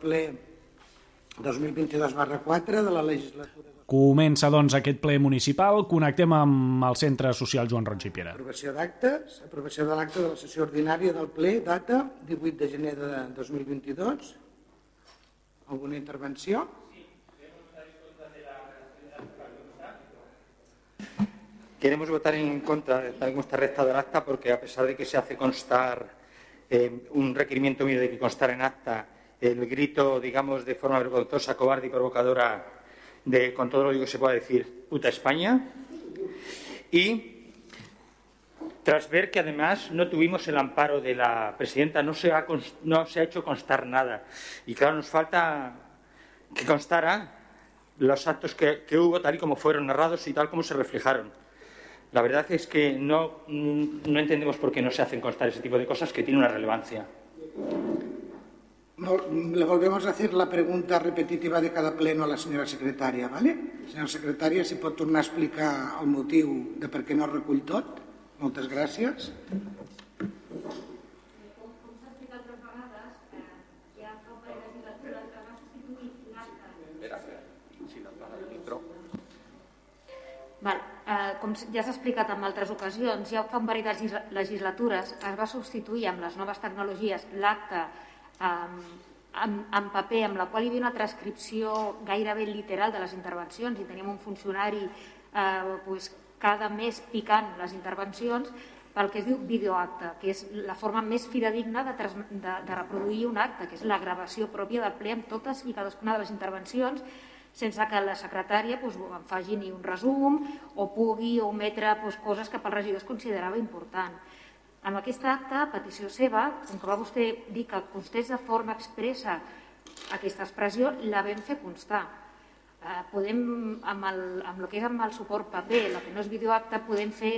ple 2022 barra 4 de la legislatura. Comença, doncs, aquest ple municipal. Connectem amb el Centre Social Joan Roig i Piera. Aprovació d'actes, aprovació de l'acte de la sessió ordinària del ple, data 18 de gener de 2022. Alguna intervenció? Queremos votar en contra de tal como está redactado el acta porque a pesar de que se hace constar eh, un requerimiento mío de que constar en acta el grito, digamos, de forma vergonzosa, cobarde y provocadora de, con todo lo que se pueda decir, puta España. Y tras ver que además no tuvimos el amparo de la presidenta, no se ha, hecho constar nada. Y claro, nos falta que constara los actos que, que hubo tal y como fueron narrados y tal como se reflejaron. La verdad es que no, no entendemos por qué no se hacen constar ese tipo de cosas que tienen una relevancia. Le volvemos a hacer la pregunta repetitiva de cada pleno a la senyora secretària, ¿vale? Senyora secretària, si pot tornar a explicar el motiu de per què no recull tot? Moltes gràcies. Val. Eh, com ja s'ha explicat en altres ocasions, ja fa un parell de legislatures es va substituir amb les noves tecnologies l'acte en, en paper amb la qual hi havia una transcripció gairebé literal de les intervencions i teníem un funcionari eh, pues, cada mes picant les intervencions pel que es diu videoacte, que és la forma més fidedigna de, de, de reproduir un acte, que és la gravació pròpia del ple amb totes i cadascuna de les intervencions sense que la secretària doncs, en faci ni un resum o pugui ometre doncs, coses que pel regidor es considerava important. Amb aquest acte, a petició seva, com que va vostè dir que constés de forma expressa aquesta expressió, la vam fer constar. Eh, podem, amb el, amb el que és amb el suport paper, el que no és videoacte, podem fer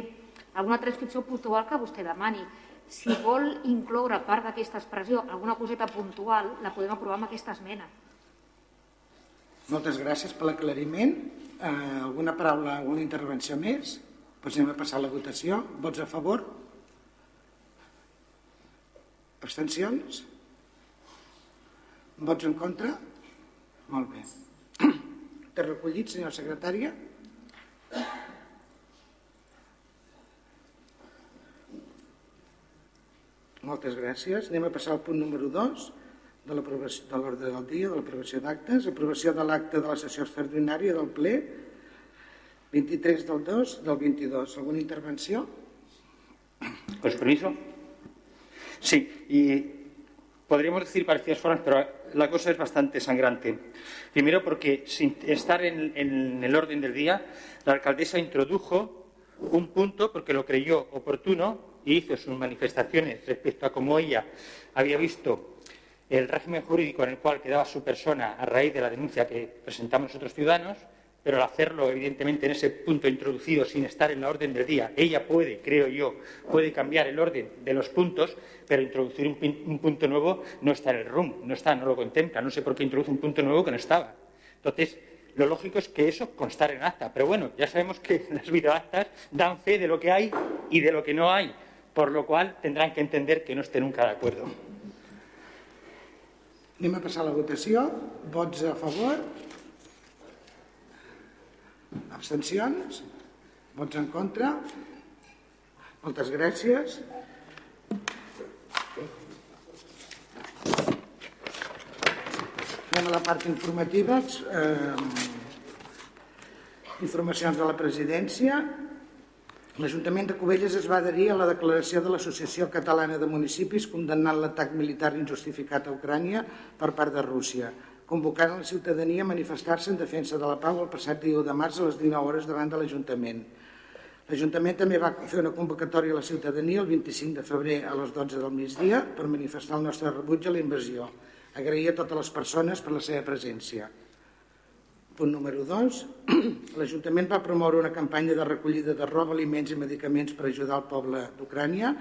alguna transcripció puntual que vostè demani. Si vol incloure part d'aquesta expressió, alguna coseta puntual, la podem aprovar amb aquesta esmena. Moltes gràcies per l'aclariment. Eh, alguna paraula, alguna intervenció més? Doncs anem a passar la votació. Vots a favor? Abstencions? Vots en contra? Molt bé. Té recollit, senyora secretària? Moltes gràcies. Anem a passar al punt número 2 de l'ordre del dia, de l'aprovació d'actes. Aprovació de l'acte de la sessió extraordinària del ple 23 del 2 del 22. Alguna intervenció? Su permiso. Sí, y podríamos decir parecidas formas, pero la cosa es bastante sangrante. Primero porque sin estar en, en, el orden del día, la alcaldesa introdujo un punto porque lo creyó oportuno y hizo sus manifestaciones respecto a cómo ella había visto el régimen jurídico en el cual quedaba su persona a raíz de la denuncia que presentamos nosotros ciudadanos pero al hacerlo, evidentemente, en ese punto introducido sin estar en la orden del día, ella puede, creo yo, puede cambiar el orden de los puntos, pero introducir un, punto nuevo no está en el RUM, no está, no lo contempla, no sé por qué introduce un punto nuevo que no estaba. Entonces, lo lógico es que eso constara en acta, pero bueno, ya sabemos que las videoactas dan fe de lo que hay y de lo que no hay, por lo cual tendrán que entender que no esté nunca de acuerdo. Anem a passar la votació. Vots a favor? Abstencions? Vots en contra? Moltes gràcies. Anem a la part informativa. Eh, informacions de la presidència. L'Ajuntament de Cubelles es va adherir a la declaració de l'Associació Catalana de Municipis condemnant l'atac militar injustificat a Ucrània per part de Rússia convocant la ciutadania a manifestar-se en defensa de la pau el passat dia 1 de març a les 19 hores davant de l'Ajuntament. L'Ajuntament també va fer una convocatòria a la ciutadania el 25 de febrer a les 12 del migdia per manifestar el nostre rebuig a la invasió. Agrair a totes les persones per la seva presència. Punt número 2. L'Ajuntament va promoure una campanya de recollida de roba, aliments i medicaments per ajudar el poble d'Ucrània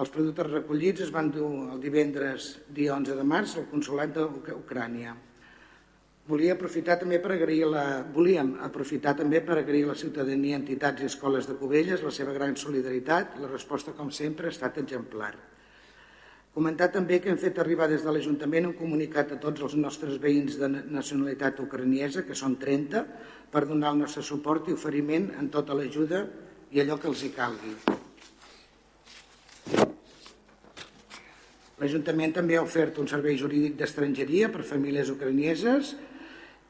els productes recollits es van dur el divendres dia 11 de març al Consolat d'Ucrània. Volia aprofitar també per agrair la, volíem aprofitar també per agrair a la ciutadania, entitats i escoles de Cubelles la seva gran solidaritat. La resposta, com sempre, ha estat exemplar. Comentar també que hem fet arribar des de l'Ajuntament un comunicat a tots els nostres veïns de nacionalitat ucraniesa, que són 30, per donar el nostre suport i oferiment en tota l'ajuda i allò que els hi calgui. L'Ajuntament també ha ofert un servei jurídic d'estrangeria per famílies ucranieses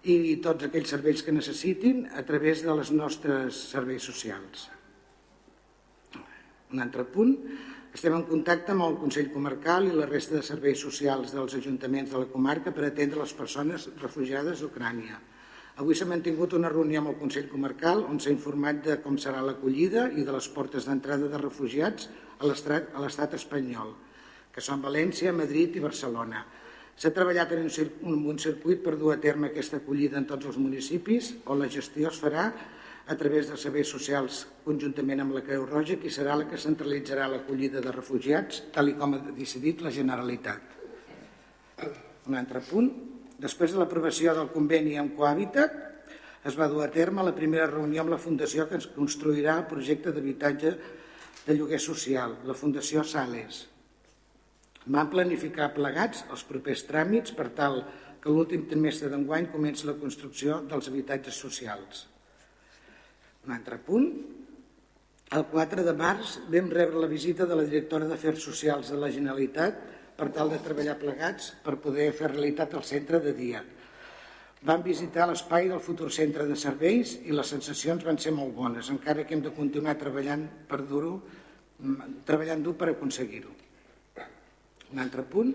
i tots aquells serveis que necessitin a través de les nostres serveis socials. Un altre punt, estem en contacte amb el Consell Comarcal i la resta de serveis socials dels ajuntaments de la comarca per atendre les persones refugiades d'Ucrània. Avui s'ha mantingut una reunió amb el Consell Comarcal on s'ha informat de com serà l'acollida i de les portes d'entrada de refugiats a l'estat espanyol, que són València, Madrid i Barcelona. S'ha treballat en un circuit per dur a terme aquesta acollida en tots els municipis on la gestió es farà a través dels serveis socials conjuntament amb la Creu Roja, qui serà la que centralitzarà l'acollida de refugiats, tal com ha decidit la Generalitat. Un altre punt. Després de l'aprovació del conveni amb Cohabitat, es va dur a terme la primera reunió amb la Fundació que ens construirà el projecte d'habitatge de lloguer social, la Fundació Sales. Vam planificar plegats els propers tràmits per tal que l'últim trimestre d'enguany comenci la construcció dels habitatges socials. Un altre punt. El 4 de març vam rebre la visita de la directora d'Afers Socials de la Generalitat per tal de treballar plegats per poder fer realitat el centre de dia. Vam visitar l'espai del futur centre de serveis i les sensacions van ser molt bones, encara que hem de continuar treballant per dur-ho, treballant dur per aconseguir-ho. Un altre punt,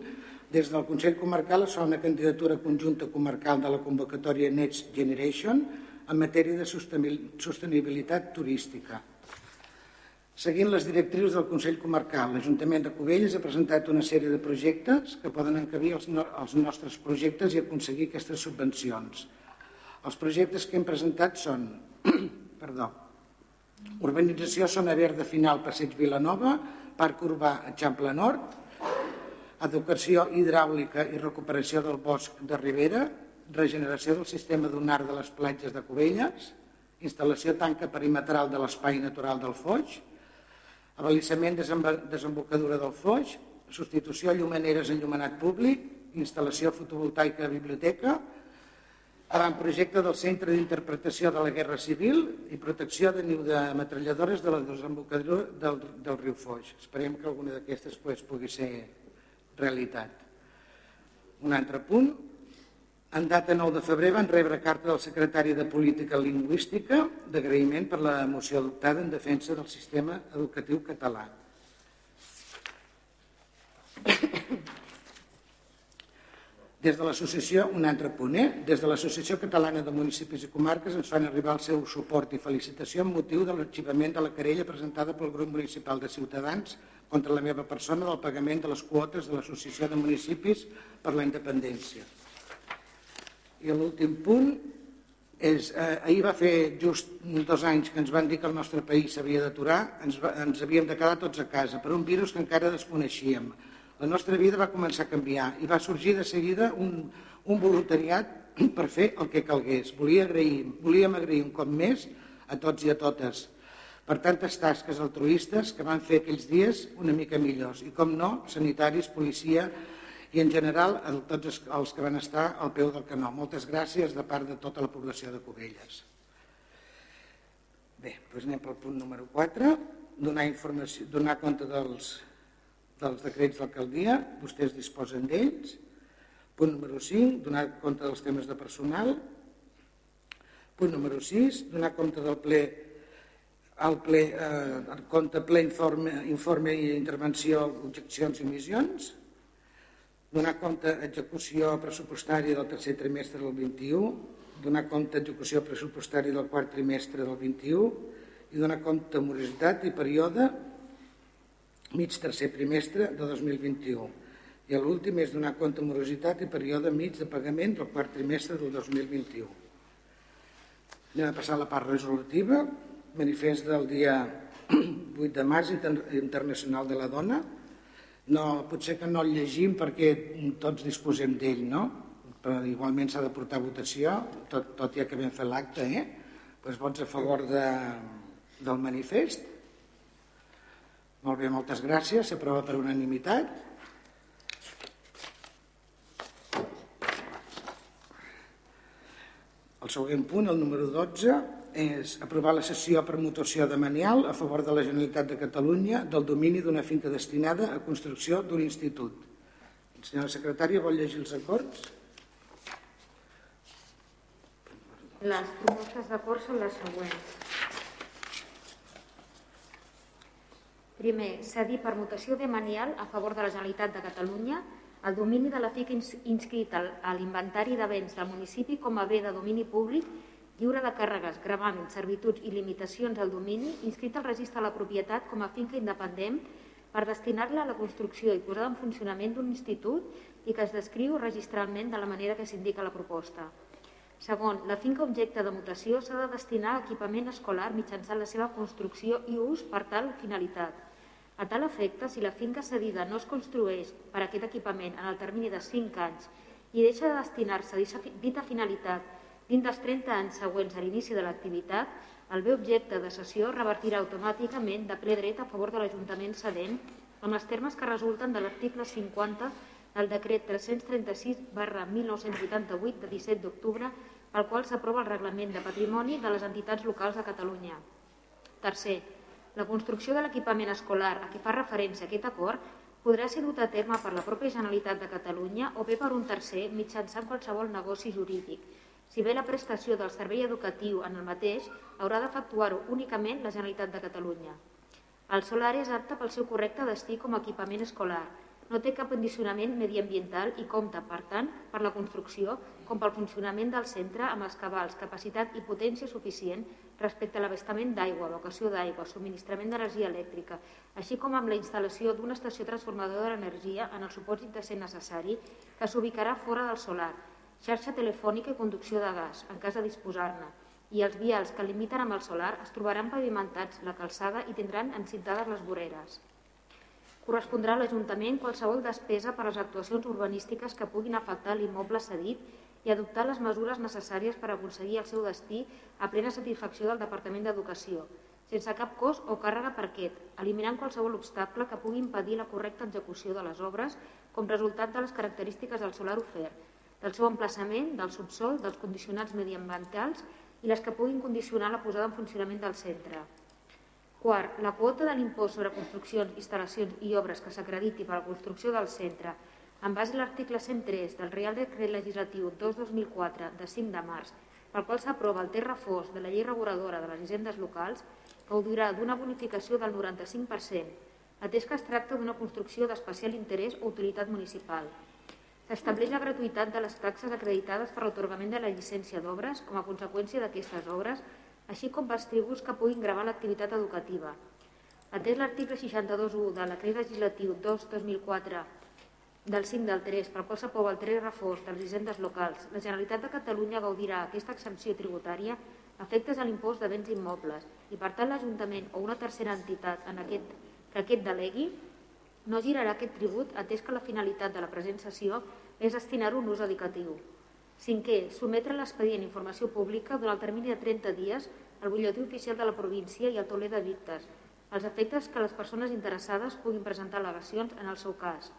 des del Consell Comarcal es fa una candidatura conjunta comarcal de la convocatòria Next Generation en matèria de sostenibilitat turística. Seguint les directrius del Consell Comarcal, l'Ajuntament de Cubelles ha presentat una sèrie de projectes que poden encabir els, no, els nostres projectes i aconseguir aquestes subvencions. Els projectes que hem presentat són perdó, urbanització Zona Verda Final Passeig Vilanova, Parc Urbà Eixample Nord, educació hidràulica i recuperació del bosc de Ribera, regeneració del sistema dunar de les platges de Cubelles, instal·lació tanca perimetral de l'espai natural del Foix, avalissament desembocadura del Foix, substitució a llumaneres en llumenat públic, instal·lació fotovoltaica a biblioteca, projecte del Centre d'Interpretació de la Guerra Civil i protecció de niu de metralladores de la desembocadura del, del riu Foix. Esperem que alguna d'aquestes pues, pugui ser realitat. Un altre punt, en data 9 de febrer van rebre carta del secretari de Política Lingüística d'agraïment per la moció adoptada en defensa del sistema educatiu català. Des de l'associació, un altre punt, eh? des de l'Associació Catalana de Municipis i Comarques ens fan arribar el seu suport i felicitació amb motiu de l'arxivament de la querella presentada pel grup municipal de Ciutadans contra la meva persona del pagament de les quotes de l'Associació de Municipis per la Independència. I l'últim punt és, eh, ahir va fer just dos anys que ens van dir que el nostre país s'havia d'aturar, ens, ens havíem de quedar tots a casa per un virus que encara desconeixíem. La nostra vida va començar a canviar i va sorgir de seguida un, un voluntariat per fer el que calgués. Volia agrair, volíem agrair un cop més a tots i a totes per tantes tasques altruistes que van fer aquells dies una mica millors. I com no, sanitaris, policia, i en general a tots els que van estar al peu del canó. Moltes gràcies de part de tota la població de Cubelles. Bé, doncs anem pel punt número 4, donar, informació, donar compte dels, dels decrets d'alcaldia, vostès disposen d'ells. Punt número 5, donar compte dels temes de personal. Punt número 6, donar compte del ple el ple, eh, compte ple informe, informe i intervenció, objeccions i missions donar compte execució pressupostària del tercer trimestre del 21, donar compte execució pressupostària del quart trimestre del 21 i donar compte morositat i període mig tercer trimestre de 2021. I l'últim és donar compte morositat i període mig de pagament del quart trimestre del 2021. Anem a passar a la part resolutiva, manifest del dia 8 de març Internacional de la Dona, no, potser que no el llegim perquè tots disposem d'ell, no? Però igualment s'ha de portar a votació, tot, tot ja que vam fer l'acte, eh? Doncs vots a favor de, del manifest. Molt bé, moltes gràcies. S'aprova per unanimitat. El següent punt, el número 12, és aprovar la sessió per mutació de Manial a favor de la Generalitat de Catalunya del domini d'una finca destinada a construcció d'un institut. Senyora secretària, vol llegir els acords? Les propostes d'acord són les següents. Primer, cedir per mutació de manial a favor de la Generalitat de Catalunya el domini de la FIC inscrit a l'inventari de béns del municipi com a bé de domini públic lliure de càrregues, gravàmens, servituds i limitacions al domini inscrit al registre de la propietat com a finca independent per destinar-la a la construcció i posada en funcionament d'un institut i que es descriu registralment de la manera que s'indica la proposta. Segon, la finca objecte de mutació s'ha de destinar a equipament escolar mitjançant la seva construcció i ús per tal finalitat. A tal efecte, si la finca cedida no es construeix per aquest equipament en el termini de 5 anys i deixa de destinar-se a dita finalitat dins dels 30 anys següents a l'inici de l'activitat, el bé objecte de cessió revertirà automàticament de ple dret a favor de l'Ajuntament cedent amb els termes que resulten de l'article 50 del decret 336 barra 1988 de 17 d'octubre pel qual s'aprova el Reglament de Patrimoni de les entitats locals de Catalunya. Tercer, la construcció de l'equipament escolar a què fa referència aquest acord podrà ser dut a terme per la pròpia Generalitat de Catalunya o bé per un tercer mitjançant qualsevol negoci jurídic. Si bé la prestació del servei educatiu en el mateix haurà d'efectuar-ho únicament la Generalitat de Catalunya. El solar és apte pel seu correcte destí com a equipament escolar, no té cap condicionament mediambiental i compta, per tant, per la construcció com pel funcionament del centre amb els cabals, capacitat i potència suficient respecte a l'abastament d'aigua, evacuació d'aigua, subministrament d'energia elèctrica, així com amb la instal·lació d'una estació transformadora d'energia en el supòsit de ser necessari que s'ubicarà fora del solar, xarxa telefònica i conducció de gas, en cas de disposar-ne, i els vials que limiten amb el solar es trobaran pavimentats la calçada i tindran encintades les voreres. Correspondrà a l'Ajuntament qualsevol despesa per a les actuacions urbanístiques que puguin afectar l'immoble cedit i adoptar les mesures necessàries per aconseguir el seu destí a plena satisfacció del Departament d'Educació, sense cap cost o càrrega per aquest, eliminant qualsevol obstacle que pugui impedir la correcta execució de les obres com resultat de les característiques del solar ofert, del seu emplaçament, del subsol, dels condicionats mediambientals i les que puguin condicionar la posada en funcionament del centre. Quart, la quota de l'impost sobre construccions, instal·lacions i obres que s'acrediti per a la construcció del centre en base a l'article 103 del Real Decret Legislatiu 2-2004 de 5 de març, pel qual s'aprova el terra fos de la llei reguladora de les hisendes locals, gaudirà d'una bonificació del 95%, atès que es tracta d'una construcció d'especial interès o utilitat municipal. S'estableix la gratuïtat de les taxes acreditades per l'atorgament de la llicència d'obres com a conseqüència d'aquestes obres així com pels tributs que puguin gravar l'activitat educativa. Atès l'article 62.1 de la Creu Legislatiu 2-2004 del 5 del 3, per qual s'aprova el 3 reforç de les hisendes locals, la Generalitat de Catalunya gaudirà aquesta exempció tributària efectes a l'impost de béns immobles i, per tant, l'Ajuntament o una tercera entitat en aquest, que aquest delegui no girarà aquest tribut atès que la finalitat de la present sessió és destinar-ho un ús educatiu. Cinquè, sometre l'expedient informació pública durant el termini de 30 dies al butlletí oficial de la província i al tauler de dictes, als efectes que les persones interessades puguin presentar al·legacions en el seu cas.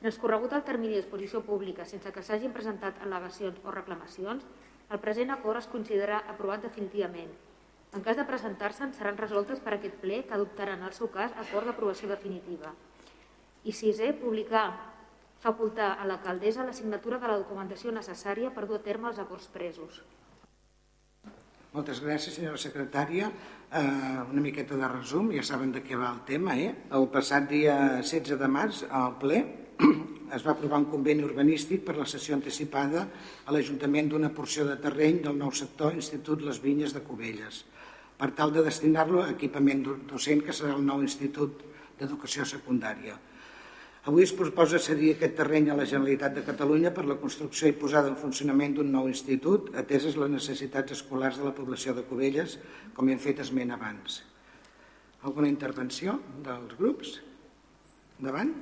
Transcorregut el termini d'exposició pública sense que s'hagin presentat al·legacions o reclamacions, el present acord es considera aprovat definitivament. En cas de presentar-se'n, seran resoltes per aquest ple que adoptaran el seu cas acord d'aprovació definitiva. I sisè, publicar facultar a l'alcaldessa la signatura de la documentació necessària per dur a terme els acords presos. Moltes gràcies, senyora secretària. Uh, una miqueta de resum, ja saben de què va el tema. Eh? El passat dia 16 de març, al ple, es va aprovar un conveni urbanístic per la sessió anticipada a l'Ajuntament d'una porció de terreny del nou sector Institut Les Vinyes de Cubelles, per tal de destinar-lo a equipament docent que serà el nou Institut d'Educació Secundària. Avui es proposa cedir aquest terreny a la Generalitat de Catalunya per la construcció i posada en funcionament d'un nou institut, ateses les necessitats escolars de la població de Cubelles, com hem fet esment abans. Alguna intervenció dels grups? Endavant.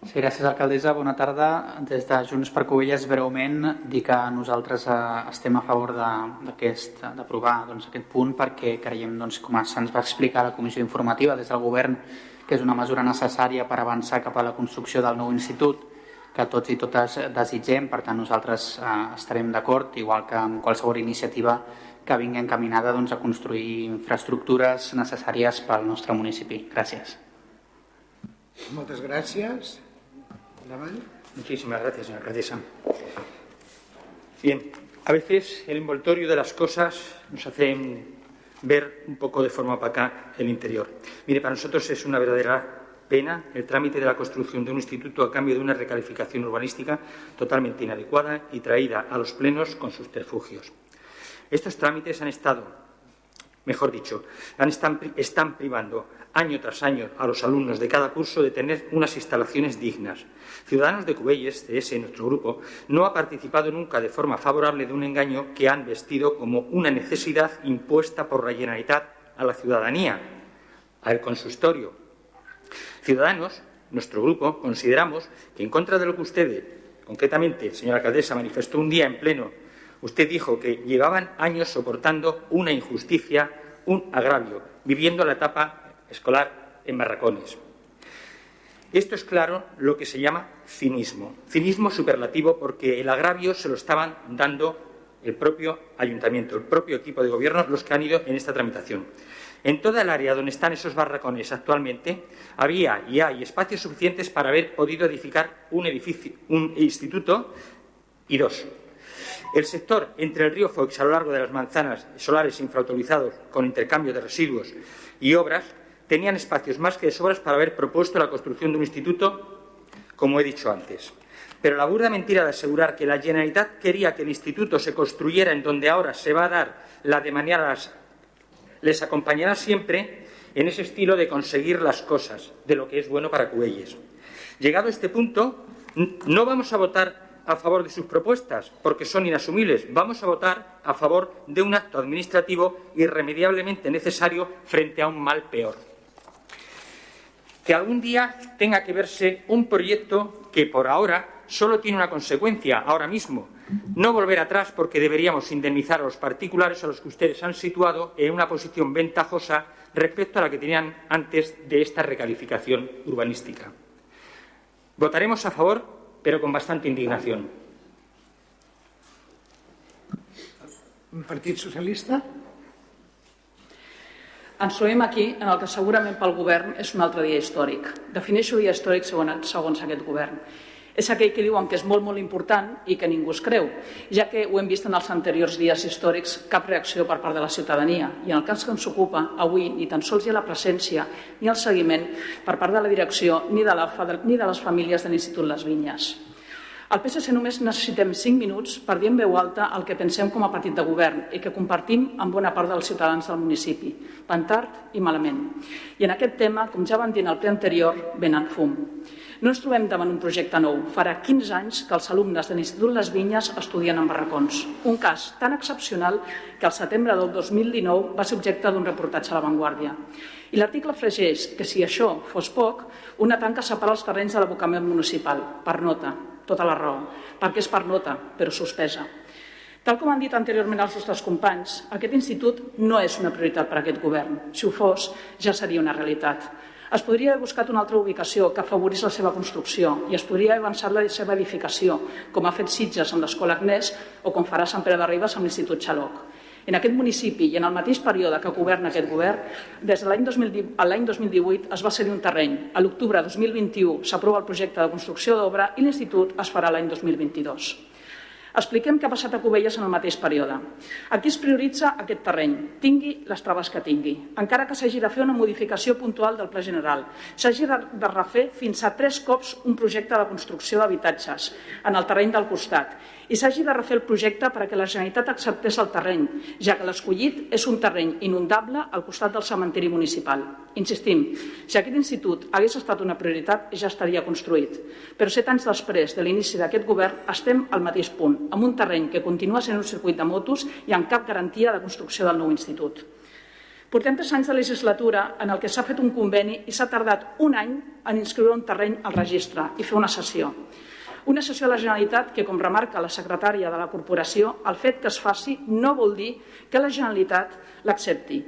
Sí, gràcies, alcaldessa. Bona tarda. Des de Junts per Covelles, breument, dir que nosaltres eh, estem a favor d'aprovar doncs, aquest punt perquè creiem, doncs, com se'ns va explicar a la comissió informativa des del govern, que és una mesura necessària per avançar cap a la construcció del nou institut, que tots i totes desitgem, per tant nosaltres eh, estarem d'acord, igual que amb qualsevol iniciativa que vingui encaminada doncs, a construir infraestructures necessàries pel nostre municipi. Gràcies. Moltes gràcies. Endavant. Muchísimas gracias, señora alcaldesa. Bien, a veces el envoltorio de las cosas nos hace ver un poco de forma opaca el interior. Mire, para nosotros es una verdadera pena el trámite de la construcción de un instituto a cambio de una recalificación urbanística totalmente inadecuada y traída a los plenos con sus terfugios. Estos trámites han estado, mejor dicho, están, están privando año tras año a los alumnos de cada curso de tener unas instalaciones dignas. Ciudadanos de Cubelles, CS, nuestro grupo, no ha participado nunca de forma favorable de un engaño que han vestido como una necesidad impuesta por la Generalitat a la ciudadanía, al consistorio, Ciudadanos, nuestro grupo, consideramos que en contra de lo que usted, concretamente, señora alcaldesa, manifestó un día en pleno, usted dijo que llevaban años soportando una injusticia, un agravio, viviendo la etapa escolar en barracones. Esto es claro lo que se llama cinismo. Cinismo superlativo porque el agravio se lo estaban dando el propio ayuntamiento, el propio equipo de gobierno, los que han ido en esta tramitación. En toda el área donde están esos barracones actualmente había y hay espacios suficientes para haber podido edificar un, edificio, un instituto y dos. El sector entre el río Fox a lo largo de las manzanas solares infrautilizados con intercambio de residuos y obras tenían espacios más que de sobras para haber propuesto la construcción de un instituto, como he dicho antes. Pero la burda mentira de asegurar que la Generalitat quería que el instituto se construyera en donde ahora se va a dar la de mañana les acompañará siempre en ese estilo de conseguir las cosas, de lo que es bueno para Cuelles. Llegado a este punto, no vamos a votar a favor de sus propuestas porque son inasumibles. Vamos a votar a favor de un acto administrativo irremediablemente necesario frente a un mal peor. Que algún día tenga que verse un proyecto que por ahora solo tiene una consecuencia, ahora mismo, no volver atrás porque deberíamos indemnizar a los particulares a los que ustedes han situado en una posición ventajosa respecto a la que tenían antes de esta recalificación urbanística. Votaremos a favor, pero con bastante indignación. Un partit socialista? Ens trobem aquí en el que segurament pel govern és un altre dia històric. Defineixo dia històric segons, segons aquest govern és aquell que diuen que és molt, molt important i que ningú es creu, ja que ho hem vist en els anteriors dies històrics, cap reacció per part de la ciutadania. I en el cas que ens ocupa, avui ni tan sols hi ha la presència ni el seguiment per part de la direcció ni de, la, ni de les famílies de l'Institut Les Vinyes. Al PSC només necessitem 5 minuts per dir en veu alta el que pensem com a partit de govern i que compartim amb bona part dels ciutadans del municipi. Van tard i malament. I en aquest tema, com ja van dir en el ple anterior, venen fum. No ens trobem davant un projecte nou. Farà 15 anys que els alumnes de l'Institut Les Vinyes estudien en barracons. Un cas tan excepcional que al setembre del 2019 va ser objecte d'un reportatge a La Vanguardia. I l'article afegeix que, si això fos poc, una tanca separa els terrenys de l'abocament municipal, per nota, tota la raó, perquè és per nota, però suspesa. Tal com han dit anteriorment els nostres companys, aquest institut no és una prioritat per a aquest govern. Si ho fos, ja seria una realitat. Es podria haver buscat una altra ubicació que afavorís la seva construcció i es podria haver avançat la seva edificació, com ha fet Sitges amb l'Escola Agnès o com farà Sant Pere de Ribes amb l'Institut Xaloc. En aquest municipi i en el mateix període que governa aquest govern, des de l'any 2018 es va cedir un terreny. A l'octubre de 2021 s'aprova el projecte de construcció d'obra i l'institut es farà l'any 2022. Expliquem què ha passat a Cubelles en el mateix període. Aquí es prioritza aquest terreny, tingui les traves que tingui, encara que s'hagi de fer una modificació puntual del Pla General. S'hagi de refer fins a tres cops un projecte de construcció d'habitatges en el terreny del costat i s'hagi de refer el projecte perquè la Generalitat acceptés el terreny, ja que l'escollit és un terreny inundable al costat del cementiri municipal. Insistim, si aquest institut hagués estat una prioritat ja estaria construït, però set anys després de l'inici d'aquest govern estem al mateix punt, amb un terreny que continua sent un circuit de motos i amb cap garantia de construcció del nou institut. Portem tres anys de legislatura en el que s'ha fet un conveni i s'ha tardat un any en inscriure un terreny al registre i fer una sessió. Una sessió a la Generalitat que, com remarca la secretària de la corporació, el fet que es faci no vol dir que la Generalitat l'accepti.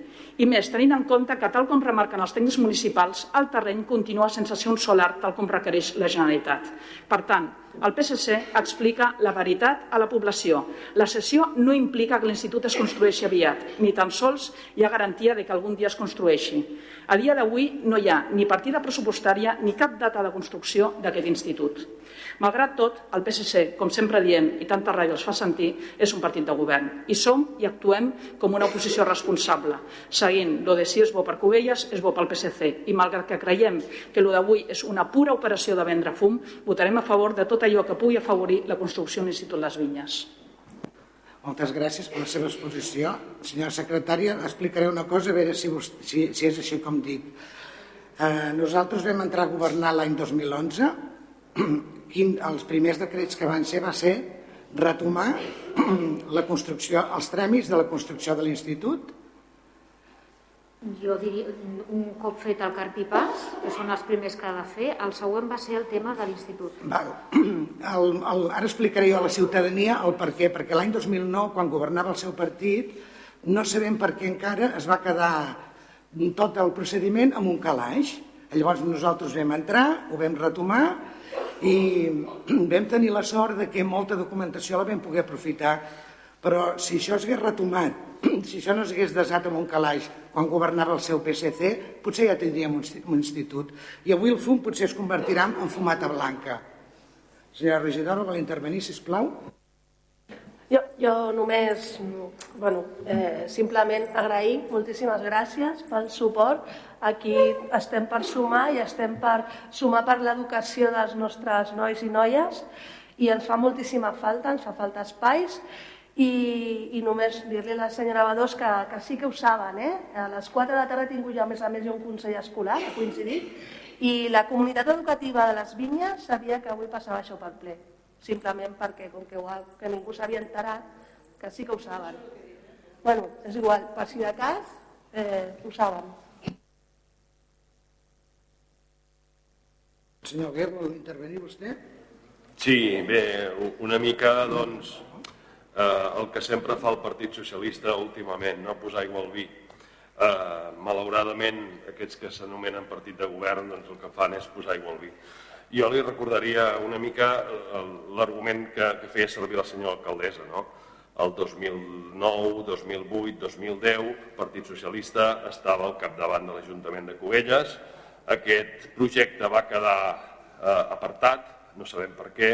I més, tenint en compte que, tal com remarquen els tècnics municipals, el terreny continua sense ser un solar tal com requereix la Generalitat. Per tant, El PSC explica la veritat a la població. La cessió no implica que l'institut es construeixi aviat, ni tan sols hi ha garantia de que algun dia es construeixi. A dia d'avui no hi ha ni partida pressupostària ni cap data de construcció d'aquest institut. Malgrat tot, el PSC, com sempre diem i tanta ràdio els fa sentir, és un partit de govern. I som i actuem com una oposició responsable, seguint lo de si és bo per Cubelles, és bo pel PSC. I malgrat que creiem que lo d'avui és una pura operació de vendre fum, votarem a favor de tot allò que pugui afavorir la construcció de l'Institut Les Vinyes. Moltes gràcies per la seva exposició. Senyora secretària, explicaré una cosa, a veure si, si, si és així com dic. Eh, nosaltres vam entrar a governar l'any 2011. Quin, els primers decrets que van ser va ser retomar la construcció, els tràmits de la construcció de l'institut jo diria, un cop fet el cartipàs, que són els primers que ha de fer, el següent va ser el tema de l'institut. Ara explicaré jo a la ciutadania el per què, perquè l'any 2009, quan governava el seu partit, no sabem per què encara es va quedar tot el procediment amb un calaix. Llavors nosaltres vam entrar, ho vam retomar i vam tenir la sort de que molta documentació la vam poder aprofitar. Però si això s'hagués retomat si això no s'hagués desat amb un calaix quan governava el seu PSC, potser ja tindríem un institut. I avui el fum potser es convertirà en fumata blanca. Senyora regidora, vol intervenir, si plau? Jo, jo només, bueno, eh, simplement agrair, moltíssimes gràcies pel suport. Aquí estem per sumar i estem per sumar per l'educació dels nostres nois i noies i ens fa moltíssima falta, ens fa falta espais i, i només dir-li a la senyora Badós que, que sí que ho saben, eh? a les 4 de la tarda he tingut ja a més a més un consell escolar, ha coincidit, i la comunitat educativa de les vinyes sabia que avui passava això pel ple, simplement perquè com que, igual, que ningú s'havia enterat, que sí que ho saben. Bueno, és igual, per si de cas, eh, ho saben. Senyor Guerra, intervenir vostè? Sí, bé, una mica, doncs, eh, el que sempre fa el Partit Socialista últimament, no? posar aigua al vi. Eh, malauradament, aquests que s'anomenen partit de govern, doncs el que fan és posar aigua al vi. Jo li recordaria una mica l'argument que, que feia servir la senyora alcaldessa, no? El 2009, 2008, 2010, el Partit Socialista estava al capdavant de l'Ajuntament de Cubelles. Aquest projecte va quedar eh, apartat, no sabem per què,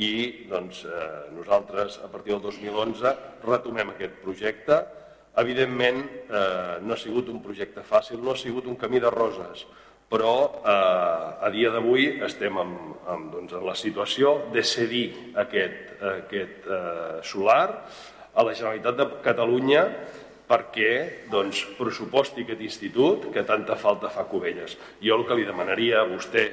i doncs, eh, nosaltres a partir del 2011 retomem aquest projecte. Evidentment eh, no ha sigut un projecte fàcil, no ha sigut un camí de roses, però eh, a dia d'avui estem en, en, doncs, en la situació de cedir aquest, aquest eh, solar a la Generalitat de Catalunya perquè doncs, pressuposti aquest institut que tanta falta fa Cubelles. Jo el que li demanaria a vostè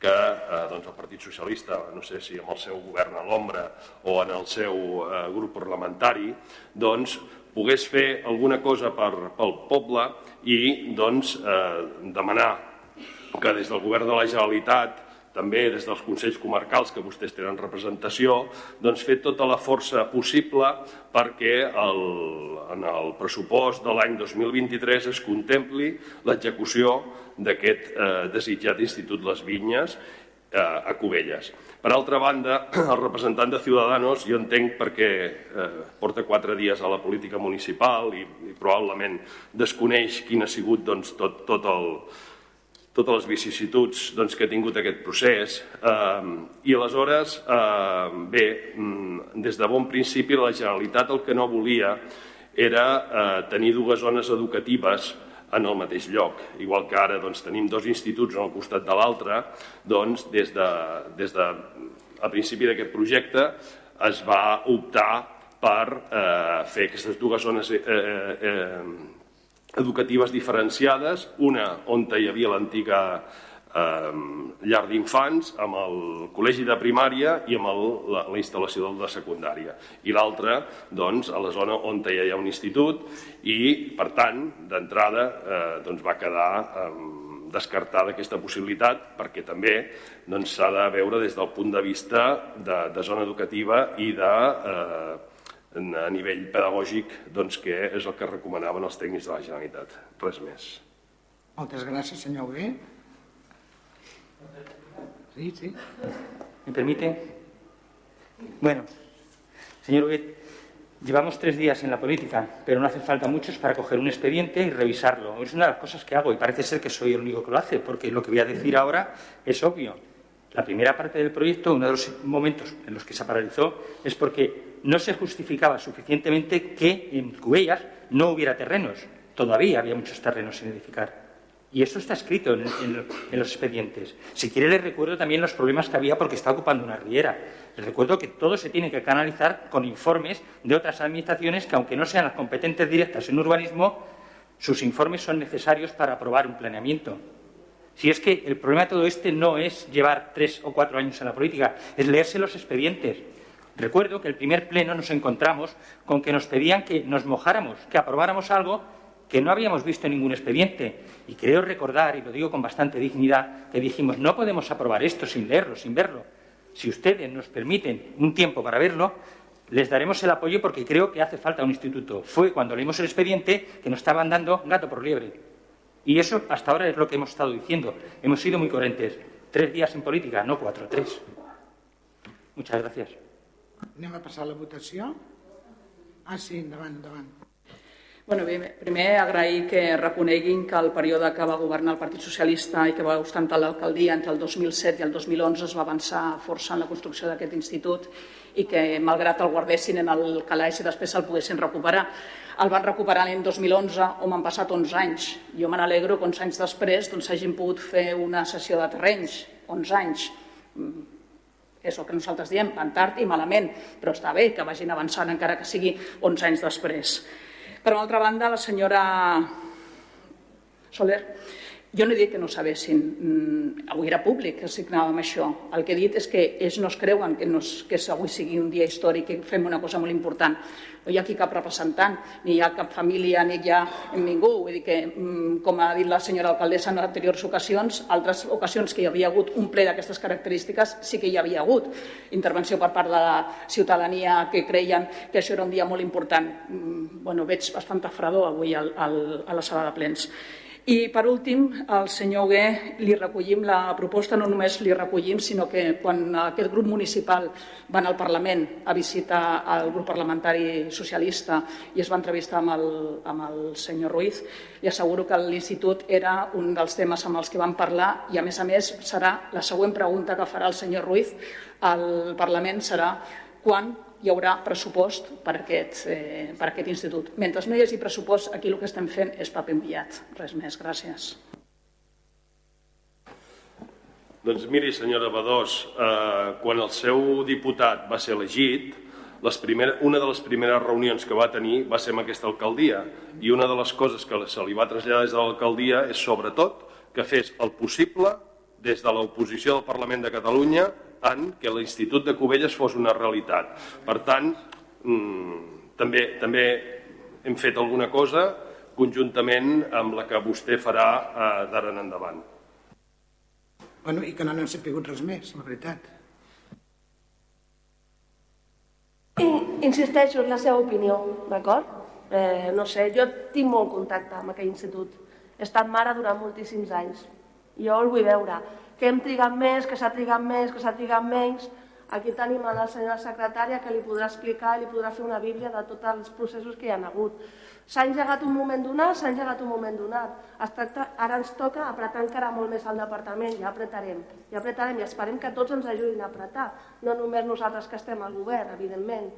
que eh, doncs el Partit Socialista, no sé si amb el seu govern a l'ombra o en el seu eh, grup parlamentari, doncs pogués fer alguna cosa per, pel poble i doncs, eh, demanar que des del govern de la Generalitat també des dels Consells Comarcals, que vostès tenen representació, doncs fer tota la força possible perquè el, en el pressupost de l'any 2023 es contempli l'execució d'aquest eh, desitjat Institut Les Vinyes eh, a Cubelles. Per altra banda, el representant de Ciudadanos, jo entenc perquè eh, porta quatre dies a la política municipal i, i probablement desconeix quin ha sigut doncs, tot, tot el, totes les vicissituds doncs, que ha tingut aquest procés. Eh, I aleshores, eh, bé, mm, des de bon principi la Generalitat el que no volia era eh, tenir dues zones educatives en el mateix lloc. Igual que ara doncs, tenim dos instituts al costat de l'altre, doncs, des de, des de, a principi d'aquest projecte es va optar per eh, fer aquestes dues zones eh, eh, eh educatives diferenciades, una on hi havia l'antiga eh, llar d'infants, amb el col·legi de primària i amb el, la, la instal·lació de secundària. I l'altra, doncs, a la zona on hi ha un institut i, per tant, d'entrada, eh, doncs va quedar eh, descartada aquesta possibilitat perquè també doncs, s'ha doncs, de veure des del punt de vista de, de zona educativa i de eh, a nivell pedagògic doncs, que és el que recomanaven els tècnics de la Generalitat. Res més. Moltes gràcies, senyor Hugué. Sí, sí. ¿Me permite? Bueno, señor Huguet, llevamos tres días en la política, pero no hace falta muchos para coger un expediente y revisarlo. Es una de las cosas que hago y parece ser que soy el único que lo hace, porque lo que voy a decir ahora es obvio. La primera parte del proyecto, uno de los momentos en los que se paralizó, es porque no se justificaba suficientemente que en Cubellas no hubiera terrenos. Todavía había muchos terrenos sin edificar. Y eso está escrito en, los expedientes. Si quiere, le recuerdo también los problemas que había porque está ocupando una riera. Les recuerdo que todo se tiene que canalizar con informes de otras administraciones que, aunque no sean las competentes directas en urbanismo, sus informes son necesarios para aprobar un planeamiento. Si es que el problema de todo este no es llevar tres o cuatro años en la política, es leerse los expedientes. Recuerdo que el primer pleno nos encontramos con que nos pedían que nos mojáramos, que aprobáramos algo que no habíamos visto en ningún expediente. Y creo recordar, y lo digo con bastante dignidad, que dijimos, no podemos aprobar esto sin leerlo, sin verlo. Si ustedes nos permiten un tiempo para verlo, les daremos el apoyo porque creo que hace falta un instituto. Fue cuando leímos el expediente que nos estaban dando gato por liebre. Y eso hasta ahora es lo que hemos estado diciendo. Hemos sido muy coherentes. Tres días en política, no cuatro, tres. Muchas gracias. Anem a passar la votació. Ah, sí, endavant, endavant. Bueno, bé, primer agrair que reconeguin que el període que va governar el Partit Socialista i que va ostentar l'alcaldia entre el 2007 i el 2011 es va avançar força en la construcció d'aquest institut i que, malgrat el guardessin en el calaix i després se'l poguessin recuperar. El van recuperar l'any 2011, on han passat 11 anys. Jo me n'alegro que 11 anys després doncs, hagin pogut fer una sessió de terrenys, 11 anys. Mm, és el que nosaltres diem, van tard i malament, però està bé que vagin avançant encara que sigui 11 anys després. Per una altra banda, la senyora Soler, jo no he dit que no sabessin, mm, avui era públic que signàvem això. El que he dit és que ells no es creuen que, no es, que avui sigui un dia històric i fem una cosa molt important no hi ha aquí cap representant, ni hi ha cap família, ni hi ha ningú. Vull dir que, mm, com ha dit la senyora alcaldessa en anteriors ocasions, altres ocasions que hi havia hagut un ple d'aquestes característiques sí que hi havia hagut intervenció per part de la ciutadania que creien que això era un dia molt important. Mm, bueno, veig bastant fredor avui al, al, a la sala de plens. I, per últim, al senyor Hugué li recollim la proposta, no només li recollim, sinó que quan aquest grup municipal van al Parlament a visitar el grup parlamentari socialista i es va entrevistar amb el, amb el senyor Ruiz, li asseguro que l'Institut era un dels temes amb els que van parlar i, a més a més, serà la següent pregunta que farà el senyor Ruiz al Parlament serà quan hi haurà pressupost per aquest, eh, per aquest institut. Mentre no hi hagi pressupost, aquí el que estem fent és paper mullat. Res més. Gràcies. Doncs miri, senyora Badós, eh, quan el seu diputat va ser elegit, les primer, una de les primeres reunions que va tenir va ser amb aquesta alcaldia i una de les coses que se li va traslladar des de l'alcaldia és sobretot que fes el possible des de l'oposició del Parlament de Catalunya en que l'Institut de Cubelles fos una realitat. Per tant, mmm, també, també hem fet alguna cosa conjuntament amb la que vostè farà eh, d'ara en endavant. Bueno, I que no n'han sapigut res més, la veritat. Insisteixo en la seva opinió, d'acord? Eh, no sé, jo tinc molt contacte amb aquell institut. He estat mare durant moltíssims anys. Jo el vull veure que hem trigat més, que s'ha trigat més, que s'ha trigat menys. Aquí tenim la senyora secretària que li podrà explicar, li podrà fer una bíblia de tots els processos que hi ha hagut. S'ha engegat un moment donat, s'ha engegat un moment donat. Es tracta, ara ens toca apretar encara molt més al departament, ja apretarem, ja apretarem i esperem que tots ens ajudin a apretar, no només nosaltres que estem al govern, evidentment,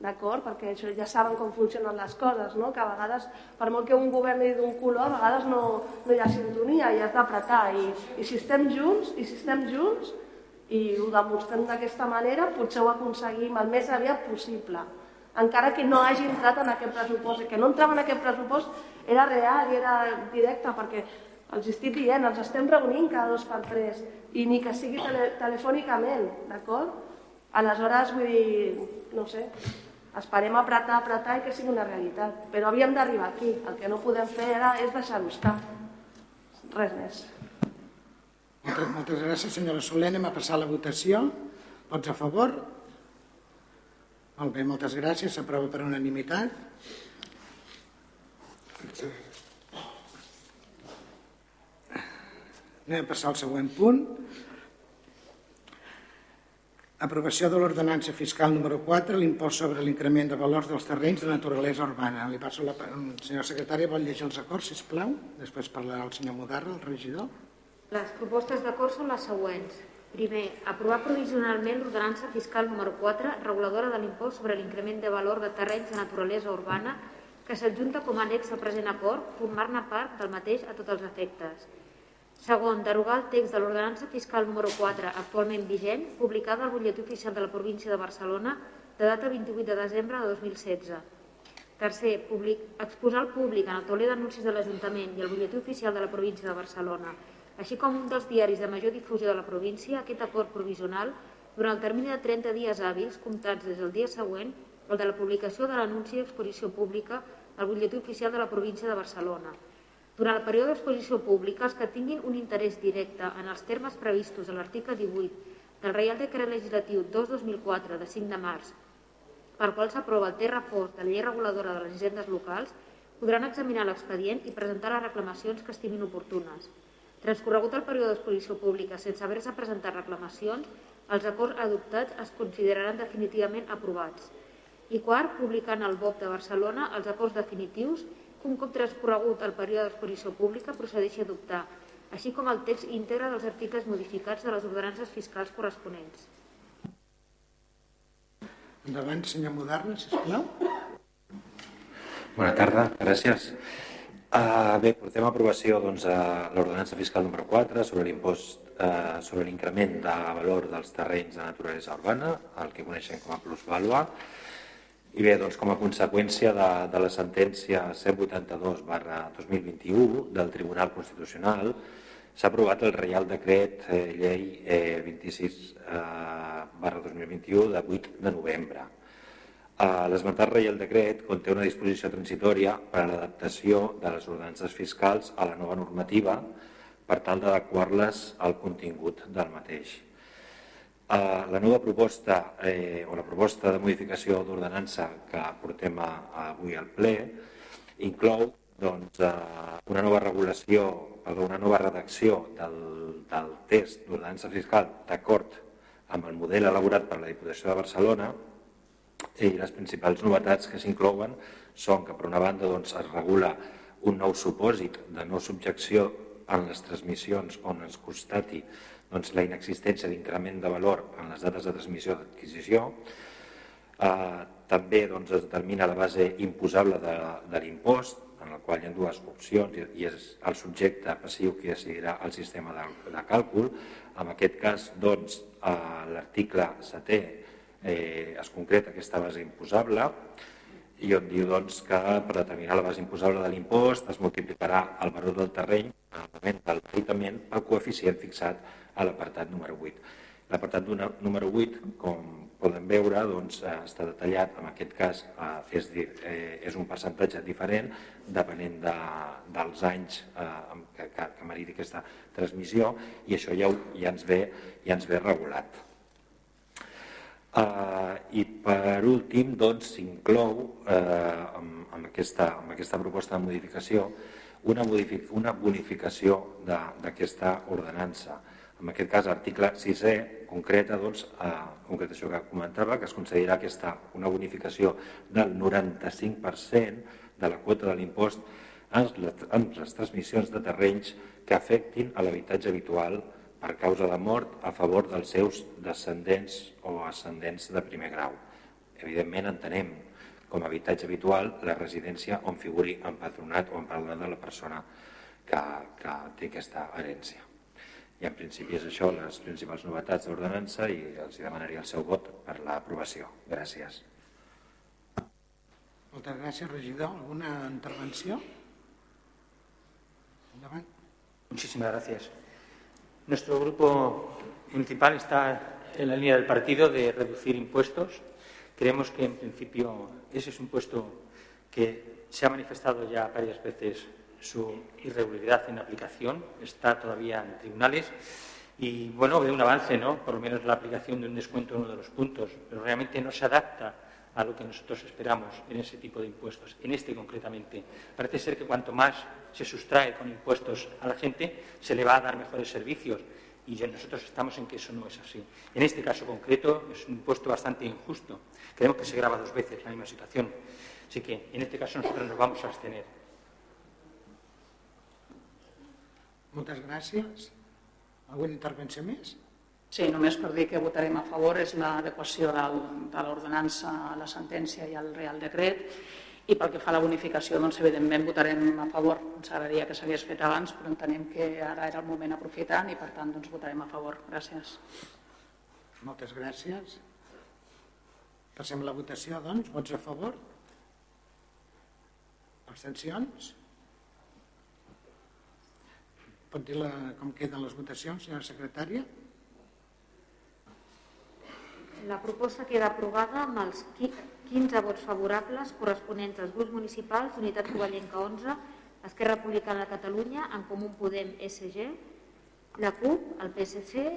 d'acord? Perquè això ja saben com funcionen les coses, no? que a vegades, per molt que un govern digui d'un color, a vegades no, no hi ha sintonia i has d'apretar. I, I si estem junts, i si estem junts, i ho demostrem d'aquesta manera, potser ho aconseguim el més aviat possible. Encara que no hagi entrat en aquest pressupost, que no entrava en aquest pressupost era real i era directe, perquè els estic dient, els estem reunint cada dos per tres, i ni que sigui tele, telefònicament, d'acord? Aleshores, vull dir, no sé, Esperem apretar, apretar i que sigui una realitat. Però havíem d'arribar aquí. El que no podem fer ara és deixar-ho estar. Res més. Moltes, moltes gràcies, senyora Soler. Anem a passar la votació. Vots a favor? Molt bé, moltes gràcies. S'aprova per unanimitat. Anem a passar al següent punt. Aprovació de l'ordenança fiscal número 4, l'impost sobre l'increment de valors dels terrenys de naturalesa urbana. Li passo la... Senyor secretari, vol llegir els acords, si plau. Després parlarà el senyor Mudarra, el regidor. Les propostes d'acord són les següents. Primer, aprovar provisionalment l'ordenança fiscal número 4, reguladora de l'impost sobre l'increment de valor de terrenys de naturalesa urbana, que s'adjunta com a annex al present acord, formant-ne part del mateix a tots els efectes. Segon, derogar el text de l'ordenança fiscal número 4 actualment vigent, publicada al butlletí oficial de la província de Barcelona de data 28 de desembre de 2016. Tercer, public, exposar al públic en el tauler d'anuncis de l'Ajuntament i el butlletí oficial de la província de Barcelona, així com un dels diaris de major difusió de la província, aquest acord provisional durant el termini de 30 dies hàbils comptats des del dia següent el de la publicació de l'anunci d'exposició pública al butlletí oficial de la província de Barcelona, durant el període d'exposició pública, els que tinguin un interès directe en els termes previstos a l'article 18 del Reial Decret Legislatiu 2-2004 de 5 de març, per qual s'aprova el terra fort de la llei reguladora de les hisendes locals, podran examinar l'expedient i presentar les reclamacions que estimin oportunes. Transcorregut el període d'exposició pública sense haver-se presentat reclamacions, els acords adoptats es consideraran definitivament aprovats. I quart, publicant al BOP de Barcelona els acords definitius un cop transcorregut el període d'exposició pública procedeixi a adoptar, així com el text íntegre dels articles modificats de les ordenances fiscals corresponents. Endavant, senyor Moderna, sisplau. Bona tarda, gràcies. Uh, bé, portem a aprovació doncs, uh, l'ordenança fiscal número 4 sobre l'impost uh, sobre l'increment de valor dels terrenys de naturalesa urbana, el que coneixem com a plusvàlua, i bé, doncs, com a conseqüència de, de la sentència 182 barra 2021 del Tribunal Constitucional, s'ha aprovat el Reial Decret eh, Llei eh, 26 eh, barra 2021 de 8 de novembre. Eh, L'esmentat Reial Decret conté una disposició transitòria per a l'adaptació de les ordenances fiscals a la nova normativa per tal d'adequar-les al contingut del mateix. La nova proposta eh, o la proposta de modificació d'ordenança que portem a, a avui al ple inclou doncs, uh, una nova regulació, perdó, una nova redacció del, del test d'ordenança fiscal d'acord amb el model elaborat per la Diputació de Barcelona i les principals novetats que s'inclouen són que, per una banda, doncs, es regula un nou supòsit de no subjecció en les transmissions on es constati doncs, la inexistència d'increment de valor en les dates de transmissió d'adquisició. Eh, també doncs, es determina la base imposable de, de l'impost, en la qual hi ha dues opcions i és el subjecte passiu que decidirà el sistema de, de càlcul. En aquest cas, doncs, a l'article 7 eh, es concreta aquesta base imposable i on diu doncs, que per determinar la base imposable de l'impost es multiplicarà el valor del terreny en el moment del el coeficient fixat a l'apartat número 8. L'apartat número 8, com poden veure, doncs, eh, està detallat, en aquest cas eh, és, eh, és un percentatge diferent depenent de, dels anys eh, que, que, que meriti aquesta transmissió i això ja, ja, ens, ve, ja ens ve regulat. Uh, I per últim doncs, s'inclou eh, amb, amb, aquesta, amb aquesta proposta de modificació una, modific una bonificació d'aquesta ordenança en aquest cas l'article 6è concreta doncs, eh, concreta això que comentava, que es concedirà aquesta, una bonificació del 95% de la quota de l'impost en, en les transmissions de terrenys que afectin a l'habitatge habitual per causa de mort a favor dels seus descendents o ascendents de primer grau. Evidentment entenem com a habitatge habitual la residència on figuri empadronat o empadronat de la persona que, que té aquesta herència. I en principi és això les principals novetats d'ordenança i els demanaria el seu vot per l'aprovació. Gràcies. Moltes gràcies, regidor. ¿Alguna intervenció? Endavant. Muchísimas gracias. Nuestro grupo municipal está en la línea del partido de reducir impuestos. Creemos que, en principio, ese es un impuesto que se ha manifestado ya varias veces su irregularidad en aplicación, está todavía en tribunales y bueno, ve un avance, ¿no? Por lo menos la aplicación de un descuento en uno de los puntos, pero realmente no se adapta a lo que nosotros esperamos en ese tipo de impuestos, en este concretamente. Parece ser que cuanto más se sustrae con impuestos a la gente, se le va a dar mejores servicios y nosotros estamos en que eso no es así. En este caso concreto es un impuesto bastante injusto. Creemos que se graba dos veces la misma situación. Así que en este caso nosotros nos vamos a abstener. Moltes gràcies. Alguna intervenció més? Sí, només per dir que votarem a favor és l'adequació de l'ordenança a la sentència i al Real Decret i pel que fa a la bonificació, doncs, evidentment votarem a favor. Ens agradaria que s'hagués fet abans, però entenem que ara era el moment aprofitant i per tant doncs, votarem a favor. Gràcies. Moltes gràcies. Passem a la votació, doncs. Vots a favor? Abstencions? Pot dir la, com queden les votacions, senyora secretària? La proposta queda aprovada amb els 15 vots favorables corresponents als grups municipals d'Unitat Covellenca 11, Esquerra Republicana de Catalunya, en Comú Podem SG, la CUP, el PSC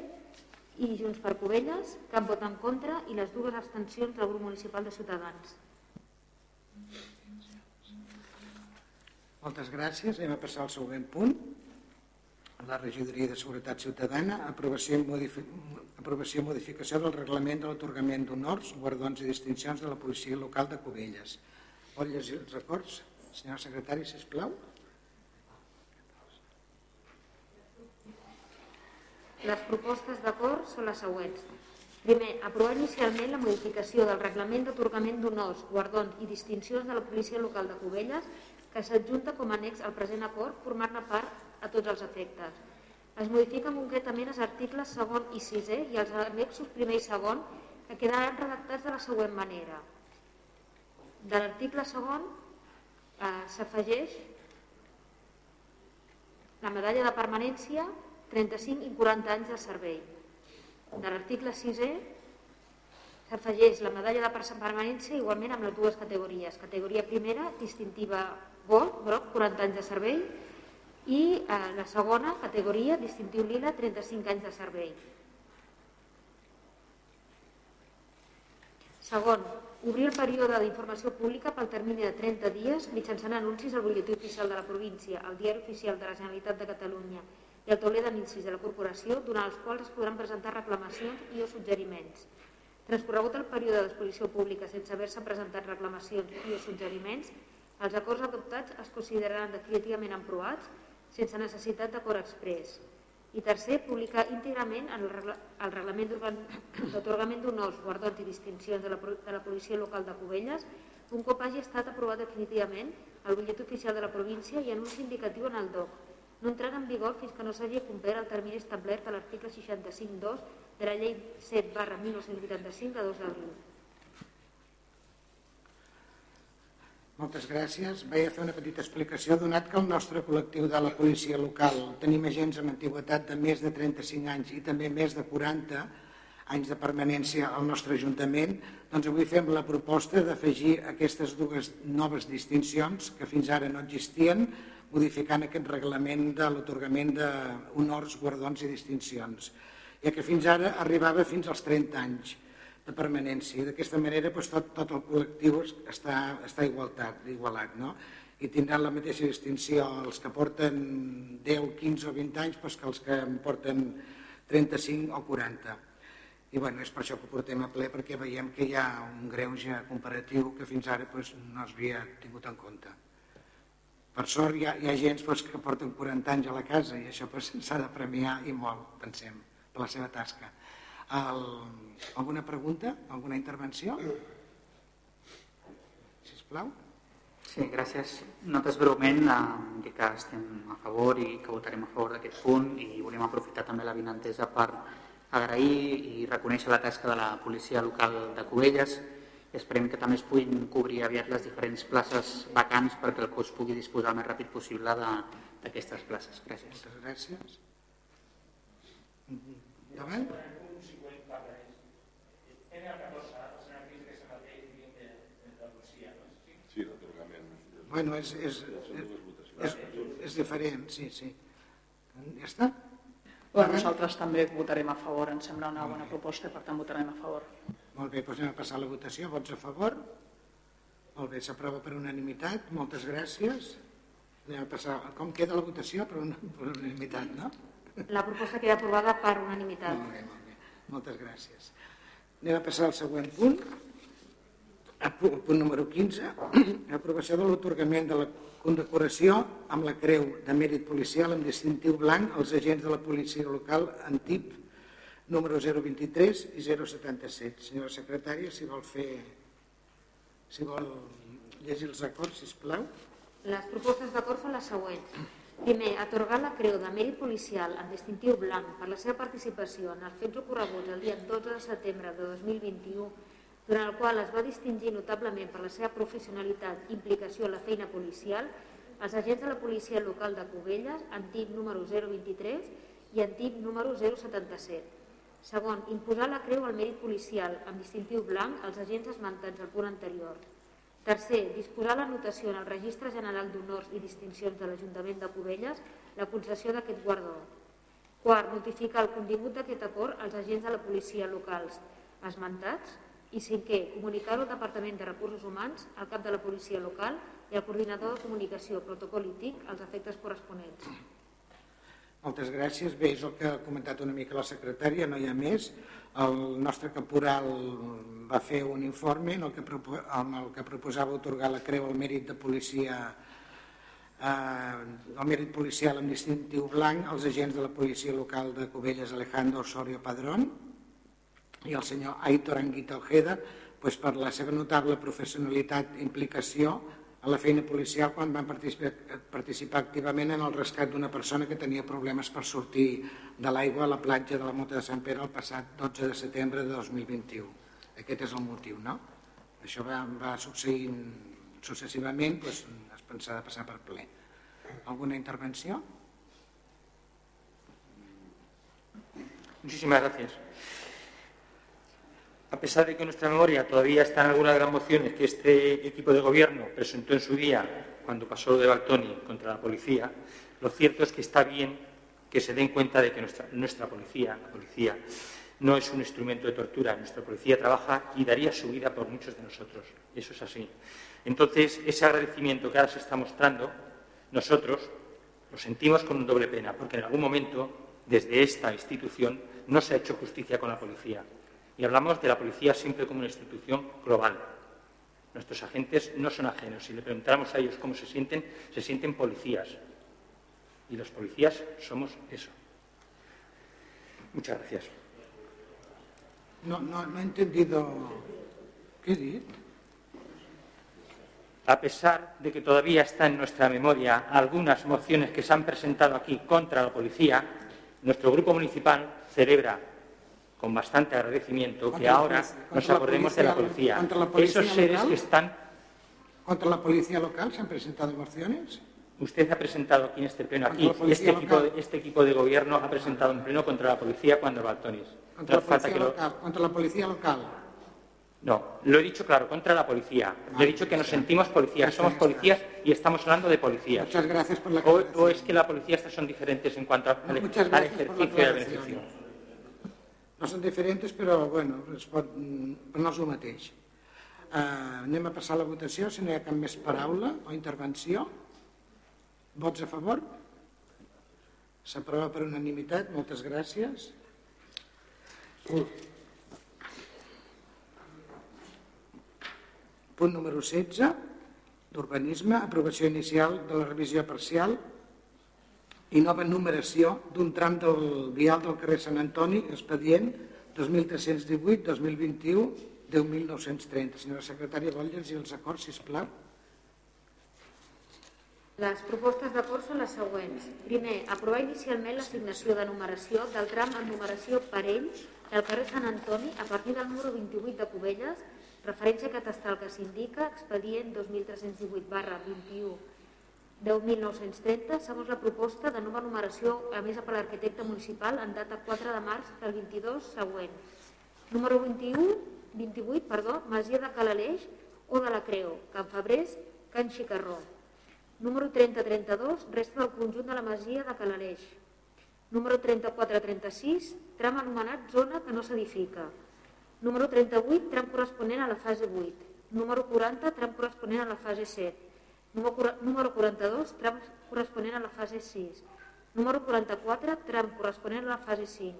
i Junts per Covelles, cap vot en contra i les dues abstencions del grup municipal de Ciutadans. Moltes gràcies. Anem a passar al següent punt la regidoria de Seguretat Ciutadana, aprovació i, aprovació i modificació del reglament de l'atorgament d'honors, guardons i distincions de la policia local de Cubelles. Vol llegir els records? Senyora secretari, sisplau. Les propostes d'acord són les següents. Primer, aprovar inicialment la modificació del reglament d'atorgament d'honors, guardons i distincions de la policia local de Cubelles que s'adjunta com a annex al present acord formant-ne part a tots els efectes. Es modifiquen concretament els articles segon i sisè i els annexos primer i segon que quedaran redactats de la següent manera. De l'article segon eh, s'afegeix la medalla de permanència 35 i 40 anys de servei. De l'article 6è s'afegeix la medalla de permanència igualment amb les dues categories. Categoria primera, distintiva gold, groc, 40 anys de servei, i eh, la segona categoria, distintiu lila, 35 anys de servei. Segon, obrir el període d'informació pública pel termini de 30 dies mitjançant anuncis al butlletí oficial de la província, al diari oficial de la Generalitat de Catalunya i al tauler d'anuncis de la corporació, durant els quals es podran presentar reclamacions i o suggeriments. Transcorregut el període d'exposició pública sense haver-se presentat reclamacions i o suggeriments, els acords adoptats es consideraran definitivament aprovats sense necessitat d'acord express. I tercer, publicar íntegrament el, reglament d'atorgament d'honors, guardons i distincions de la, de la policia local de Cubelles un cop hagi estat aprovat definitivament el butllet oficial de la província i anunci indicatiu en el DOC, no entrarà en vigor fins que no s'hagi complert el termini establert a l'article 65.2 de la llei 7 barra 1985 de 2 d'abril. Moltes gràcies. Vaig a fer una petita explicació, donat que el nostre col·lectiu de la policia local tenim agents amb antiguitat de més de 35 anys i també més de 40 anys de permanència al nostre Ajuntament, doncs avui fem la proposta d'afegir aquestes dues noves distincions que fins ara no existien, modificant aquest reglament de l'otorgament d'honors, guardons i distincions, ja que fins ara arribava fins als 30 anys de permanència. D'aquesta manera doncs, tot, tot el col·lectiu està, està igualtat, igualat. No? I tindran la mateixa distinció els que porten 10, 15 o 20 anys doncs, que els que en porten 35 o 40. I bueno, és per això que ho portem a ple, perquè veiem que hi ha un greuge comparatiu que fins ara doncs, no s'havia tingut en compte. Per sort hi ha, hi ha gent doncs, que porten 40 anys a la casa i això s'ha doncs, de premiar i molt, pensem, per la seva tasca. El, alguna pregunta? Alguna intervenció? Si plau. Sí, gràcies. Nosaltres breument eh, dir que estem a favor i que votarem a favor d'aquest punt i volem aprofitar també la vinentesa per agrair i reconèixer la tasca de la policia local de Cubelles i esperem que també es puguin cobrir aviat les diferents places vacants perquè el cos pugui disposar el més ràpid possible d'aquestes places. Gràcies. Moltes gràcies. Endavant. Bueno, és, és, és, és diferent, sí, sí. Ja està? Bueno, nosaltres també votarem a favor, ens sembla una bona proposta per tant votarem a favor. Molt bé, doncs anem a passar a la votació. Vots a favor? Molt bé, s'aprova per unanimitat. Moltes gràcies. Anem a passar... Com queda la votació? Per, una, per unanimitat, no? La proposta queda aprovada per unanimitat. Molt bé, molt bé. Moltes gràcies. Anem a passar al següent punt. El punt número 15. Aprovació de l'atorgament de la condecoració amb la Creu de Mèrit Policial amb distintiu blanc als agents de la policia local Antip número 023 i 077. Senyora secretària, si vol fer... Si vol llegir els acords, sisplau. Les propostes d'acord són les següents. Primer, atorgar la Creu de Mèrit Policial amb distintiu blanc per la seva participació en els fets ocorreguts el dia 12 de setembre de 2021, durant el qual es va distingir notablement per la seva professionalitat i implicació en la feina policial, els agents de la policia local de Cubelles, antic número 023 i antic número 077. Segon, imposar la creu al mèrit policial amb distintiu blanc als agents esmentats al punt anterior. Tercer, disposar la notació en el Registre General d'Honors i Distincions de l'Ajuntament de Cubelles la concessió d'aquest guardó. Quart, notificar el contingut d'aquest acord als agents de la policia locals esmentats. I cinquè, comunicar-ho al Departament de Recursos Humans, al cap de la policia local i al coordinador de comunicació, protocol i TIC efectes corresponents. Moltes gràcies. Bé, és el que ha comentat una mica la secretària, no hi ha més. El nostre caporal va fer un informe en el que, en el que proposava otorgar la creu al mèrit de policia eh, el mèrit policial amb distintiu blanc als agents de la policia local de Cubelles Alejandro Osorio Padrón i el senyor Aitor Anguita Ojeda pues, per la seva notable professionalitat i implicació a la feina policial quan van participar, participar activament en el rescat d'una persona que tenia problemes per sortir de l'aigua a la platja de la Mota de Sant Pere el passat 12 de setembre de 2021. Aquest és el motiu, no? Això va, va succeint successivament, doncs, es pensava passar per ple. ¿Alguna intervenció? Muchísimas gracias. A pesar de que en nuestra memoria todavía están algunas de las mociones que este equipo de gobierno presentó en su día cuando pasó lo de Baltoni contra la policía, lo cierto es que está bien que se den cuenta de que nuestra, nuestra policía, la policía, no es un instrumento de tortura. Nuestra policía trabaja y daría su vida por muchos de nosotros. Eso es así. Entonces, ese agradecimiento que ahora se está mostrando, nosotros lo sentimos con un doble pena, porque en algún momento, desde esta institución, no se ha hecho justicia con la policía. Y hablamos de la policía siempre como una institución global. Nuestros agentes no son ajenos. Si le preguntáramos a ellos cómo se sienten, se sienten policías. Y los policías somos eso. Muchas gracias. No, no, no he entendido. ¿Qué dice? A pesar de que todavía está en nuestra memoria algunas mociones que se han presentado aquí contra la policía, nuestro grupo municipal celebra con bastante agradecimiento que ahora nos acordemos de la policía. Esos seres que están... ¿Contra la policía local se han presentado mociones? Usted ha presentado aquí en este pleno, aquí, este equipo, este equipo, de, gobierno ha presentado un pleno contra la policía cuando Baltonis. ¿Contra, la policía, local. ¿Contra la policía local? No, lo he dicho claro, contra la policía. Le he dicho que nos sentimos policías, somos policías y estamos hablando de policías. Muchas gracias por la o, o es que la policía estas son diferentes en cuanto al, al ejercicio y al beneficio. No són diferents, però bueno, es pot, però no és el mateix. Uh, anem a passar la votació, si no hi ha cap més paraula o intervenció. Vots a favor? S'aprova per unanimitat, moltes gràcies. Punt número 16, d'urbanisme, aprovació inicial de la revisió parcial i nova numeració d'un tram del vial del carrer Sant Antoni, expedient 2318-2021, 10.930. Senyora secretària, vol llegir els acords, sisplau? Les propostes d'acord són les següents. Primer, aprovar inicialment l'assignació de numeració del tram en numeració parell del carrer Sant Antoni a partir del número 28 de Cubelles, referència catastral que s'indica, expedient 2318 barra 21 10.930 segons la proposta de nova numeració emesa per l'arquitecte municipal en data 4 de març del 22 següent. Número 21, 28, perdó, Masia de Calaleix o de la Creu, Can Febrés, Can Xicarró. Número 3032, resta del conjunt de la Masia de Calaleix. Número 3436, tram anomenat zona que no s'edifica. Número 38, tram corresponent a la fase 8. Número 40, tram corresponent a la fase 7 Número 42, tram corresponent a la fase 6. Número 44, tram corresponent a la fase 5.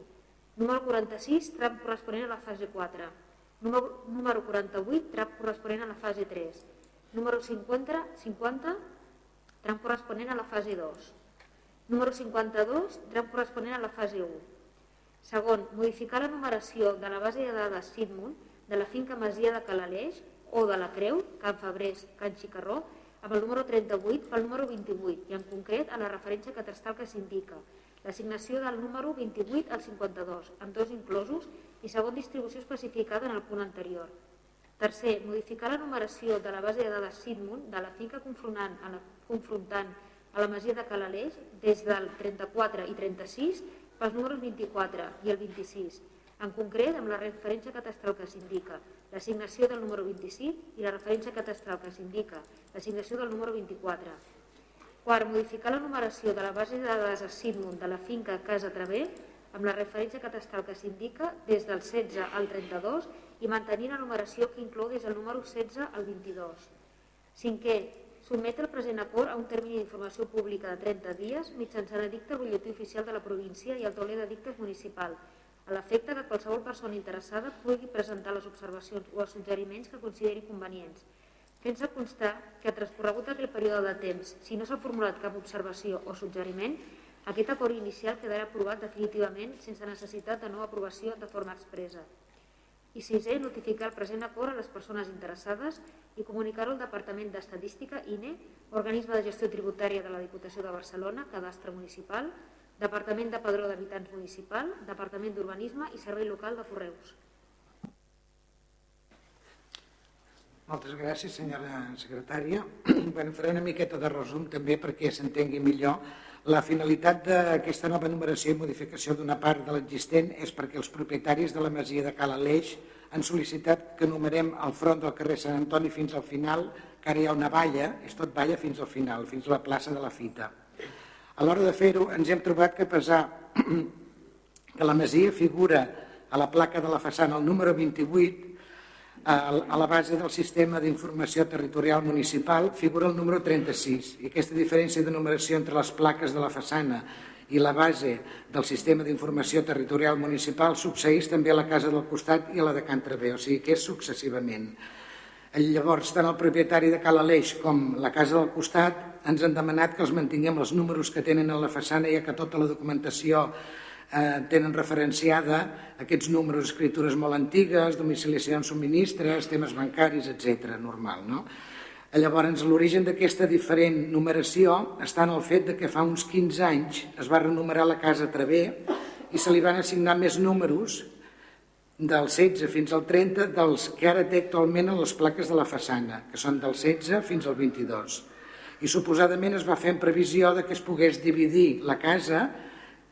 Número 46, tram corresponent a la fase 4. Número, número 48, tram corresponent a la fase 3. Número 50, 50, tram corresponent a la fase 2. Número 52, tram corresponent a la fase 1. Segon, modificar la numeració de la base de dades Sidmund de la finca Masia de Calaleix o de la Creu, Can Fabrés, Can Xicarró, amb el número 38 pel número 28 i en concret a la referència catastral que s'indica, l'assignació del número 28 al 52, amb dos inclosos i segon distribució especificada en el punt anterior. Tercer, modificar la numeració de la base de dades Sidmund de la finca confrontant a la, confrontant a la masia de Calaleix des del 34 i 36 pels números 24 i el 26, en concret amb la referència catastral que s'indica, l'assignació del número 25 i la referència catastral que s'indica, l'assignació del número 24. Quart, modificar la numeració de la base de dades a Sidmund de la finca Casa Traver amb la referència catastral que s'indica des del 16 al 32 i mantenir la numeració que inclou des del número 16 al 22. Cinquè, sotmetre el present acord a un termini d'informació pública de 30 dies mitjançant edicte al butlletí oficial de la província i al tauler d'edictes municipal, a l'efecte que qualsevol persona interessada pugui presentar les observacions o els suggeriments que consideri convenients, fent-se constar que transcorregut aquell període de temps, si no s'ha formulat cap observació o suggeriment, aquest acord inicial quedarà aprovat definitivament sense necessitat de nova aprovació de forma expressa. I sisè, notificar el present acord a les persones interessades i comunicar-ho al Departament d'Estadística, INE, organisme de gestió tributària de la Diputació de Barcelona, cadastre municipal, Departament de Padró d'Habitants Municipal, Departament d'Urbanisme i Servei Local de Correus. Moltes gràcies, senyora secretària. Bueno, faré una miqueta de resum també perquè s'entengui millor. La finalitat d'aquesta nova numeració i modificació d'una part de l'existent és perquè els propietaris de la masia de Cala Aleix han sol·licitat que numerem el front del carrer Sant Antoni fins al final, que ara hi ha una valla, és tot valla fins al final, fins a la plaça de la Fita. A l'hora de fer-ho ens hem trobat que pesar que la masia figura a la placa de la façana el número 28 a la base del sistema d'informació territorial municipal figura el número 36 i aquesta diferència de numeració entre les plaques de la façana i la base del sistema d'informació territorial municipal succeeix també a la casa del costat i a la de Can Travé, o sigui que és successivament. Llavors, tant el propietari de Cal Aleix com la casa del costat ens han demanat que els mantinguem els números que tenen a la façana, ja que tota la documentació eh, tenen referenciada aquests números, escritures molt antigues, domiciliacions subministres, temes bancaris, etc. normal. No? Llavors, l'origen d'aquesta diferent numeració està en el fet de que fa uns 15 anys es va renumerar la casa Travé i se li van assignar més números del 16 fins al 30 dels que ara té actualment a les plaques de la façana, que són del 16 fins al 22. I suposadament es va fer en previsió de que es pogués dividir la casa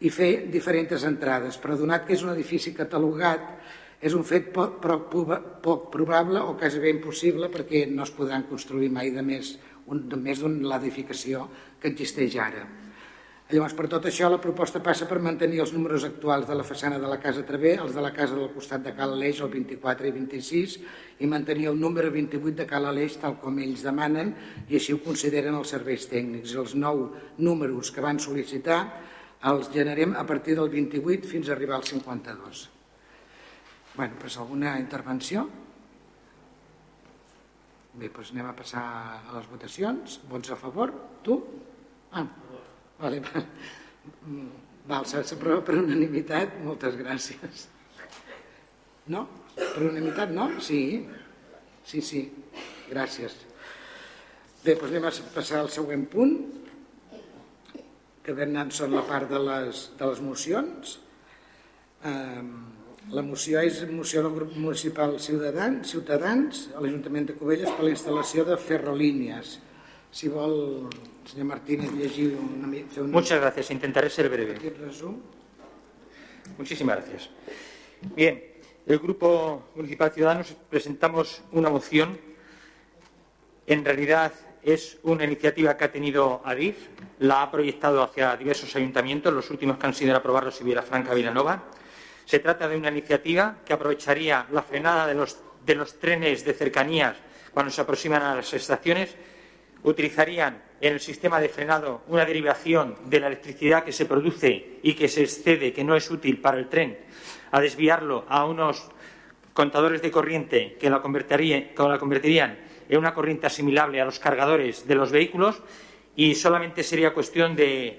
i fer diferents entrades, però donat que és un edifici catalogat, és un fet poc, poc, poc probable o quasi bé impossible perquè no es podran construir mai de més, un, de més d'una edificació que existeix ara. Llavors, per tot això, la proposta passa per mantenir els números actuals de la façana de la Casa Travé, els de la casa del costat de Cal Aleix, el 24 i 26, i mantenir el número 28 de Cal Aleix tal com ells demanen i així ho consideren els serveis tècnics. Els nou números que van sol·licitar els generem a partir del 28 fins a arribar al 52. Bé, doncs alguna intervenció? Bé, doncs anem a passar a les votacions. Vots a favor? Tu? Ah, Vale. Val, s'aprova per unanimitat. Moltes gràcies. No? Per unanimitat no? Sí. Sí, sí. Gràcies. Bé, doncs anem a passar al següent punt, que ben són la part de les, de les mocions. La moció és moció del grup municipal Ciutadans, Ciutadans a l'Ajuntament de Cubelles per la instal·lació de ferrolínies. Si vol Señor Martínez, llegir una, una... Muchas gracias. Intentaré ser breve. Muchísimas gracias. Bien, el Grupo Municipal Ciudadanos presentamos una moción. En realidad es una iniciativa que ha tenido ADIF, la ha proyectado hacia diversos ayuntamientos, los últimos que han sido aprobarlos y Franca Vilanova. Se trata de una iniciativa que aprovecharía la frenada de los, de los trenes de cercanías cuando se aproximan a las estaciones, utilizarían en el sistema de frenado una derivación de la electricidad que se produce y que se excede, que no es útil para el tren, a desviarlo a unos contadores de corriente que la, convertirían en una corriente asimilable a los cargadores de los vehículos y solamente sería cuestión de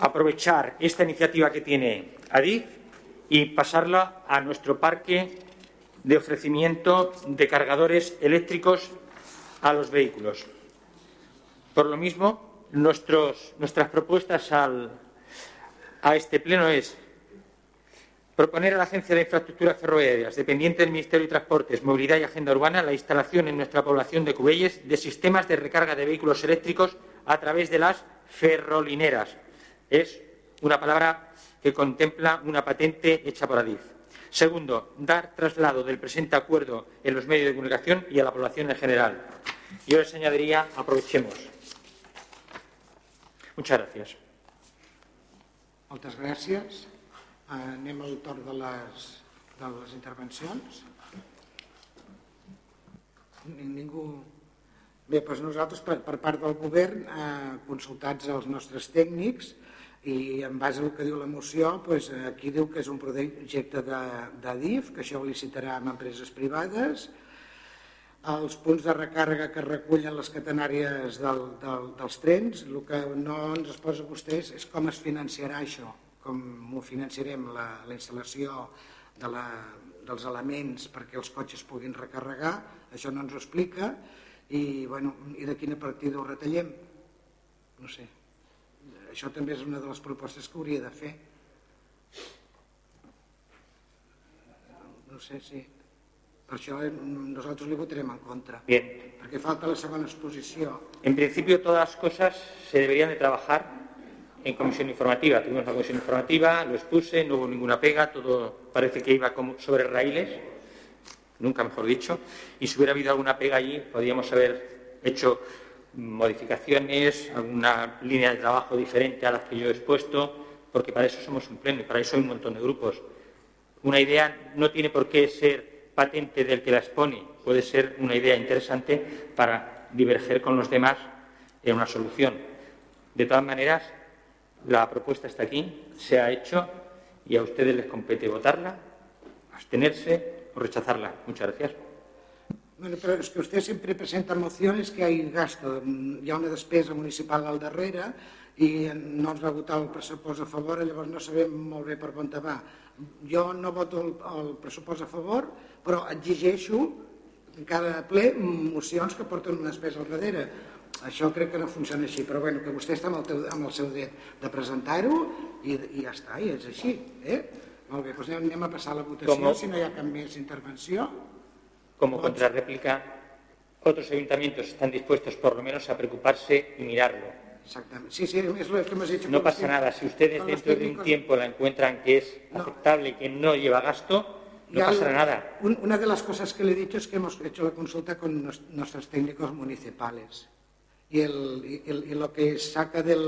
aprovechar esta iniciativa que tiene ADIF y pasarla a nuestro parque de ofrecimiento de cargadores eléctricos a los vehículos. Por lo mismo, nuestras propuestas a este pleno es proponer a la Agencia de Infraestructuras Ferroviarias, dependiente del Ministerio de Transportes, Movilidad y Agenda Urbana, la instalación en nuestra población de Cubelles de sistemas de recarga de vehículos eléctricos a través de las ferrolineras. Es una palabra que contempla una patente hecha por Adif. Segundo, dar traslado del presente acuerdo en los medios de comunicación y a la población en general. Yo les añadiría, aprovechemos. Muchas gracias. Muchas gracias. Anem al torn de les, de les intervencions. Ningú... Bé, doncs nosaltres, per, per part del govern, eh, consultats els nostres tècnics, i en base al que diu la moció, doncs, aquí diu que és un projecte d'ADIF, que això ho licitarà amb empreses privades, els punts de recàrrega que recullen les catenàries del, del, dels trens, el que no ens es posa vostès és com es financiarà això com ho finançarem la, la instal·lació de la, dels elements perquè els cotxes puguin recarregar, això no ens ho explica, i, bueno, i de quina partida ho retallem? No sé. Això també és una de les propostes que hauria de fer. No sé si... Per això nosaltres li votarem en contra. Bien. Perquè falta la segona exposició. En principi, totes les coses se deberían de trabajar en comisión informativa. Tuvimos la comisión informativa, lo expuse, no hubo ninguna pega, todo parece que iba como sobre raíles, nunca mejor dicho, y si hubiera habido alguna pega allí, podríamos haber hecho modificaciones, alguna línea de trabajo diferente a las que yo he expuesto, porque para eso somos un pleno y para eso hay un montón de grupos. Una idea no tiene por qué ser patente del que la expone, puede ser una idea interesante para diverger con los demás en una solución. De todas maneras, la propuesta está aquí, se ha hecho y a ustedes les compete votarla, abstenerse o rechazarla. Muchas gracias. Bueno, però és que vostè sempre presenta mocions que hi gasto, hi ha una despesa municipal al darrere i no ens va votar el pressupost a favor, llavors no sabem molt bé per on va. Jo no voto el, el pressupost a favor, però exigeixo en cada ple mocions que porten una despesa al darrere això crec que no funciona així, però bueno, que vostè està amb el, teu, amb el seu dret de presentar-ho i, i ja està, i és així. Eh? Molt bé, doncs anem a passar a la votació, Como, si no hi ha cap més intervenció. Com a contrarréplica, otros ayuntamientos están dispuestos por lo menos a preocuparse y mirarlo. Exactamente. Sí, sí, es lo que hemos dicho. No pasa nada. Si ustedes dentro de un tiempo la encuentran que es no. aceptable y que no lleva gasto, no pasará nada. una de las cosas que le he dicho es que hemos hecho la consulta con nuestros técnicos municipales i, el, i, el, i el que saca del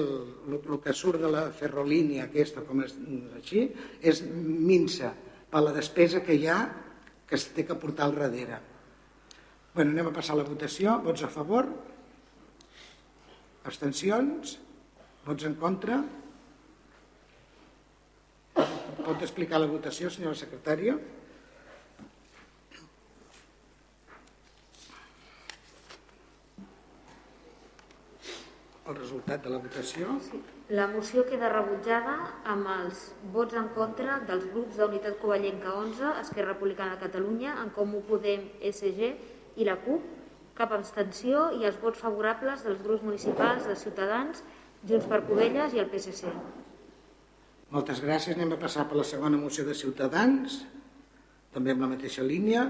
el, el que surt de la ferrolínia aquesta com és així és minsa per la despesa que hi ha que es té que portar al darrere bueno, anem a passar a la votació vots a favor abstencions vots en contra pot explicar la votació senyora secretària el resultat de la votació? Sí. La moció queda rebutjada amb els vots en contra dels grups d'Unitat Covellenca 11, Esquerra Republicana de Catalunya, en Comú Podem, SG i la CUP, cap abstenció i els vots favorables dels grups municipals de Ciutadans, Junts per Covelles i el PSC. Moltes gràcies. Anem a passar per la segona moció de Ciutadans, també amb la mateixa línia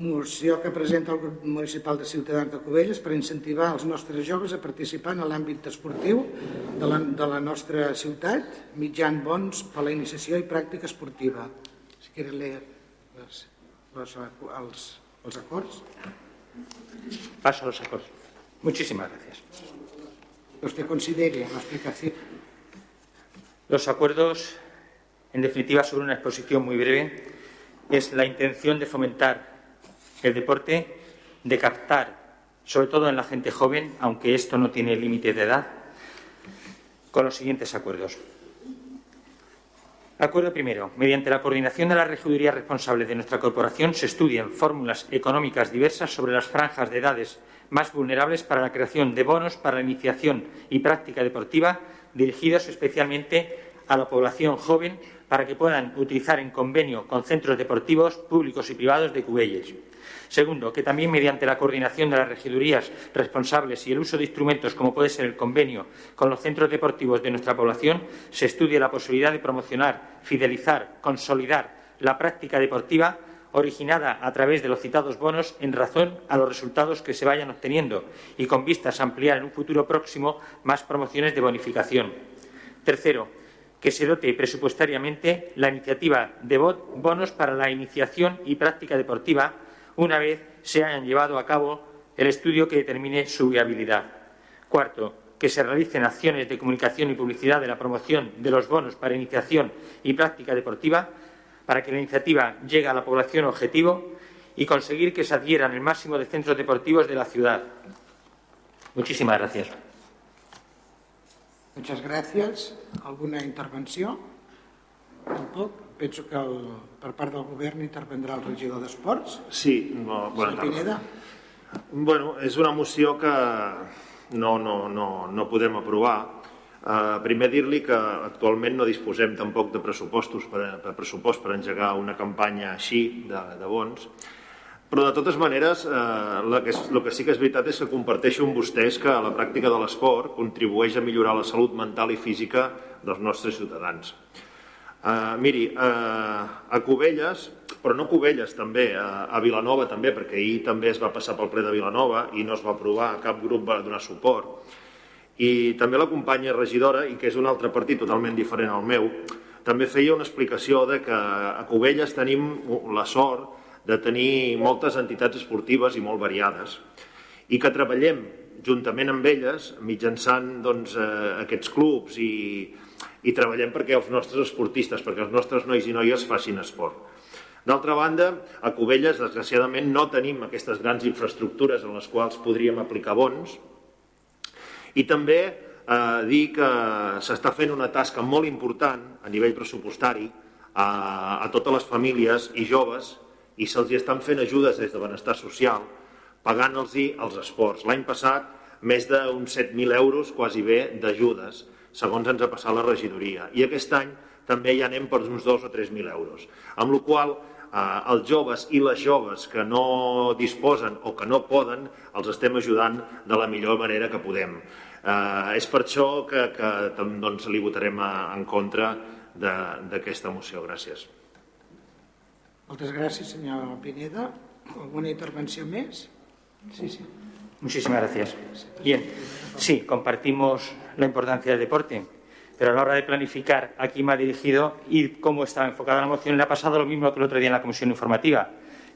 moció que presenta el grup municipal de Ciutadans de Cubelles per incentivar els nostres joves a participar en l'àmbit esportiu de la, de la nostra ciutat, mitjan bons per la iniciació i pràctica esportiva. Si quiere leer les, les, els, els acords. Paso a los acords. Muchísimas gracias. Usted considere la explicación. Los acuerdos, en definitiva, sobre una exposición muy breve, es la intención de fomentar el deporte, de captar sobre todo en la gente joven, aunque esto no tiene límite de edad, con los siguientes acuerdos. Acuerdo primero. Mediante la coordinación de las regidurías responsables de nuestra corporación se estudian fórmulas económicas diversas sobre las franjas de edades más vulnerables para la creación de bonos para la iniciación y práctica deportiva dirigidos especialmente a la población joven para que puedan utilizar en convenio con centros deportivos públicos y privados de Cubelles. Segundo, que también mediante la coordinación de las regidurías responsables y el uso de instrumentos como puede ser el convenio con los centros deportivos de nuestra población se estudie la posibilidad de promocionar, fidelizar, consolidar la práctica deportiva originada a través de los citados bonos en razón a los resultados que se vayan obteniendo y con vistas a ampliar en un futuro próximo más promociones de bonificación. Tercero, que se dote presupuestariamente la iniciativa de bonos para la iniciación y práctica deportiva una vez se hayan llevado a cabo el estudio que determine su viabilidad. Cuarto, que se realicen acciones de comunicación y publicidad de la promoción de los bonos para iniciación y práctica deportiva para que la iniciativa llegue a la población objetivo y conseguir que se adhieran el máximo de centros deportivos de la ciudad. Muchísimas gracias. Muchas gracias. ¿Alguna intervenció? Tampoc? penso que el, per part del govern intervendrà el regidor d'Esports. Sí, no, bona tarda. Pineda. Bueno, és una moció que no, no, no, no podem aprovar. Uh, primer dir-li que actualment no disposem tampoc de pressupostos per, per pressupost per engegar una campanya així de, de bons, però de totes maneres eh, que és, el que sí que és veritat és que comparteixo amb vostès que la pràctica de l'esport contribueix a millorar la salut mental i física dels nostres ciutadans. Uh, miri, uh, a Cubelles, però no Cubelles també, a, a Vilanova també, perquè ahir també es va passar pel ple de Vilanova i no es va aprovar, cap grup va donar suport. I també la companya regidora, i que és un altre partit totalment diferent al meu, també feia una explicació de que a Cubelles tenim la sort de tenir moltes entitats esportives i molt variades i que treballem juntament amb elles mitjançant doncs, eh, aquests clubs i, i treballem perquè els nostres esportistes, perquè els nostres nois i noies facin esport. D'altra banda, a Cubelles, desgraciadament, no tenim aquestes grans infraestructures en les quals podríem aplicar bons i també eh, dir que s'està fent una tasca molt important a nivell pressupostari a, a totes les famílies i joves i se'ls estan fent ajudes des de benestar social pagant-los els esports. L'any passat, més d'uns 7.000 euros, quasi bé, d'ajudes segons ens ha passat la regidoria. I aquest any també ja anem per uns 2 o 3.000 euros. Amb la qual eh, els joves i les joves que no disposen o que no poden els estem ajudant de la millor manera que podem. Eh, és per això que, que doncs, li votarem a, en contra d'aquesta moció. Gràcies. Moltes gràcies, senyor Pineda. ¿Alguna intervenció més? Sí, sí. Muchísimas gracias. Bien, sí, compartimos la importancia del deporte, pero a la hora de planificar a quién ha dirigido y cómo estaba enfocada la moción, le ha pasado lo mismo que el otro día en la comisión informativa.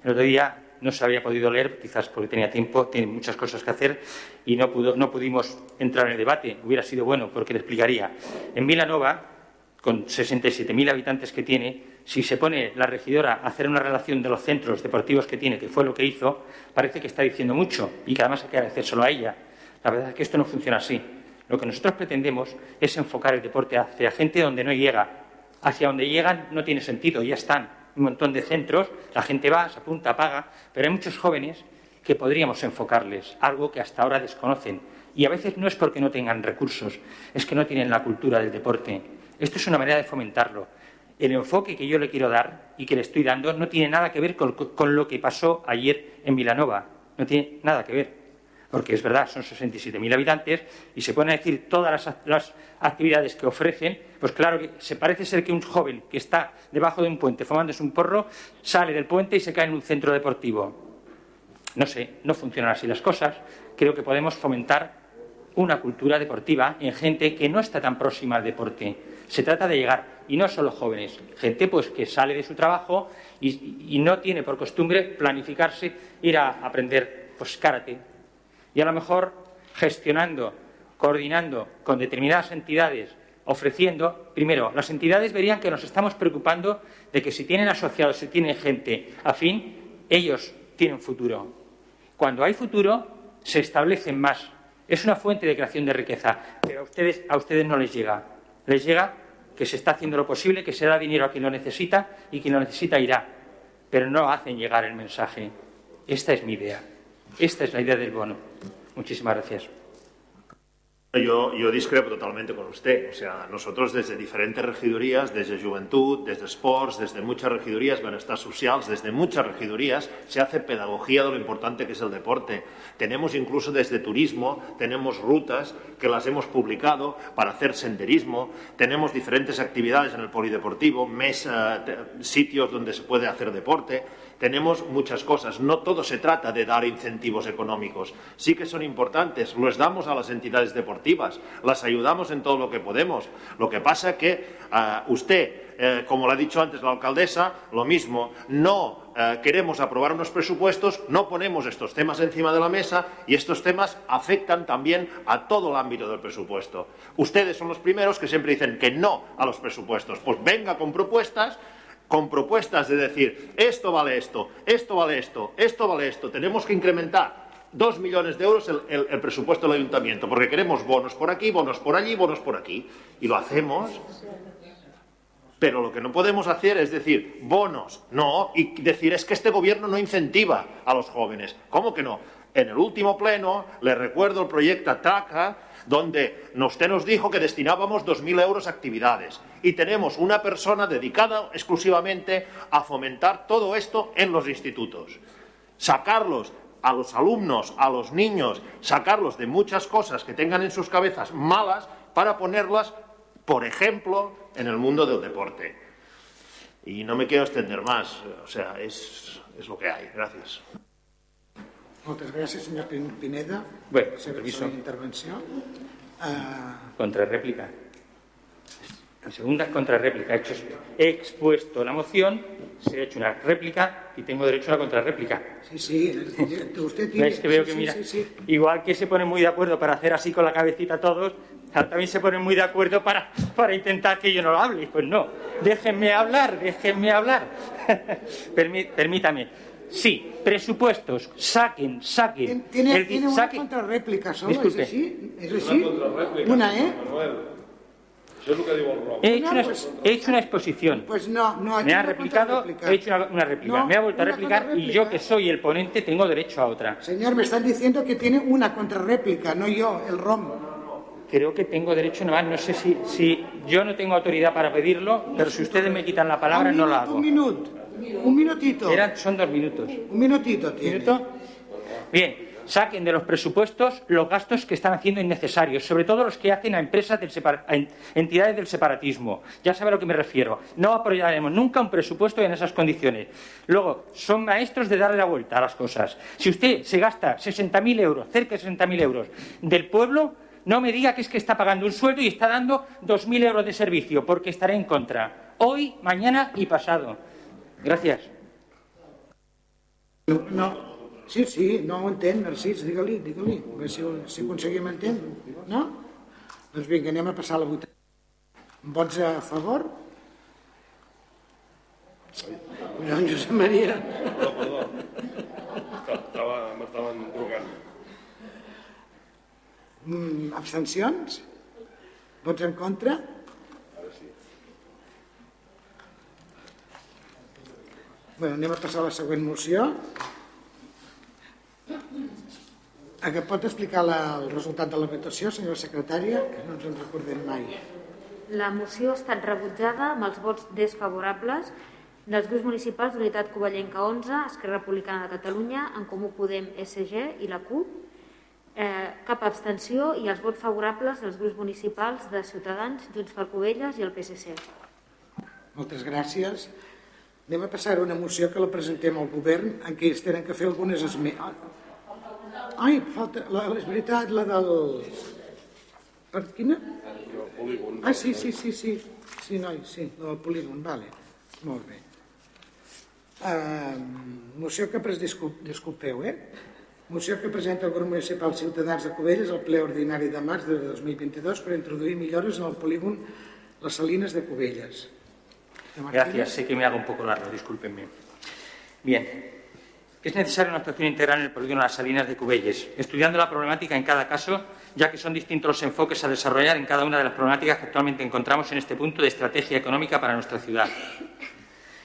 El otro día no se había podido leer, quizás porque tenía tiempo, tiene muchas cosas que hacer y no, pudo, no pudimos entrar en el debate. Hubiera sido bueno porque le explicaría. En Vilanova, con 67.000 habitantes que tiene, si se pone la regidora a hacer una relación de los centros deportivos que tiene, que fue lo que hizo, parece que está diciendo mucho y que además hay que agradecer a ella. La verdad es que esto no funciona así. Lo que nosotros pretendemos es enfocar el deporte hacia gente donde no llega. Hacia donde llegan no tiene sentido, ya están un montón de centros, la gente va, se apunta, paga, pero hay muchos jóvenes que podríamos enfocarles, algo que hasta ahora desconocen. Y a veces no es porque no tengan recursos, es que no tienen la cultura del deporte. Esto es una manera de fomentarlo el enfoque que yo le quiero dar y que le estoy dando no tiene nada que ver con, lo que pasó ayer en Vilanova. No tiene nada que ver. Porque es verdad, son 67.000 habitantes y se pueden decir todas las, actividades que ofrecen. Pues claro que se parece ser que un joven que está debajo de un puente fumándose un porro sale del puente y se cae en un centro deportivo. No sé, no funcionan así las cosas. Creo que podemos fomentar una cultura deportiva en gente que no está tan próxima al deporte. Se trata de llegar, y no solo jóvenes, gente pues que sale de su trabajo y, no tiene por costumbre planificarse ir a aprender pues karate. Y a lo mejor gestionando, coordinando con determinadas entidades, ofreciendo, primero, las entidades verían que nos estamos preocupando de que si tienen asociados, si tienen gente afín, ellos tienen futuro. Cuando hay futuro, se establecen más. Es una fuente de creación de riqueza, pero a ustedes, a ustedes no les llega. Les llega que se está haciendo lo posible, que se da dinero a quien lo necesita y quien lo necesita irá. Pero no hacen llegar el mensaje. Esta es mi idea. Esta es la idea del bono. Muchísimas gracias. Yo, yo, discrepo totalmente con usted. O sea, nosotros desde diferentes regidurías, desde Juventud, desde Sports, desde muchas regidurías, Bienestar Socials, desde muchas regidurías, se hace pedagogía de lo importante que es el deporte. Tenemos incluso desde turismo, tenemos rutas que las hemos publicado para hacer senderismo, tenemos diferentes actividades en el polideportivo, mesa, sitios donde se puede hacer deporte tenemos muchas cosas. No todo se trata de dar incentivos económicos. Sí que son importantes. Los damos a las entidades deportivas. Las ayudamos en todo lo que podemos. Lo que pasa es que uh, usted, eh, como lo ha dicho antes la alcaldesa, lo mismo, no eh, queremos aprobar unos presupuestos, no ponemos estos temas encima de la mesa y estos temas afectan también a todo el ámbito del presupuesto. Ustedes son los primeros que siempre dicen que no a los presupuestos. Pues venga con propuestas con propuestas de decir, esto vale esto, esto vale esto, esto vale esto, tenemos que incrementar dos millones de euros el, presupuesto del ayuntamiento, porque queremos bonos por aquí, bonos por allí, bonos por aquí. Y lo hacemos. Pero lo que no podemos hacer es decir, bonos, no, y decir, es que este gobierno no incentiva a los jóvenes. ¿Cómo que no? En el último pleno, le recuerdo el proyecto ATACA, donde usted nos dijo que destinábamos 2.000 euros a actividades y tenemos una persona dedicada exclusivamente a fomentar todo esto en los institutos. Sacarlos a los alumnos, a los niños, sacarlos de muchas cosas que tengan en sus cabezas malas para ponerlas, por ejemplo, en el mundo del deporte. Y no me quiero extender más, o sea, es, es lo que hay. Gracias. Moltes gràcies, senyor Pineda. Bueno, per la permiso. intervenció. Uh... Contrarréplica. En segunda contrarréplica. He, expuesto la moción, se ha hecho una réplica y tengo derecho a una contrarréplica. Sí, sí, usted tiene... ¿Ves que veo sí, que mira? sí, sí. Igual que se ponen muy de acuerdo para hacer así con la cabecita todos, ahora también se ponen muy de acuerdo para, para intentar que yo no lo hable. Pues no, déjenme hablar, déjenme hablar. Permí- permítame. Sí, presupuestos, saquen, saquen. Tiene, El- tiene una saquen- contrarréplica solo, Disculpe. és així? És així? Una, eh? Manuel, això és el que Roc. He hecho, una, pues- he hecho una exposición. Pues no, no, Me ha una replicado, he hecho una, una réplica. No, me ha vuelto a una replicar y yo, que soy el ponente, tengo derecho a otra. Señor, me están diciendo que tiene una contrarréplica, no yo, el ROM. Creo que tengo derecho nomás. No sé si, si yo no tengo autoridad para pedirlo, pero si ustedes me quitan la palabra, no la hago. Un minut, un minutito. Eran, son dos minutos. Un minutito tiene. ¿Minuto? Bien, saquen de los presupuestos los gastos que están haciendo innecesarios, sobre todo los que hacen a empresas del separa- a entidades del separatismo. Ya sabe a lo que me refiero. No apoyaremos nunca un presupuesto en esas condiciones. Luego, son maestros de darle la vuelta a las cosas. Si usted se gasta 60.000 euros, cerca de 60.000 euros del pueblo, no me diga que es que está pagando un sueldo y está dando 2.000 euros de servicio, porque estaré en contra. Hoy, mañana y pasado. Gracias. No, no. Sí, sí, no ho entén, Narcís, digue-li, digue-li, a veure si, si aconseguim entendre. No? Doncs vinga, anem a passar a la votació. Vots a favor? Joan Josep Maria. Perdó, perdó. Estava, m'estaven trucant. Mm, abstencions? Vots en contra? Bueno, anem a passar a la següent moció. A que pot explicar la, el resultat de la votació, senyora secretària, que no ens en recordem mai. La moció ha estat rebutjada amb els vots desfavorables dels grups municipals d'Unitat Covellenca 11, Esquerra Republicana de Catalunya, En Comú Podem, SG i la CUP, eh, cap abstenció i els vots favorables dels grups municipals de Ciutadans, Junts per Covelles i el PSC. Moltes gràcies. Anem a passar una moció que la presentem al govern en què es tenen que fer algunes esmenes. Ai, falta, la, és veritat, la del... Per quina? Ah, sí, sí, sí, sí. Sí, noi, sí, la del polígon, vale. Molt bé. Uh, moció que pres... Disculp, disculpeu, eh? Moció que presenta el grup municipal Ciutadans de Cubelles al ple ordinari de març de 2022 per introduir millores en el polígon Les Salines de Cubelles. Gracias, sé que me hago un poco largo, discúlpenme. Bien, es necesaria una actuación integral en el polígono de las Salinas de Cubelles, estudiando la problemática en cada caso, ya que son distintos los enfoques a desarrollar en cada una de las problemáticas que actualmente encontramos en este punto de estrategia económica para nuestra ciudad.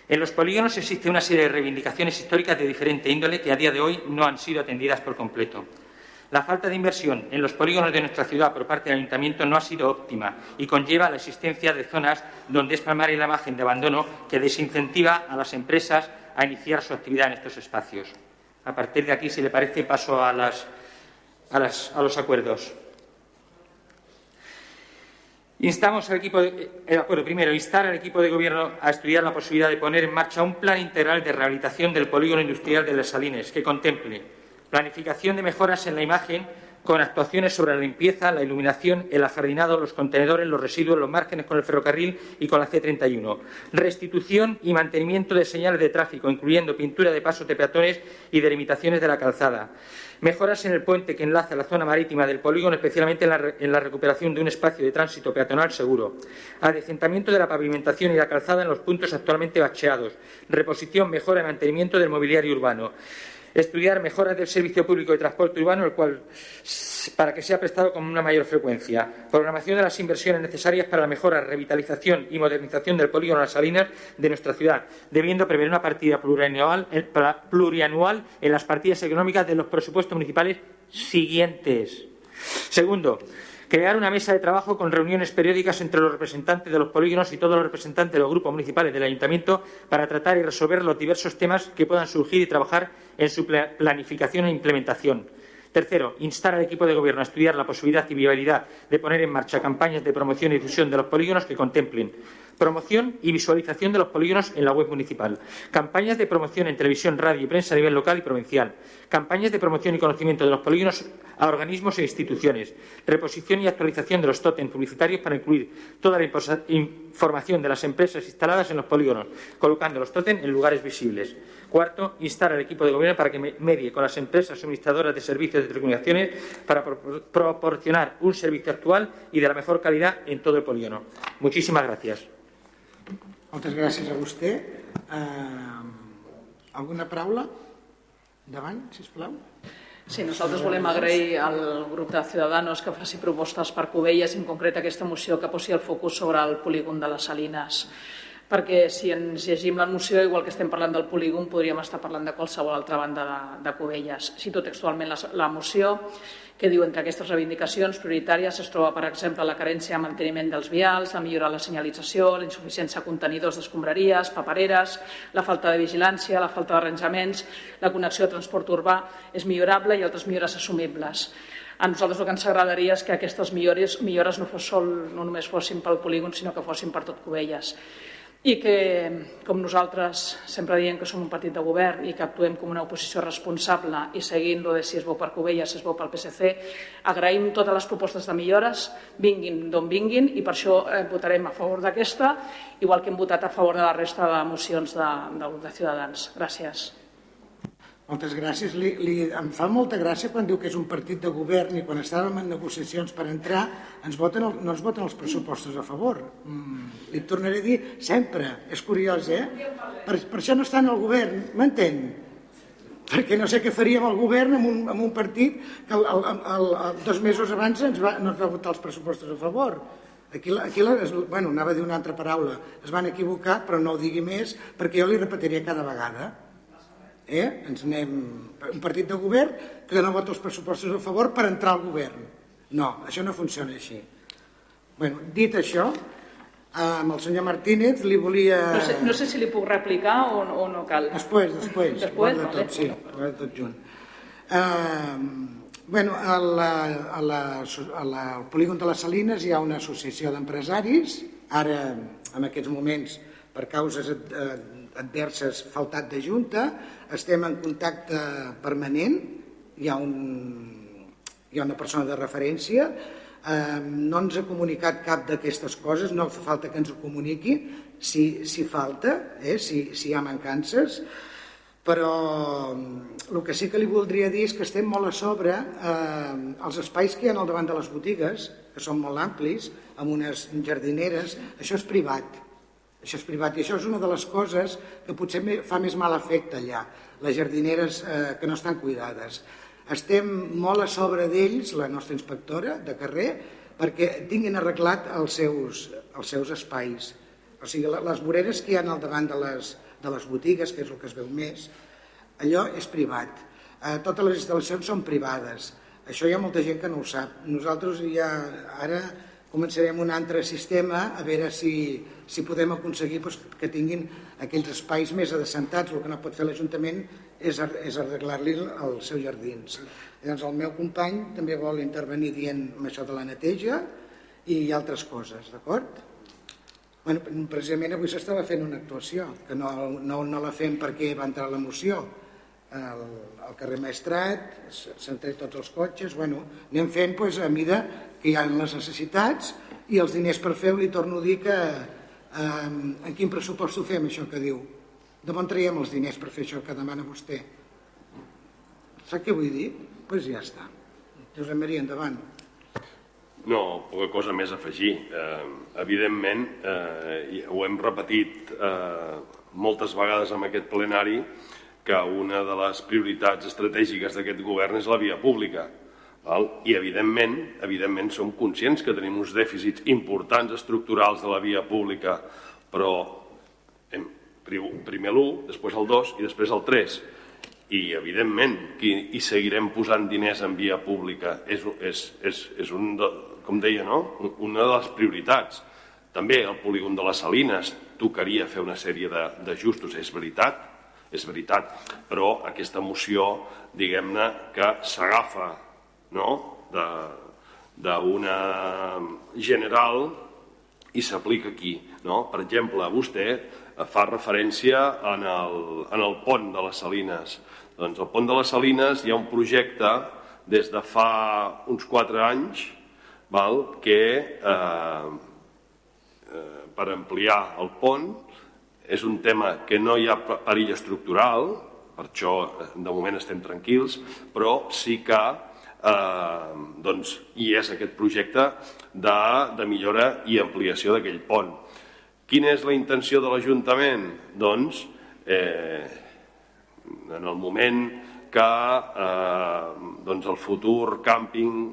En los polígonos existe una serie de reivindicaciones históricas de diferente índole que a día de hoy no han sido atendidas por completo. La falta de inversión en los polígonos de nuestra ciudad por parte del Ayuntamiento no ha sido óptima y conlleva la existencia de zonas donde es palmar la imagen de abandono que desincentiva a las empresas a iniciar su actividad en estos espacios. A partir de aquí, si le parece, paso a, las, los acuerdos. Instamos al equipo de, eh, acuerdo, primero, instar al equipo de gobierno a estudiar la posibilidad de poner en marcha un plan integral de rehabilitación del polígono industrial de las Salines que contemple planificación de mejoras en la imagen con actuaciones sobre la limpieza, la iluminación, el ajardinado, los contenedores, los residuos, los márgenes con el ferrocarril y con la C31. Restitución y mantenimiento de señales de tráfico, incluyendo pintura de pasos de peatones y delimitaciones de la calzada. Mejoras en el puente que enlaza la zona marítima del polígono, especialmente en la, en la recuperación de un espacio de tránsito peatonal seguro. Adecentamiento de la pavimentación y la calzada en los puntos actualmente bacheados. Reposición, mejora y mantenimiento del mobiliario urbano estudiar mejoras del servicio público de transporte urbano, el cual, para que sea prestado con una mayor frecuencia. Programación de las inversiones necesarias para la mejora, revitalización y modernización del polígono Las Salinas de nuestra ciudad, debiendo prever una partida plurianual, plurianual en las partidas económicas de los presupuestos municipales siguientes. Segundo, crear una mesa de trabajo con reuniones periódicas entre los representantes de los polígonos y todos los representantes de los grupos municipales del ayuntamiento para tratar y resolver los diversos temas que puedan surgir y trabajar en su planificación e implementación. Tercero, instar al equipo de gobierno a estudiar la posibilidad y viabilidad de poner en marcha campañas de promoción y difusión de los polígonos que contemplen promoción y visualización de los polígonos en la web municipal, campañas de promoción en televisión, radio y prensa a nivel local y provincial, campañas de promoción y conocimiento de los polígonos a organismos e instituciones, reposición y actualización de los tótems publicitarios para incluir toda la información de las empresas instaladas en los polígonos, colocando los tótems en lugares visibles. Cuarto, instar al equipo de gobierno para que medie con las empresas suministradoras de servicios de telecomunicaciones para proporcionar un servicio actual y de la mejor calidad en todo el polígono. Muchísimas gracias. Moltes gràcies a vostè. Uh, alguna paraula? Davant, si plau. Sí, nosaltres volem agrair al grup de Ciudadanos que faci propostes per Covelles, en concret aquesta moció que posi el focus sobre el polígon de les Salines perquè si ens llegim la moció, igual que estem parlant del polígon, podríem estar parlant de qualsevol altra banda de, de Covelles. Cito textualment la, la moció, que diu entre aquestes reivindicacions prioritàries es troba, per exemple, la carència de manteniment dels vials, la millora de la senyalització, la insuficiència de contenidors d'escombraries, papereres, la falta de vigilància, la falta d'arranjaments, la connexió de transport urbà és millorable i altres millores assumibles. A nosaltres el que ens agradaria és que aquestes millores, millores no, fos sol, no només fossin pel polígon, sinó que fossin per tot Covelles i que, com nosaltres sempre diem que som un partit de govern i que actuem com una oposició responsable i seguint lo de si és bo per Covelles, si és bo pel PSC, agraïm totes les propostes de millores, vinguin d'on vinguin, i per això eh, votarem a favor d'aquesta, igual que hem votat a favor de la resta de mocions de, de, de Ciutadans. Gràcies. Moltes gràcies. Li, li, em fa molta gràcia quan diu que és un partit de govern i quan estàvem en negociacions per entrar ens voten el, no ens voten els pressupostos a favor. Mm, li tornaré a dir sempre. És curiós, eh? Per, per això no estan al govern, m'entén? Perquè no sé què faríem al govern amb un, amb un partit que el, el, el, el, dos mesos abans ens va, no ens va votar els pressupostos a favor. Aquí, aquí la, bueno, anava a dir una altra paraula. Es van equivocar, però no ho digui més, perquè jo li repetiria cada vegada eh? ens anem un partit de govern que no vota els pressupostos a favor per entrar al govern no, això no funciona així bueno, dit això amb el senyor Martínez li volia... No sé, no sé si li puc replicar o, o no cal. Després, després. després vale. tot, sí, tot junt. Uh, bueno, a la, a la, a la, al polígon de les Salines hi ha una associació d'empresaris, ara, en aquests moments, per causes eh, adverses faltat de junta, estem en contacte permanent, hi ha, un, hi ha una persona de referència, eh, no ens ha comunicat cap d'aquestes coses, no fa falta que ens ho comuniqui, si, si falta, eh, si, si hi ha mancances, però el que sí que li voldria dir és que estem molt a sobre eh, els espais que hi ha al davant de les botigues, que són molt amplis, amb unes jardineres, això és privat, Això és privat i això és una de les coses que potser fa més mal efecte allà, les jardineres eh, que no estan cuidades. Estem molt a sobre d'ells, la nostra inspectora de carrer, perquè tinguin arreglat els seus, els seus espais. O sigui, les voreres que hi ha al davant de les, de les botigues, que és el que es veu més, allò és privat. Eh, totes les instal·lacions són privades. Això hi ha molta gent que no ho sap. Nosaltres ja ara començarem un altre sistema a veure si, si podem aconseguir doncs, que tinguin aquells espais més adescentats. El que no pot fer l'Ajuntament és, és arreglar-li els seus jardins. Llavors el meu company també vol intervenir dient això de la neteja i altres coses, d'acord? Bueno, precisament avui s'estava fent una actuació, que no, no, no la fem perquè va entrar la moció, al, al carrer Maestrat, s'han tret tots els cotxes, bueno, anem fent pues, a mida que hi ha les necessitats i els diners per fer-ho, li torno a dir que eh, en quin pressupost ho fem, això que diu? De on traiem els diners per fer això que demana vostè? Sap què vull dir? Doncs pues ja està. Josep Maria, endavant. No, poca cosa més a afegir. Eh, evidentment, eh, ho hem repetit eh, moltes vegades en aquest plenari, que una de les prioritats estratègiques d'aquest govern és la via pública. Val? I, evidentment, evidentment som conscients que tenim uns dèficits importants estructurals de la via pública, però hem, primer l'1, després el 2 i després el 3. I, evidentment, que hi seguirem posant diners en via pública. És, és, és, és un de, com deia, no? una de les prioritats. També el polígon de les Salines tocaria fer una sèrie d'ajustos, és veritat, és veritat, però aquesta moció, diguem-ne, que s'agafa no? d'una general i s'aplica aquí. No? Per exemple, vostè fa referència en el, en el pont de les Salines. Doncs el pont de les Salines hi ha un projecte des de fa uns quatre anys val, que eh, eh, per ampliar el pont és un tema que no hi ha perill estructural, per això eh, de moment estem tranquils, però sí que eh, doncs, hi és aquest projecte de, de millora i ampliació d'aquell pont. Quina és la intenció de l'Ajuntament? Doncs, eh, en el moment que eh, doncs el futur càmping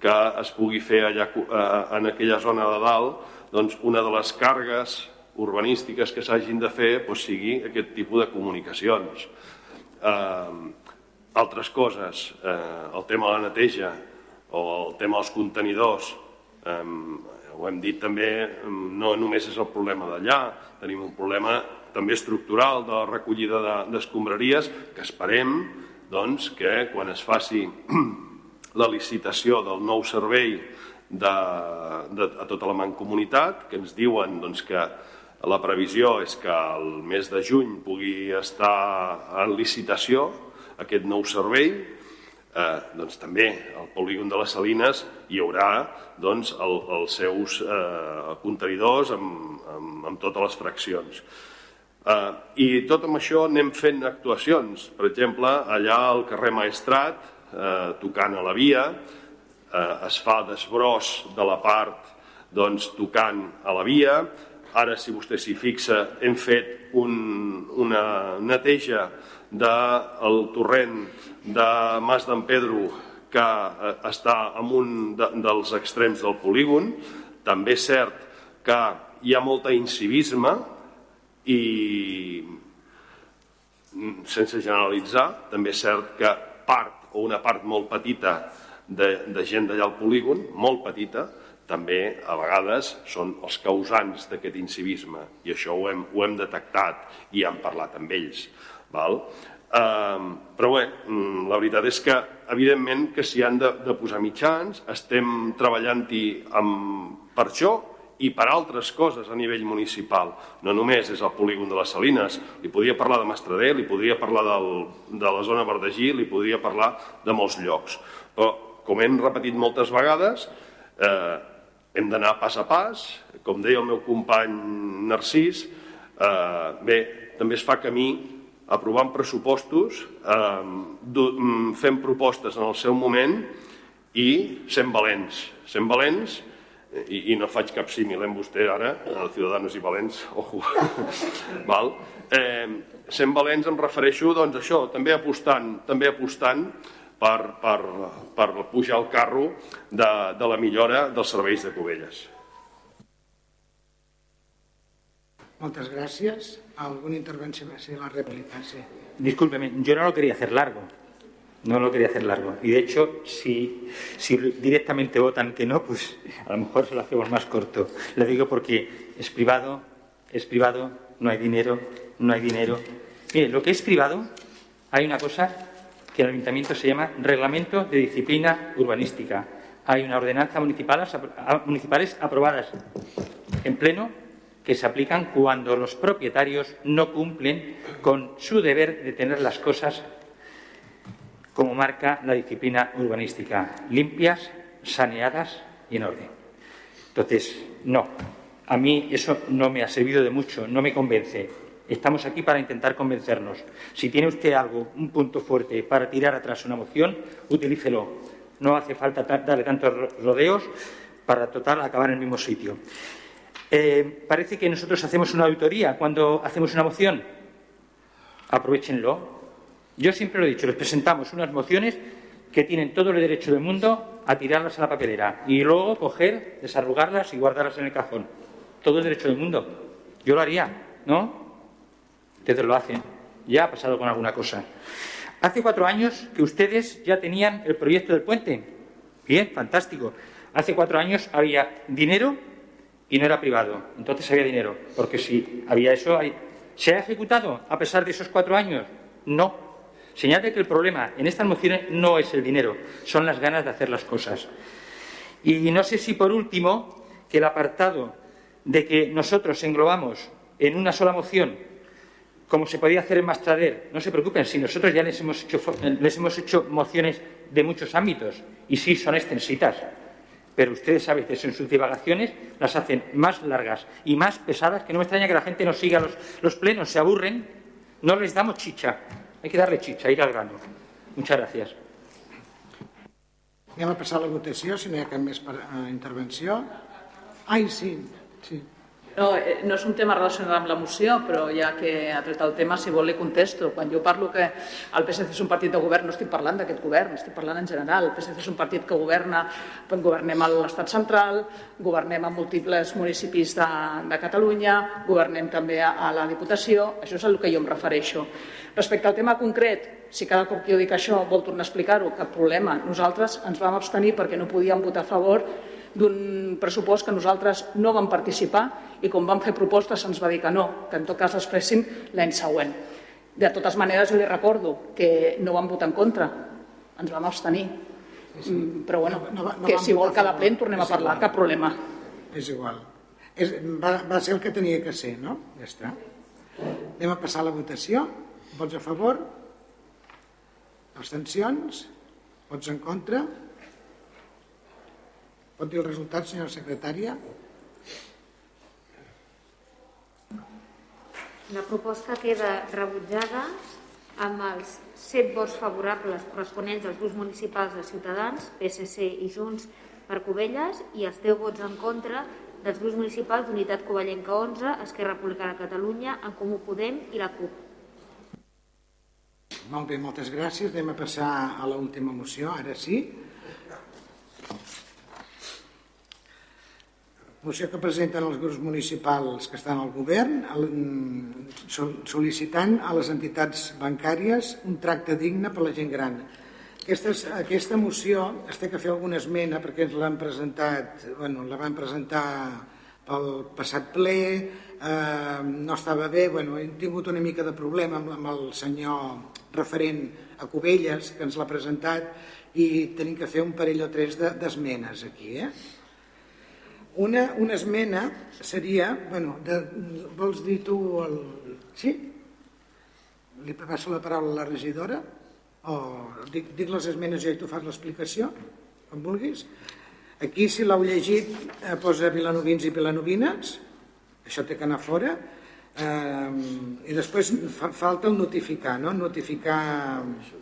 que es pugui fer allà eh, en aquella zona de dalt, doncs una de les cargues urbanístiques que s'hagin de fer doncs, sigui aquest tipus de comunicacions. Eh, altres coses, eh, el tema de la neteja o el tema dels contenidors, eh, ho hem dit també, no només és el problema d'allà, tenim un problema també estructural de la recollida d'escombraries que esperem doncs, que quan es faci la licitació del nou servei de, de, a tota la mancomunitat, que ens diuen doncs, que la previsió és que el mes de juny pugui estar en licitació aquest nou servei, eh, doncs també al polígon de les Salines hi haurà doncs, el, els seus eh, contenidors amb, amb, amb totes les fraccions. Eh, I tot amb això anem fent actuacions. Per exemple, allà al carrer Maestrat, eh, tocant a la via, eh, es fa desbròs de la part doncs, tocant a la via, Ara, si vostè s'hi fixa, hem fet un, una neteja del torrent de Mas d'en Pedro que eh, està en un de, dels extrems del polígon. També és cert que hi ha molta incivisme i, sense generalitzar, també és cert que part o una part molt petita de, de gent d'allà al polígon, molt petita, també a vegades són els causants d'aquest incivisme i això ho hem, ho hem detectat i hem parlat amb ells. Val? Uh, però bé, mm, la veritat és que evidentment que s'hi han de, de posar mitjans, estem treballant-hi per això i per altres coses a nivell municipal. No només és el polígon de les Salines, li podria parlar de Mastradell, li podria parlar del, de la zona Verdegí, li podria parlar de molts llocs. Però, com hem repetit moltes vegades, eh, hem d'anar pas a pas, com deia el meu company Narcís, eh, bé, també es fa camí aprovant pressupostos, eh, mm, fent propostes en el seu moment i sent valents, sent valents i, i no faig cap símil amb vostè ara, el Ciudadanos i Valents, ojo, val? Eh, sent valents em refereixo doncs, això, també apostant, també apostant per, per, per pujar al carro de, de la millora dels serveis de Cubelles. Moltes gràcies. ¿Alguna intervención? Sí, la réplica, sí. Discúlpeme, yo no lo quería hacer largo. No lo quería hacer largo. Y de hecho, si, si directamente votan que no, pues a lo mejor se lo hacemos más corto. Le digo porque es privado, es privado, no hay dinero, no hay dinero. Mire, lo que es privado, hay una cosa que el ayuntamiento se llama Reglamento de Disciplina Urbanística. Hay una ordenanza municipales, municipales aprobadas en pleno que se aplican cuando los propietarios no cumplen con su deber de tener las cosas como marca la disciplina urbanística, limpias, saneadas y en orden. Entonces, no, a mí eso no me ha servido de mucho, no me convence. Estamos aquí para intentar convencernos. Si tiene usted algo, un punto fuerte para tirar atrás una moción, utilícelo. No hace falta darle tantos rodeos para total acabar en el mismo sitio. Eh, parece que nosotros hacemos una auditoría cuando hacemos una moción. Aprovechenlo. Yo siempre lo he dicho, les presentamos unas mociones que tienen todo el derecho del mundo a tirarlas a la papelera y luego coger, desarrugarlas y guardarlas en el cajón. Todo el derecho del mundo. Yo lo haría, ¿no? Ustedes lo hacen. Ya ha pasado con alguna cosa. Hace cuatro años que ustedes ya tenían el proyecto del puente. Bien, fantástico. Hace cuatro años había dinero y no era privado. Entonces había dinero, porque si había eso, ¿se ha ejecutado a pesar de esos cuatro años? No. Señala que el problema en estas mociones no es el dinero, son las ganas de hacer las cosas. Y no sé si por último que el apartado de que nosotros englobamos en una sola moción, como se podía hacer en Mastrader, no se preocupen, si nosotros ya les hemos hecho, les hemos hecho mociones de muchos ámbitos y sí son extensitas pero ustedes a veces en sus divagaciones las hacen más largas y más pesadas, que no me extraña que la gente no siga los, los plenos, se aburren, no les damos chicha, hay que darle chicha, ir al grano. Muchas gracias. Anem a passar a la votació, si no hi ha cap més per, uh, intervenció. Ai, sí, sí. No, eh, no és un tema relacionat amb la moció, però ja que ha tret el tema, si vol li contesto. Quan jo parlo que el PSC és un partit de govern, no estic parlant d'aquest govern, estic parlant en general. El PSC és un partit que governa, governem a l'estat central, governem a múltiples municipis de, de Catalunya, governem també a, a la Diputació, això és el que jo em refereixo. Respecte al tema concret, si cada cop que jo dic això vol tornar a explicar-ho, cap problema. Nosaltres ens vam abstenir perquè no podíem votar a favor d'un pressupost que nosaltres no vam participar i com vam fer propostes se'ns va dir que no, que en tot cas l'expressin l'any següent. De totes maneres, jo li recordo que no vam votar en contra, ens vam abstenir. Sí, sí. Mm, però bueno, no, no, no que si vol cada ple en tornem a parlar, igual. cap problema. És igual. És, va, va ser el que tenia que ser, no? Ja està. Anem a passar a la votació. Vots a favor? Abstencions? Vots en contra? Pot dir el resultat, senyora secretària? La proposta queda rebutjada amb els set vots favorables corresponents als grups municipals de Ciutadans, PSC i Junts per Covelles i els 10 vots en contra dels grups municipals d'Unitat Covellenca 11, Esquerra Republicana de Catalunya, En Comú Podem i la CUP. Molt bé, moltes gràcies. Anem a passar a l'última moció, ara sí. Moció que presenten els grups municipals que estan al govern sol·licitant a les entitats bancàries un tracte digne per a la gent gran. Aquesta, aquesta moció es té que fer alguna esmena perquè ens l'han presentat, bueno, la van presentar pel passat ple, eh, no estava bé, bueno, hem tingut una mica de problema amb, amb el senyor referent a Cubelles, que ens l'ha presentat, i tenim que fer un parell o tres d'esmenes de, aquí. Eh? Una, una esmena seria, bueno, de, vols dir tu el... Sí? Li passo la paraula a la regidora? O dic, dic les esmenes i tu fas l'explicació, com vulguis. Aquí, si l'heu llegit, eh, posa vilanovins i vilanovines, això té que anar fora, eh, i després fa, falta el notificar, no? Notificar... no, no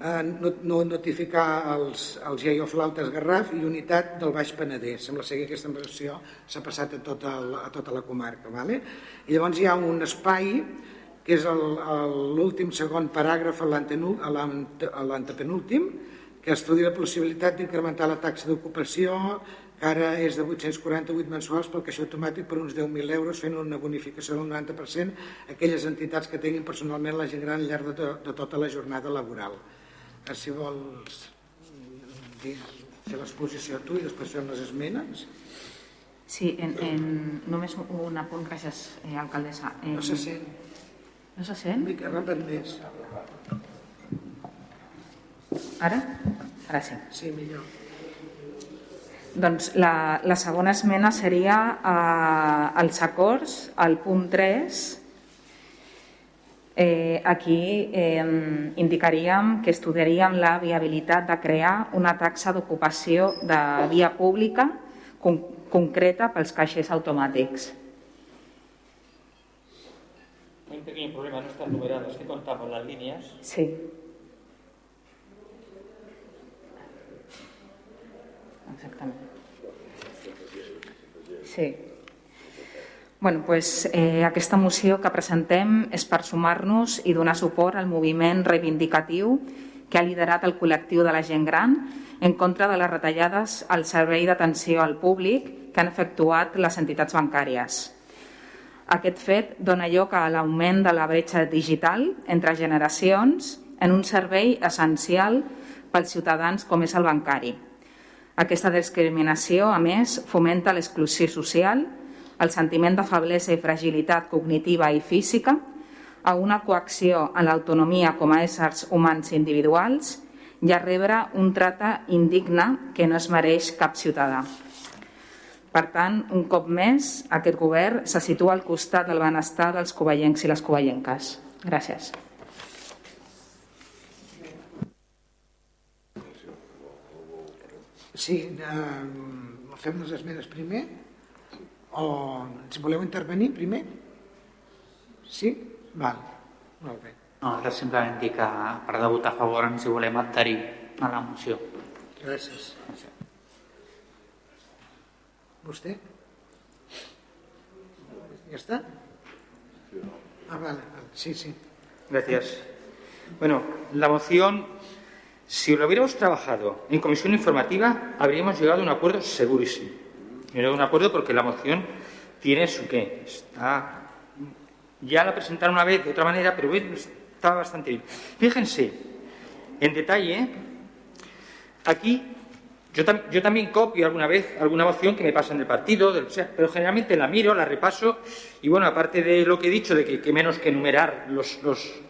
notificar els, els iaioflautes Garraf i unitat del Baix Penedès. Sembla ser que aquesta inversió s'ha passat a tota, la, a tota la comarca. Vale? I llavors hi ha un espai que és l'últim segon paràgraf a l'antepenúltim, que estudia la possibilitat d'incrementar la taxa d'ocupació, que ara és de 848 mensuals pel caixer automàtic per uns 10.000 euros, fent una bonificació del 90% a aquelles entitats que tinguin personalment la gent gran al llarg de, de tota la jornada laboral. A si vols dir, fer l'exposició tu i després fem les esmenes. Sí, en, en, només un apunt, gràcies, eh, alcaldessa. En, no se sent. No se sent? Mica, més. Ara? Ara sí. Sí, millor. Doncs la, la segona esmena seria eh, els acords, al punt 3, eh, aquí eh, indicaríem que estudiaríem la viabilitat de crear una taxa d'ocupació de via pública con concreta pels caixers automàtics. Un pequeño problema, no están numerados, que contamos las líneas. Sí. Exactament. Sí. Bueno, pues, eh, aquesta moció que presentem és per sumar-nos i donar suport al moviment reivindicatiu que ha liderat el col·lectiu de la gent gran en contra de les retallades al servei d'atenció al públic que han efectuat les entitats bancàries. Aquest fet dona lloc a l'augment de la bretxa digital entre generacions en un servei essencial pels ciutadans com és el bancari. Aquesta discriminació, a més, fomenta l'exclusió social, el sentiment de feblesa i fragilitat cognitiva i física, a una coacció en l'autonomia com a éssers humans individuals i a rebre un tracte indigne que no es mereix cap ciutadà. Per tant, un cop més, aquest govern se situa al costat del benestar dels covellencs i les covellenques. Gràcies. Sí, eh, fem les esmenes primer? O si voleu intervenir primer? Sí? Val, molt bé. No, ara simplement dir que a part de votar a favor ens hi volem adherir a la moció. Gràcies. ¿Vostè? ¿Ya está? Ah, vale, sí, sí. Gracias. Bueno, la moción Si lo hubiéramos trabajado en comisión informativa, habríamos llegado a un acuerdo segurísimo. Llegado a un acuerdo porque la moción tiene su qué. Está, ya la presentaron una vez de otra manera, pero estaba bastante bien. Fíjense, en detalle, aquí yo, yo, también copio alguna vez alguna moción que me pasa en el partido, pero generalmente la miro, la repaso y bueno, aparte de lo que he dicho de que, que menos que enumerar los, los,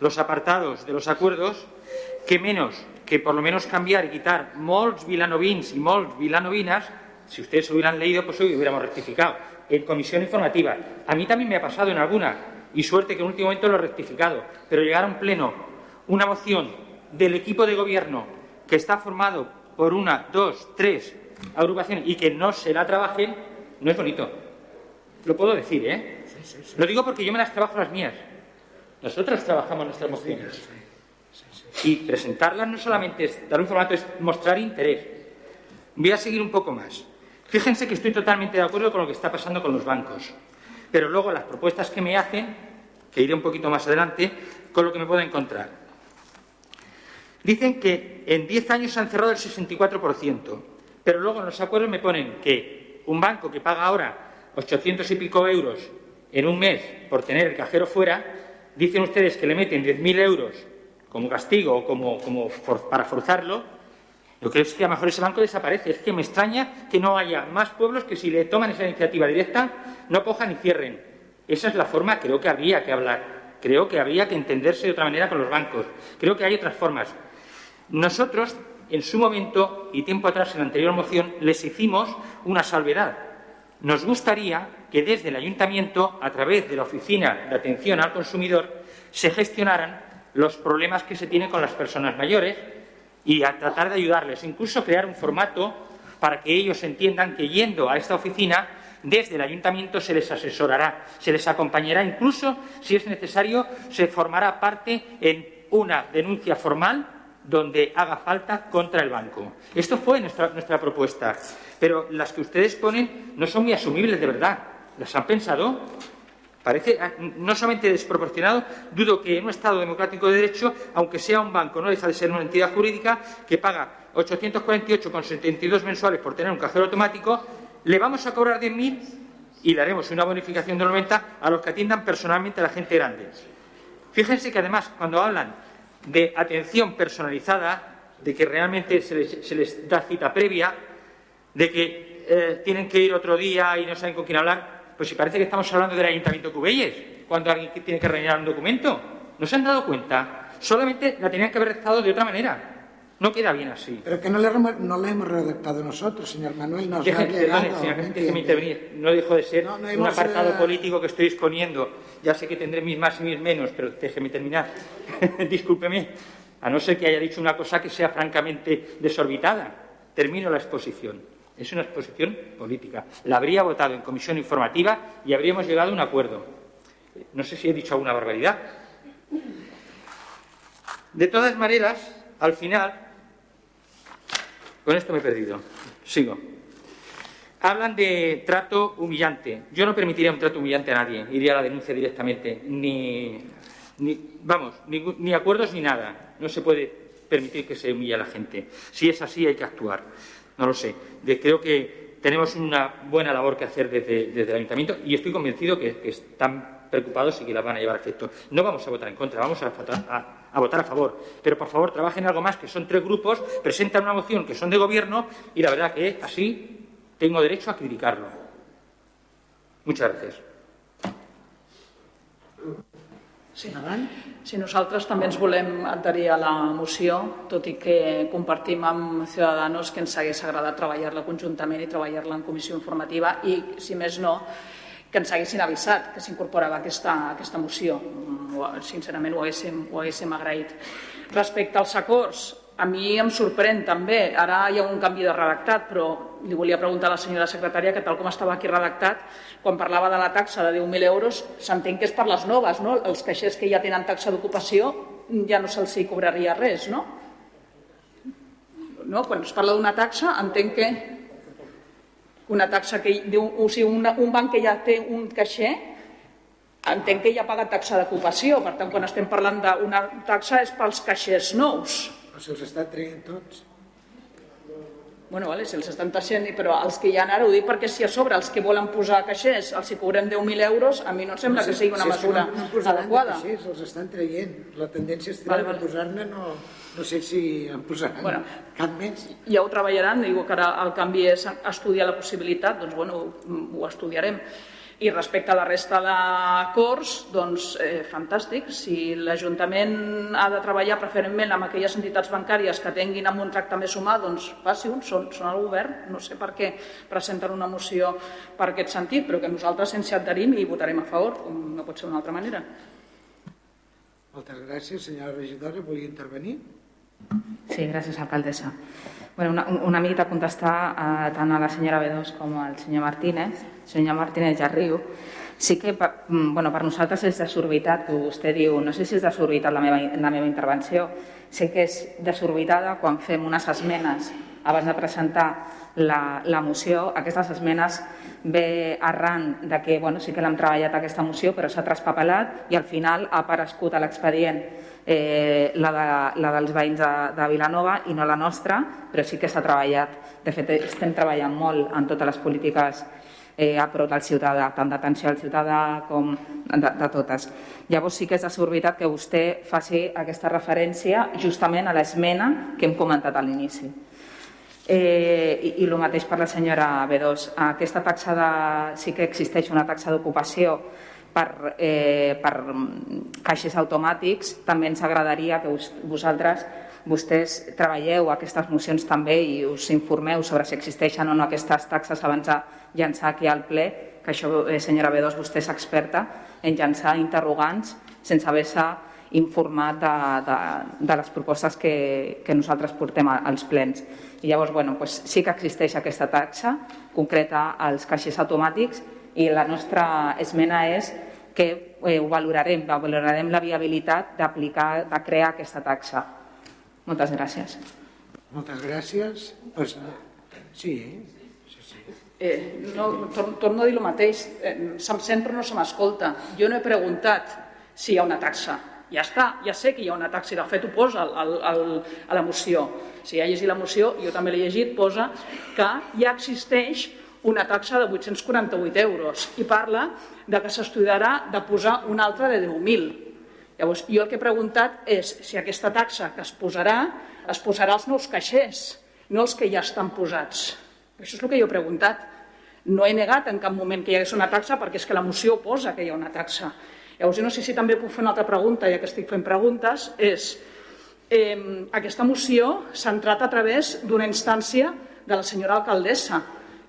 los apartados de los acuerdos, que menos que por lo menos cambiar y quitar molts vilanovins y molts vilanovinas, si ustedes hubieran leído, pues hoy hubiéramos rectificado en comisión informativa. A mí también me ha pasado en alguna, y suerte que en último momento lo he rectificado, pero llegar a un pleno, una moción del equipo de gobierno que está formado por una, dos, tres agrupaciones y que no se la trabajen, no es bonito. Lo puedo decir, ¿eh? Lo digo porque yo me las trabajo las mías. Nosotros trabajamos nuestras mociones. Y presentarlas no solamente es dar un formato, es mostrar interés. Voy a seguir un poco más. Fíjense que estoy totalmente de acuerdo con lo que está pasando con los bancos. Pero luego las propuestas que me hacen, que iré un poquito más adelante, con lo que me puedo encontrar. Dicen que en 10 años se han cerrado el 64%, pero luego en los acuerdos me ponen que un banco que paga ahora 800 y pico euros en un mes por tener el cajero fuera, dicen ustedes que le meten 10.000 euros como castigo o como, como para forzarlo, yo creo que a lo mejor ese banco desaparece. Es que me extraña que no haya más pueblos que si le toman esa iniciativa directa no cojan y cierren. Esa es la forma, creo que habría que hablar. Creo que habría que entenderse de otra manera con los bancos. Creo que hay otras formas. Nosotros, en su momento y tiempo atrás en la anterior moción, les hicimos una salvedad. Nos gustaría que desde el ayuntamiento, a través de la Oficina de Atención al Consumidor, se gestionaran los problemas que se tienen con las personas mayores y a tratar de ayudarles, incluso crear un formato para que ellos entiendan que yendo a esta oficina, desde el ayuntamiento se les asesorará, se les acompañará, incluso si es necesario, se formará parte en una denuncia formal donde haga falta contra el banco. Esto fue nuestra, nuestra propuesta, pero las que ustedes ponen no son muy asumibles de verdad. ¿Las han pensado? Parece ah, no solamente desproporcionado, dudo que en un Estado democrático de derecho, aunque sea un banco, no deja de ser una entidad jurídica que paga 848,72 mensuales por tener un cajero automático, le vamos a cobrar 10.000 y le haremos una bonificación de 90 a los que atiendan personalmente a la gente grande. Fíjense que además, cuando hablan de atención personalizada, de que realmente se les, da cita previa, de que eh, tienen que ir otro día y no saben con quién hablar, pues si parece que estamos hablando del Ayuntamiento de Cubelles, cuando alguien tiene que rellenar un documento. ¿No se han dado cuenta? Solamente la tenían que haber redactado de otra manera. No queda bien así. Pero que no le, no le hemos redactado nosotros, señor Manuel, nos ha llegado. déjeme intervenir. No dejo de ser un apartado eh, político que estoy exponiendo. Ya sé que tendré mis más y mis menos, pero déjeme terminar. Discúlpeme. A no ser que haya dicho una cosa que sea francamente desorbitada. Termino la exposición. Es una exposición política. La habría votado en comisión informativa y habríamos llegado a un acuerdo. No sé si he dicho alguna barbaridad. De todas maneras, al final, con esto me he perdido. Sigo. Hablan de trato humillante. Yo no permitiría un trato humillante a nadie. Iría a la denuncia directamente. Ni, vamos, ni, acuerdos ni nada. No se puede permitir que se humille a la gente. Si es así, hay que actuar. No lo sé. creo que tenemos una buena labor que hacer desde, el ayuntamiento y estoy convencido que, están preocupados y que la van a llevar a efecto. No vamos a votar en contra, vamos a votar a favor. Pero por favor, trabajen algo más, que son tres grupos, presentan una moción que son de gobierno y la verdad que así tengo derecho a criticarlo. Muchas gracias. Sí. Si nosaltres també ens volem adherir a la moció, tot i que compartim amb Ciudadanos que ens hagués agradat treballar-la conjuntament i treballar-la en comissió informativa i, si més no, que ens haguessin avisat que s'incorporava aquesta, aquesta moció. Sincerament ho haguéssim, ho haguéssim agraït. Respecte als acords, a mi em sorprèn també, ara hi ha un canvi de redactat, però li volia preguntar a la senyora secretària que tal com estava aquí redactat, quan parlava de la taxa de 10.000 euros, s'entén que és per les noves, no? Els caixers que ja tenen taxa d'ocupació ja no se'ls cobraria res, no? no? Quan es parla d'una taxa, entenc que una taxa que diu, o sigui, una, un banc que ja té un caixer entenc que ja paga taxa d'ocupació, per tant, quan estem parlant d'una taxa és pels caixers nous. Però se'ls està traient tots. Bueno, vale, se'ls estan taixent, però els que hi ha ara, ho dic perquè si a sobre els que volen posar caixers els hi cobrem 10.000 euros, a mi no em sembla no, si, que sigui una si mesura no, no adequada. Caixers, els estan traient. La tendència és vale, vale. posar-ne no, no sé si en posaran bueno, cap més. Ja ho treballaran, diu que ara el canvi és estudiar la possibilitat, doncs bueno, ho estudiarem. I respecte a la resta d'acords, doncs eh, fantàstic. Si l'Ajuntament ha de treballar preferentment amb aquelles entitats bancàries que tinguin amb un tracte més humà, doncs faci un, són, són el govern. No sé per què presenten una moció per aquest sentit, però que nosaltres ens adherim i votarem a favor, com no pot ser d'una altra manera. Moltes gràcies. Senyora regidora, volia intervenir? Sí, gràcies, alcaldessa. Bueno, una, una mica contestar eh, tant a la senyora Bedós com al senyor Martínez. Senyor Martínez ja riu. Sí que per, mm, bueno, per nosaltres és desorbitat, vostè diu, no sé si és desorbitat la meva, la meva intervenció, sé que és desorbitada quan fem unes esmenes abans de presentar la, la moció. Aquestes esmenes ve arran de que bueno, sí que l'hem treballat aquesta moció, però s'ha traspapelat i al final ha aparegut a l'expedient eh, la, de, la dels veïns de, de Vilanova i no la nostra, però sí que s'ha treballat. De fet, estem treballant molt en totes les polítiques eh, a prop del ciutadà, tant d'atenció al ciutadà com de, de totes. Llavors sí que és desorbitat que vostè faci aquesta referència justament a l'esmena que hem comentat a l'inici. Eh, i, I el mateix per la senyora B2. Aquesta taxa de... sí que existeix una taxa d'ocupació per, eh, per caixers automàtics. També ens agradaria que us, vosaltres vostès treballeu aquestes mocions també i us informeu sobre si existeixen o no aquestes taxes abans de llançar aquí al ple, que això, eh, senyora B2, vostè és experta en llançar interrogants sense haver-se informat de, de, de les propostes que, que nosaltres portem als plens. I llavors, bueno, doncs sí que existeix aquesta taxa concreta als caixers automàtics i la nostra esmena és que eh, ho valorarem, valorarem la viabilitat d'aplicar, de crear aquesta taxa. Moltes gràcies. Moltes gràcies. Pues, sí, sí. Eh, no, tor torno a dir el mateix, eh, se'm sent però no se m'escolta. Jo no he preguntat si hi ha una taxa. Ja està, ja sé que hi ha una taxa i de fet ho posa al, al, a la moció. Si ha llegit la moció, jo també l'he llegit, posa que ja existeix una taxa de 848 euros i parla de que s'estudiarà de posar una altra de 10.000. Llavors, jo el que he preguntat és si aquesta taxa que es posarà es posarà als nous caixers, no els que ja estan posats. Això és el que jo he preguntat. No he negat en cap moment que hi hagués una taxa perquè és que la moció posa que hi ha una taxa. Llavors, jo no sé si també puc fer una altra pregunta, ja que estic fent preguntes, és eh, aquesta moció s'ha entrat a través d'una instància de la senyora alcaldessa.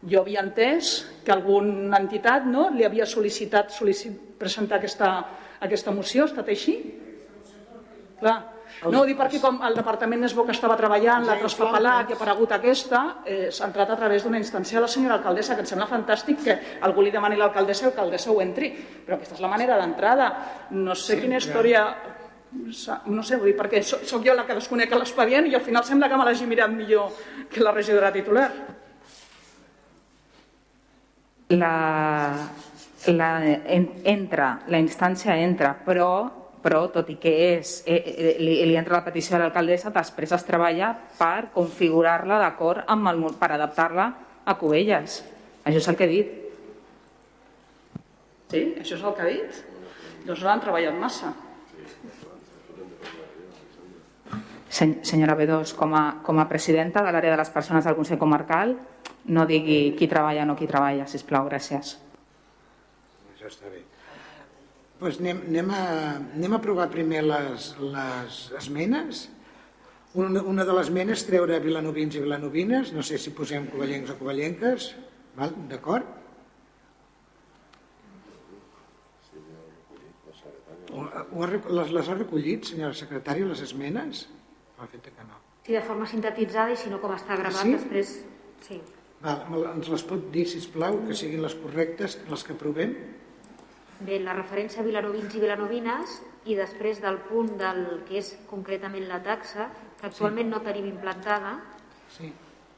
Jo havia entès que alguna entitat no, li havia sol·licitat sol·licit, presentar aquesta, aquesta moció. Ha estat així? Clar. No, ho dic perquè com el departament es veu que estava treballant, l'altre es fa pelat i ha aparegut aquesta, eh, s'ha entrat a través d'una instància de la senyora alcaldessa, que em sembla fantàstic que algú li demani a l'alcaldessa i l'alcaldessa ho entri, però aquesta és la manera d'entrada. No sé sí, quina història... No sé, vull dir, perquè soc, soc jo la que desconec l'expedient i al final sembla que me l'hagi mirat millor que la regidora titular. La, la, en, entra, la instància entra, però però tot i que és, eh, eh, li, li entra la petició a l'alcaldessa, després es treballa per configurar-la d'acord amb el, per adaptar-la a Cubelles. Això és el que he dit. Sí, això és el que ha dit. Doncs no han treballat massa. Senyora B2, com a, com a presidenta de l'àrea de les persones del Consell Comarcal, no digui qui treballa o no qui treballa, si plau, gràcies. Això està bé pues anem, anem, a, anem a provar primer les, les esmenes. Una, una de les esmenes treure vilanovins i vilanovines, no sé si posem covellencs o covellenques, d'acord? Les, les ha recollit, senyora secretària, les esmenes? Fet que no. Sí, de forma sintetitzada i si no com està gravat sí? després... Sí. Val, ens les pot dir, si plau, que siguin les correctes, les que provem? Bé, la referència a vilanovins i vilanovines i després del punt del que és concretament la taxa, que actualment sí. no tenim implantada, sí.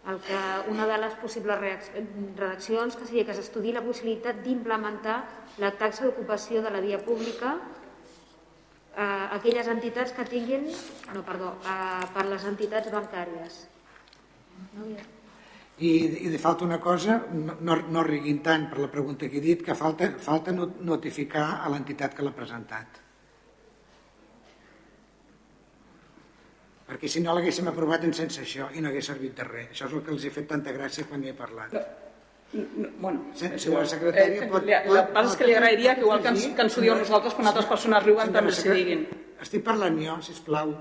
el que una de les possibles redaccions que seria que s'estudi la possibilitat d'implementar la taxa d'ocupació de la via pública a aquelles entitats que tinguin, no, perdó, a, per les entitats bancàries. No, ja i, i de falta una cosa, no, no, no riguin tant per la pregunta que he dit, que falta, falta notificar a l'entitat que l'ha presentat. Perquè si no l'haguéssim aprovat en sense això i no hagués servit de res. Això és el que els he fet tanta gràcia quan hi he parlat. No, no, bueno, senyora secretària, eh, pot, el que passa és que li agrairia que igual que ens, que ens ho diu nosaltres quan altres persones riuen també s'hi diguin. Estic parlant jo, sisplau.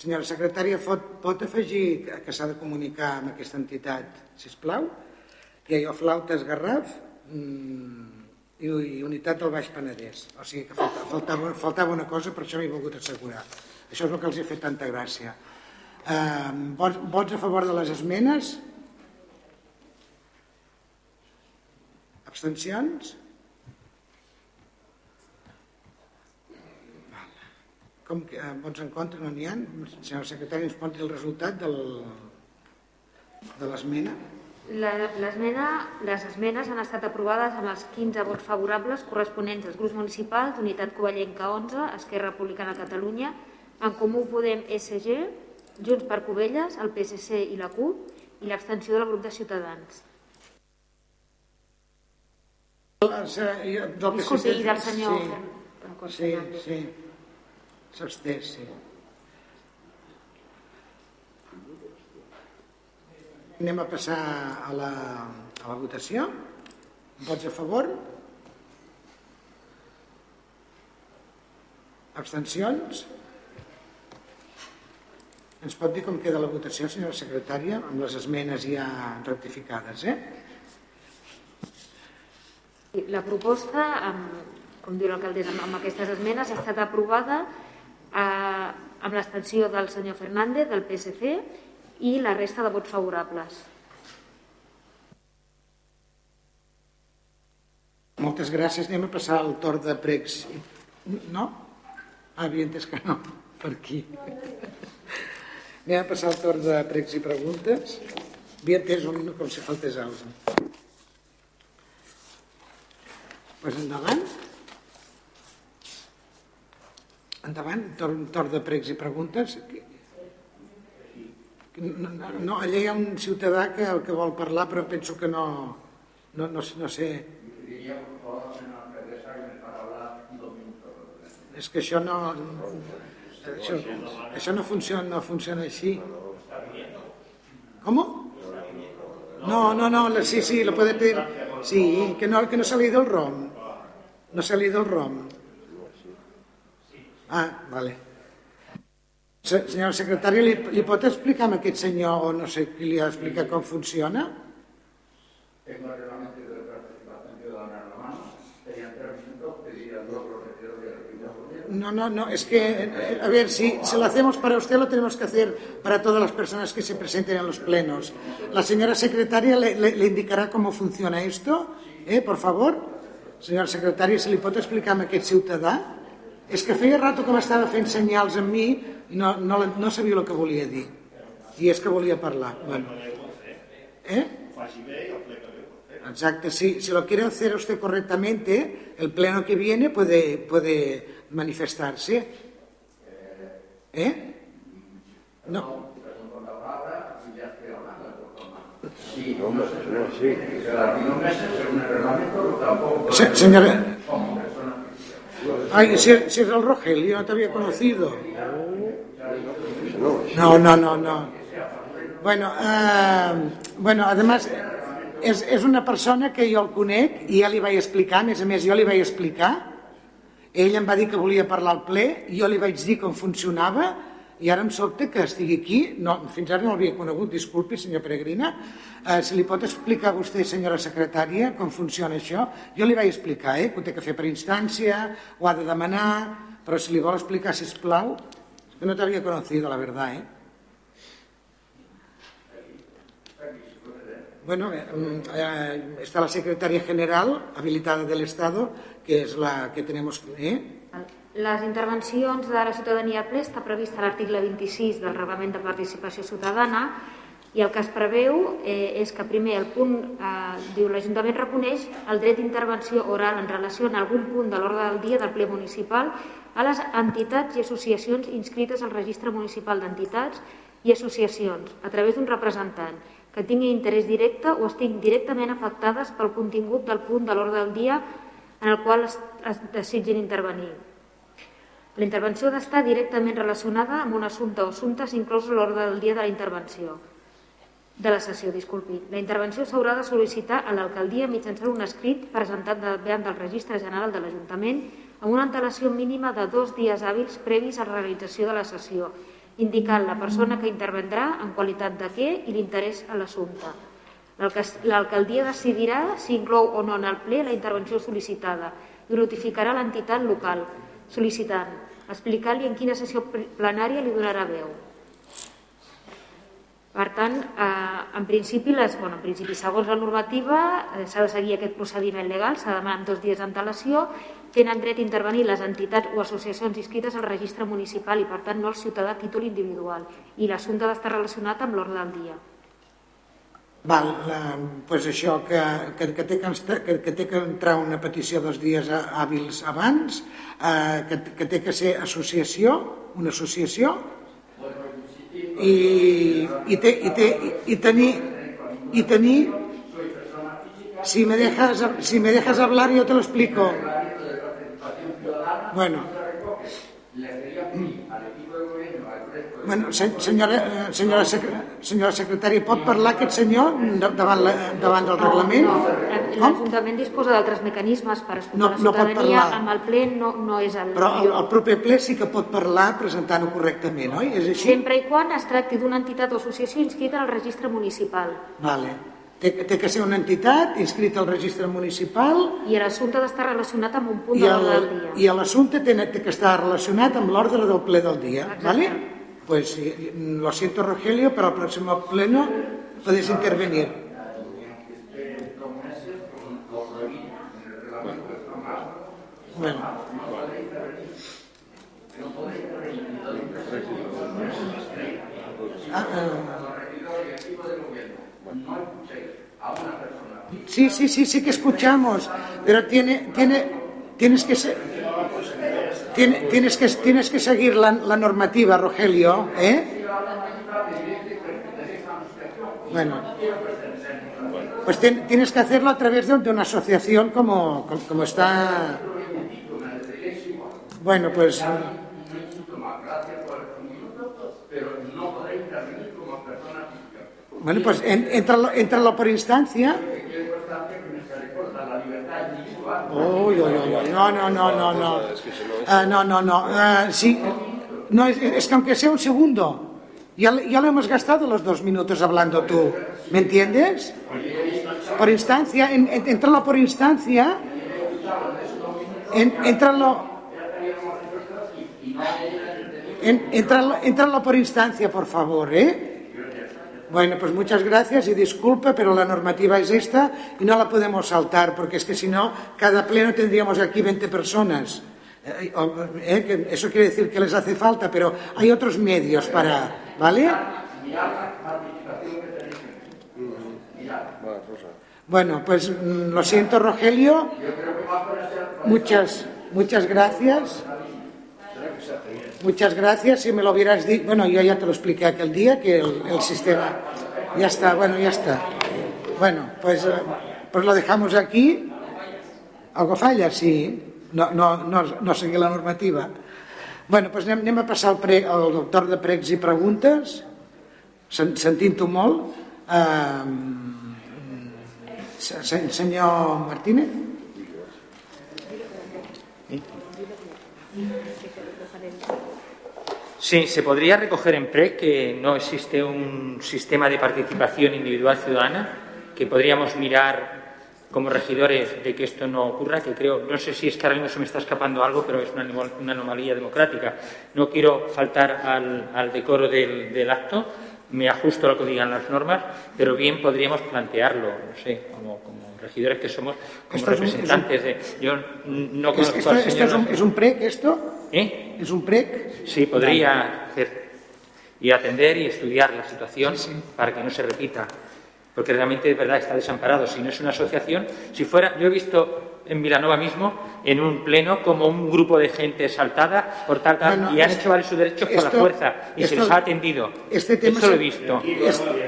Senyora secretària, pot, pot afegir que s'ha de comunicar amb aquesta entitat, si us plau? Ha flautes Garraf i, i unitat del Baix Penedès. O sigui que faltava, faltava, faltava una cosa, per això m'he volgut assegurar. Això és el que els he fet tanta gràcia. Eh, vots, vots a favor de les esmenes? Abstencions? Com que eh, vots en contra no n'hi ha? Senyor secretari, ens pot dir el resultat del, de l'esmena? L'esmena, les esmenes han estat aprovades amb els 15 vots favorables corresponents als grups municipals d'Unitat Covellenca 11, Esquerra Republicana de Catalunya, en Comú Podem SG, Junts per Covelles, el PSC i la CUP i l'abstenció del grup de Ciutadans. Disculpi, i del senyor... Sí, sí, sí. S'absté, sí. Anem a passar a la, a la votació. Vots a favor? Abstencions? Ens pot dir com queda la votació, senyora secretària, amb les esmenes ja rectificades, eh? La proposta, com diu l'alcaldessa, amb aquestes esmenes ha estat aprovada amb l'extensió del senyor Fernández, del PSC, i la resta de vots favorables. Moltes gràcies. Anem a passar al torn de pregs. No? Ah, havia entès que no. Per aquí. Anem a passar el torn de pregs i preguntes. Havia entès un, com si faltés alguna cosa. Pues endavant. Endavant, torn, torn de pregs i preguntes. No, no, allà hi ha un ciutadà que, que vol parlar, però penso que no, no, no, no sé. És que això no... Això, això no funciona, no funciona així. ¿Cómo? No, no, no, sí, sí, lo puede pedir. Sí, que no, que no se ha leído el ROM. No se ha leído el ROM. Ah, vale. Senyora secretària, li, li pot explicar a aquest senyor, o no sé qui li ha explicat com funciona? Tengo el reglamento de participación ciudadana en la mano, serían tres minutos, pediría el otro retiro de No, no, no, es que, a ver, si, si lo hacemos para usted, lo tenemos que hacer para todas las personas que se presenten en los plenos. La señora secretaria le, le, le indicará cómo funciona esto, eh, por favor. Senyora secretària, si li pot explicar a aquest ciutadà? És que feia rato que m'estava fent senyals amb mi i no, no, no sabia el que volia dir. I és que volia parlar. Bueno. ¿Eh? Exacto, si, si lo quiere hacer usted correctamente, el pleno que viene puede, puede manifestarse. ¿Eh? No. Sí, sí. Señora. Ay, si, si es el Rogelio, te había conocido. No, no, no, no. Bueno, uh, bueno, además és, és una persona que jo el conec i ja li vaig explicar, a més a més jo li vaig explicar, ell em va dir que volia parlar al ple, jo li vaig dir com funcionava i ara em sobta que estigui aquí, no, fins ara no l'havia conegut, disculpi senyor Peregrina, eh, si li pot explicar a vostè, senyora secretària, com funciona això, jo li vaig explicar, eh, que ho té que fer per instància, ho ha de demanar, però si li vol explicar, si plau, que no t'havia conocido, la verdad, eh? Bueno, eh, eh, está la secretaria general habilitada del Estado, que és la que tenemos... Eh? Les intervencions de la ciutadania ple està prevista a l'article 26 del Reglament de Participació Ciutadana i el que es preveu eh, és que primer el punt eh, diu l'Ajuntament reconeix el dret d'intervenció oral en relació amb algun punt de l'ordre del dia del ple municipal a les entitats i associacions inscrites al registre municipal d'entitats i associacions a través d'un representant que tingui interès directe o estiguin directament afectades pel contingut del punt de l'ordre del dia en el qual es, es desitgin intervenir. La intervenció ha d'estar directament relacionada amb un assumpte o assumptes inclòs l'ordre del dia de la intervenció de la sessió, disculpi. La intervenció s'haurà de sol·licitar a l'alcaldia mitjançant un escrit presentat davant del Registre General de l'Ajuntament amb una antelació mínima de dos dies hàbils previs a la realització de la sessió, indicant la persona que intervendrà en qualitat de què i l'interès a l'assumpte. L'alcaldia decidirà si inclou o no en el ple la intervenció sol·licitada i notificarà l'entitat local, sol·licitant, explicar-li en quina sessió plenària li donarà veu. Per tant, eh, en principi, les, bueno, en principi, segons la normativa, eh, s'ha de seguir aquest procediment legal, s'ha de demanar en dos dies d'antelació, tenen dret a intervenir les entitats o associacions inscrites al registre municipal i, per tant, no el ciutadà a títol individual. I l'assumpte ha d'estar relacionat amb l'ordre del dia. Val, la, pues això, que, que, que, té que, que, que té que entrar una petició dos dies hàbils abans, eh, que, que té que ser associació, una associació, i, i, té, i, té, i tenir, i tenir si me dejas, si me dejas hablar yo te lo explico. Bueno. Bueno, senyora, senyora, senyora secretària, pot parlar aquest senyor davant, la, davant del reglament? L'Ajuntament disposa d'altres mecanismes per escoltar no, la ciutadania, no amb el ple no, no és el Però el, el proper ple sí que pot parlar presentant-ho correctament, oi? És així? Sempre i quan es tracti d'una entitat o associació inscrita al registre municipal. Vale. Té, té que ser una entitat inscrita al registre municipal... I l'assumpte ha d'estar relacionat amb un punt de l'ordre del dia. I l'assumpte té, té que estar relacionat amb l'ordre del ple del dia, Exacte. vale? Pues lo siento Rogelio, pero al próximo pleno puedes intervenir. Bueno. Ah, Sí, sí, sí, sí que escuchamos, pero tiene, tiene, tienes que ser, tiene, tienes que tienes que seguir la, la normativa, Rogelio, ¿eh? Bueno, pues ten- tienes que hacerlo a través de, de una asociación como, como, como está. Bueno, pues. Bueno, pues en, entralo, entralo por instancia. Uy, uy, uy, no, no, no, no, no. Ah, no, no, no. Ah, sí, no es, es que aunque sea un segundo, ya, ya lo hemos gastado los dos minutos hablando tú. ¿Me entiendes? Por instancia, en, en- entralo por instancia. En, entralo. En, entralo, entralo por instancia, por favor, ¿eh? Bueno, pues muchas gracias y disculpa, pero la normativa es esta y no la podemos saltar, porque es que si no, cada pleno tendríamos aquí 20 personas. Eh, o- eh, eso quiere decir que les hace falta, pero hay otros medios para. ¿Vale? Bueno, pues mm, lo siento, Rogelio. Muchas, muchas gracias. Muchas gracias. Si me lo hubieras dicho, bueno, yo ya te lo expliqué aquel día que el, el sistema ya está, bueno, ya está. Bueno, pues, pues lo dejamos aquí. Algo falla, sí. No, no, no, no seguir la normativa. Bueno, doncs anem, anem a passar al, pre, al doctor de pregs i preguntes. Sen, Sentint-ho molt. Eh, se- se- senyor Martínez? Sí, se podría recoger en PRE que no existe un sistema de participación individual ciudadana, que podríamos mirar como regidores de que esto no ocurra, que creo, no sé si es que ahora mismo se me está escapando algo, pero es una, anomalía democrática. No quiero faltar al, al decoro del, del acto, me ajusto a lo que digan las normas, pero bien podríamos plantearlo, no sé, como, como regidores que somos, como Esto es un- es un- representantes de... Yo no ¿Es- conozco ¿Esto, al esto señor... es, un, es un PREC esto? ¿Eh? ¿Es un PREC? Sí, podría hacer y atender y estudiar la situación para que no se repita, porque realmente de verdad está desamparado. Si no es una asociación, si fuera, yo he visto en Vilanova mismo, en un pleno, como un grupo de gente saltada por tal, y han esto- hecho valer sus derechos por la esto- fuerza y se esto- les ha atendido. este tema Eso lo he visto.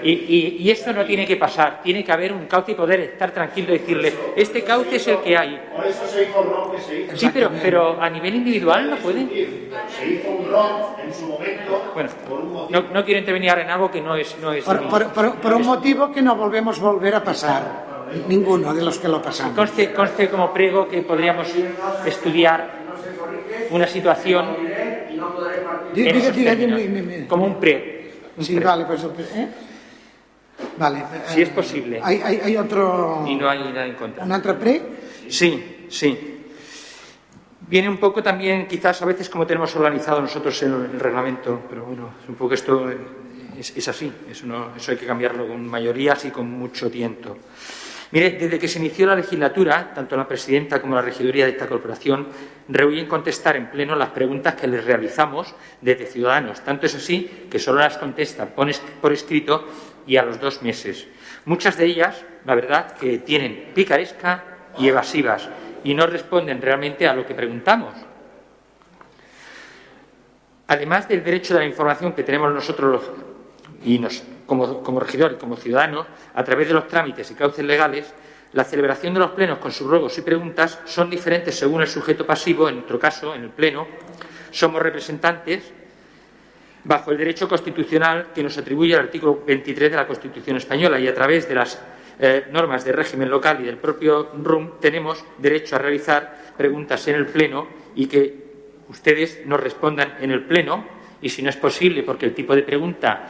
Y, y- y esto no tiene que pasar, tiene que haber un cauce y poder estar tranquilo y decirle, este cauce es el que hay. Por eso se hizo el ROM que se hizo. Sí, pero, pero a nivel individual no pueden. Se hizo un ROM en su momento Bueno, no, no quiero intervenir en algo que no es, no es Por, por- por- por un motivo que no volvemos volver a pasar. Ninguno de los que lo pasamos. Conste, conste como prego que podríamos estudiar una situación Diga, diga, diga, como un pre. un Sí, pre. vale, pues. ¿eh? Vale. Si eh, es posible. Hay, hay, hay otro. Y no hay nada en contra. ¿Un otro pre? Sí, sí. Viene un poco también, quizás a veces como tenemos organizado nosotros el, el reglamento, pero bueno, es un poco esto eh, es, es así, eso, no, eso hay que cambiarlo con mayorías y con mucho tiento. Mire, desde que se inició la legislatura, tanto la presidenta como la regiduría de esta corporación rehuyen contestar en pleno las preguntas que les realizamos desde Ciudadanos. Tanto es así que solo las contestan por es- por escrito y a los dos meses. Muchas de ellas, la verdad, que tienen picaresca y evasivas y no responden realmente a lo que preguntamos. Además del derecho de la información que tenemos nosotros los- y nos, como, como regidor y como ciudadanos, a través de los trámites y cauces legales, la celebración de los plenos con sus ruegos y preguntas son diferentes según el sujeto pasivo. En nuestro caso, en el pleno, somos representantes bajo el derecho constitucional que nos atribuye el artículo 23 de la Constitución española y a través de las eh, normas de régimen local y del propio RUM tenemos derecho a realizar preguntas en el Pleno y que ustedes nos respondan en el Pleno y si no es posible porque el tipo de pregunta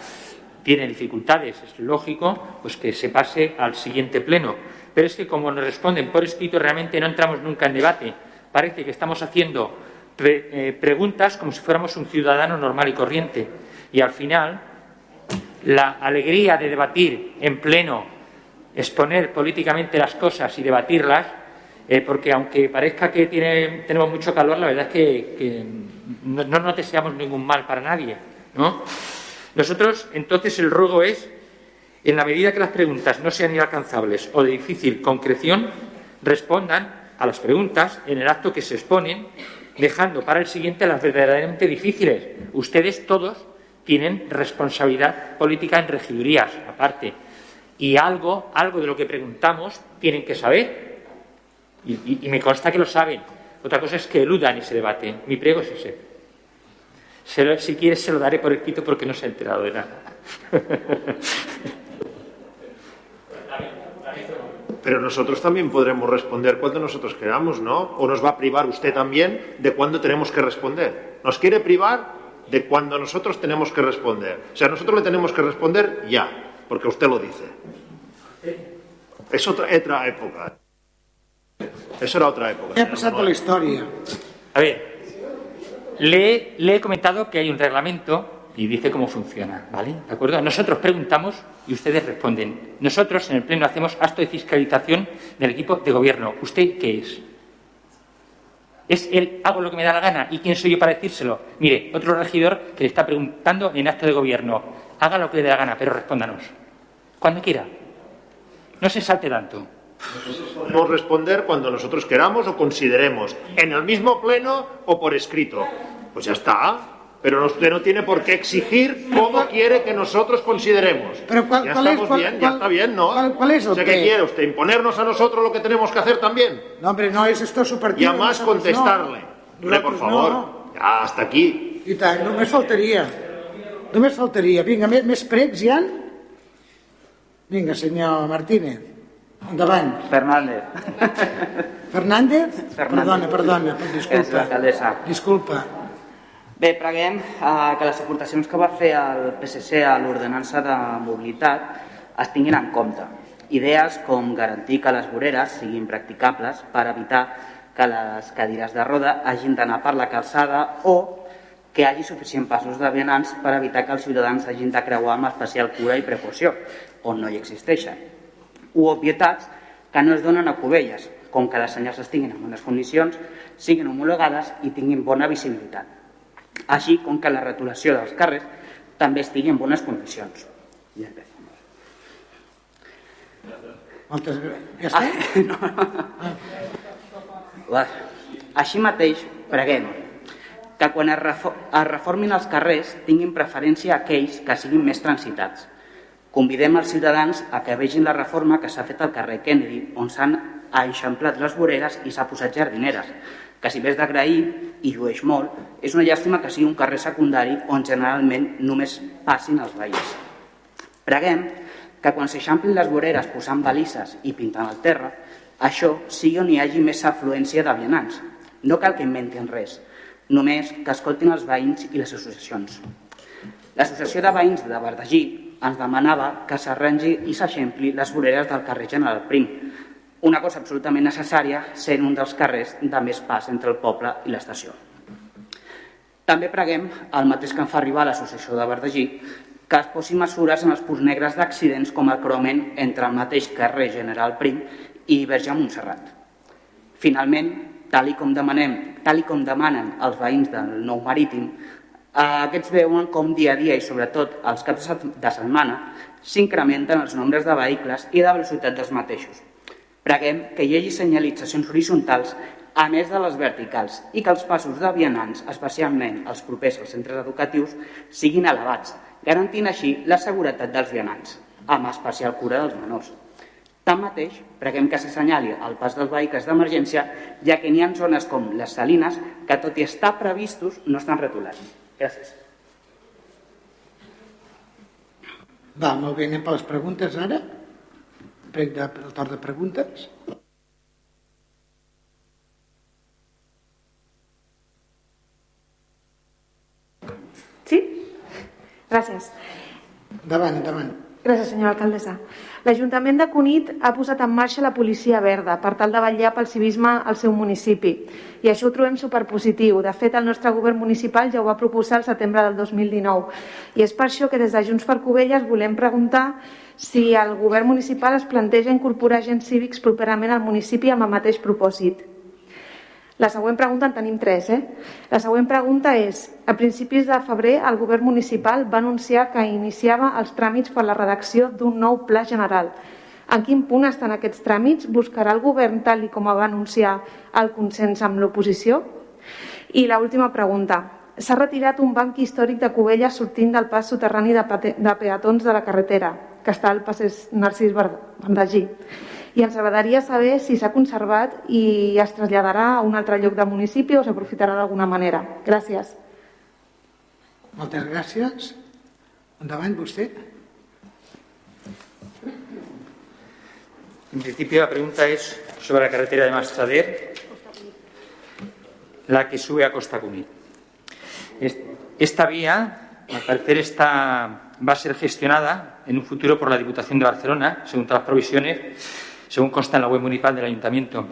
tiene dificultades, es lógico, pues que se pase al siguiente Pleno. Pero es que como nos responden por escrito realmente no entramos nunca en debate. Parece que estamos haciendo eh, preguntas como si fuéramos un ciudadano normal y corriente. Y al final, la alegría de debatir en pleno, exponer políticamente las cosas y debatirlas, eh, porque aunque parezca que tiene- tenemos mucho calor, la verdad es que, no, no nos deseamos ningún mal para nadie. ¿no? Nosotros, entonces, el ruego es, en la medida que las preguntas no sean inalcanzables o de difícil concreción, respondan a las preguntas en el acto que se exponen, dejando para el siguiente las verdaderamente difíciles. Ustedes todos tienen responsabilidad política en regidurías, aparte. Y algo, algo de lo que preguntamos tienen que saber. Y, me consta que lo saben. Otra cosa es que eludan ese debate. Mi prego es ese. Se lo, si quieres, se lo daré por escrito porque no se ha enterado de nada. Pero nosotros también podremos responder cuando nosotros queramos, ¿no? ¿O nos va a privar usted también de cuándo tenemos que responder? ¿Nos quiere privar de cuando nosotros tenemos que responder? O sea, nosotros le tenemos que responder ya, porque usted lo dice. Es otra, otra época. Eso era otra época. Ha passat a la història? A ver, le, he comentado que hay un reglamento y dice cómo funciona, ¿vale? ¿De acuerdo? Nosotros preguntamos y ustedes responden. Nosotros en el Pleno hacemos acto de fiscalización del equipo de gobierno. ¿Usted qué es? ¿Es él hago lo que me da la gana? ¿Y quién soy yo para decírselo? Mire, otro regidor que le está preguntando en acto de gobierno. Haga lo que le dé la gana, pero respóndanos. Cuando quiera. No se salte tanto. Podemos responder cuando nosotros queramos o consideremos, en el mismo pleno o por escrito. Pues ya está. Pero usted no tiene por qué exigir cómo quiere que nosotros consideremos. Pero ¿cuál- ya cuál es- estamos cuál- bien, ya está bien, ¿no? cuál- es O sea, ¿qué quiere usted? ¿Imponernos a nosotros lo que tenemos que hacer también? No, hombre, no és esto su partido. Y además contestarle. No. Hombre, por favor. No. Ya, hasta aquí. I tant, només faltaria. Només faltaria. Vinga, més, més pregs hi ha? Vinga, senyor Martínez. Endavant. Fernández. Fernández? Fernández. Perdona, perdona, És disculpa. l'alcaldessa. Disculpa. Bé, preguem eh, que les aportacions que va fer el PSC a l'ordenança de mobilitat es tinguin en compte. Idees com garantir que les voreres siguin practicables per evitar que les cadires de roda hagin d'anar per la calçada o que hi hagi suficient passos de vianants per evitar que els ciutadans hagin de creuar amb especial cura i precaució, on no hi existeixen. O obvietats que no es donen a Cubelles, com que les senyals estiguin en bones condicions, siguin homologades i tinguin bona visibilitat així com que la retolació dels carrers també estigui en bones condicions. I ja. Moltes gràcies. Ja està? Va. Així mateix, preguem que quan es, refo es reformin els carrers tinguin preferència aquells que siguin més transitats. Convidem els ciutadans a que vegin la reforma que s'ha fet al carrer Kennedy, on s'han eixamplat les voreres i s'ha posat jardineres, que si bé és d'agrair i llueix molt, és una llàstima que sigui un carrer secundari on generalment només passin els veïns. Preguem que quan s'eixamplin les voreres posant balises i pintant el terra, això sigui on hi hagi més afluència de vianants. No cal que inventin res, només que escoltin els veïns i les associacions. L'Associació de Veïns de Verdagí ens demanava que s'arrangi i s'eixampli les voreres del carrer General Prim, una cosa absolutament necessària sent un dels carrers de més pas entre el poble i l'estació. També preguem, el mateix que em fa arribar l'Associació de Verdagí, que es posi mesures en els punts negres d'accidents com el creuament entre el mateix carrer General Prim i Verge Montserrat. Finalment, tal i com, demanem, tal i com demanen els veïns del nou marítim, aquests veuen com dia a dia i sobretot els caps de setmana s'incrementen els nombres de vehicles i de velocitat dels mateixos. Preguem que hi hagi senyalitzacions horitzontals a més de les verticals i que els passos de vianants, especialment els propers als centres educatius, siguin elevats, garantint així la seguretat dels vianants, amb especial cura dels menors. Tanmateix, preguem que s'assenyali el pas dels vehicles d'emergència, ja que n'hi ha zones com les Salines que, tot i estar previstos, no estan retolats. Gràcies. Va, molt bé, anem per les preguntes ara. Prec de, el torn de preguntes. Sí? Gràcies. Endavant, endavant. Gràcies, senyora alcaldessa. L'Ajuntament de Cunit ha posat en marxa la policia verda per tal de vetllar pel civisme al seu municipi. I això ho trobem superpositiu. De fet, el nostre govern municipal ja ho va proposar al setembre del 2019. I és per això que des de Junts per Covelles volem preguntar si el govern municipal es planteja incorporar agents cívics properament al municipi amb el mateix propòsit. La següent pregunta en tenim tres. Eh? La següent pregunta és, a principis de febrer el govern municipal va anunciar que iniciava els tràmits per la redacció d'un nou pla general. En quin punt estan aquests tràmits? Buscarà el govern, tal i com va anunciar, el consens amb l'oposició? I l última pregunta. S'ha retirat un banc històric de Cubelles sortint del pas soterrani de, de peatons de la carretera, que està al passeig Narcís Bandagí i ens agradaria saber si s'ha conservat i es traslladarà a un altre lloc del municipi o s'aprofitarà d'alguna manera. Gràcies. Moltes gràcies. Endavant, vostè. En principio la pregunta es sobre la carretera de Mastrader, la que sube a Costa Cunit. Esta vía, al parecer, está, va a ser gestionada en un futuro por la Diputación de Barcelona, según todas las provisiones, según consta en la web municipal del Ayuntamiento.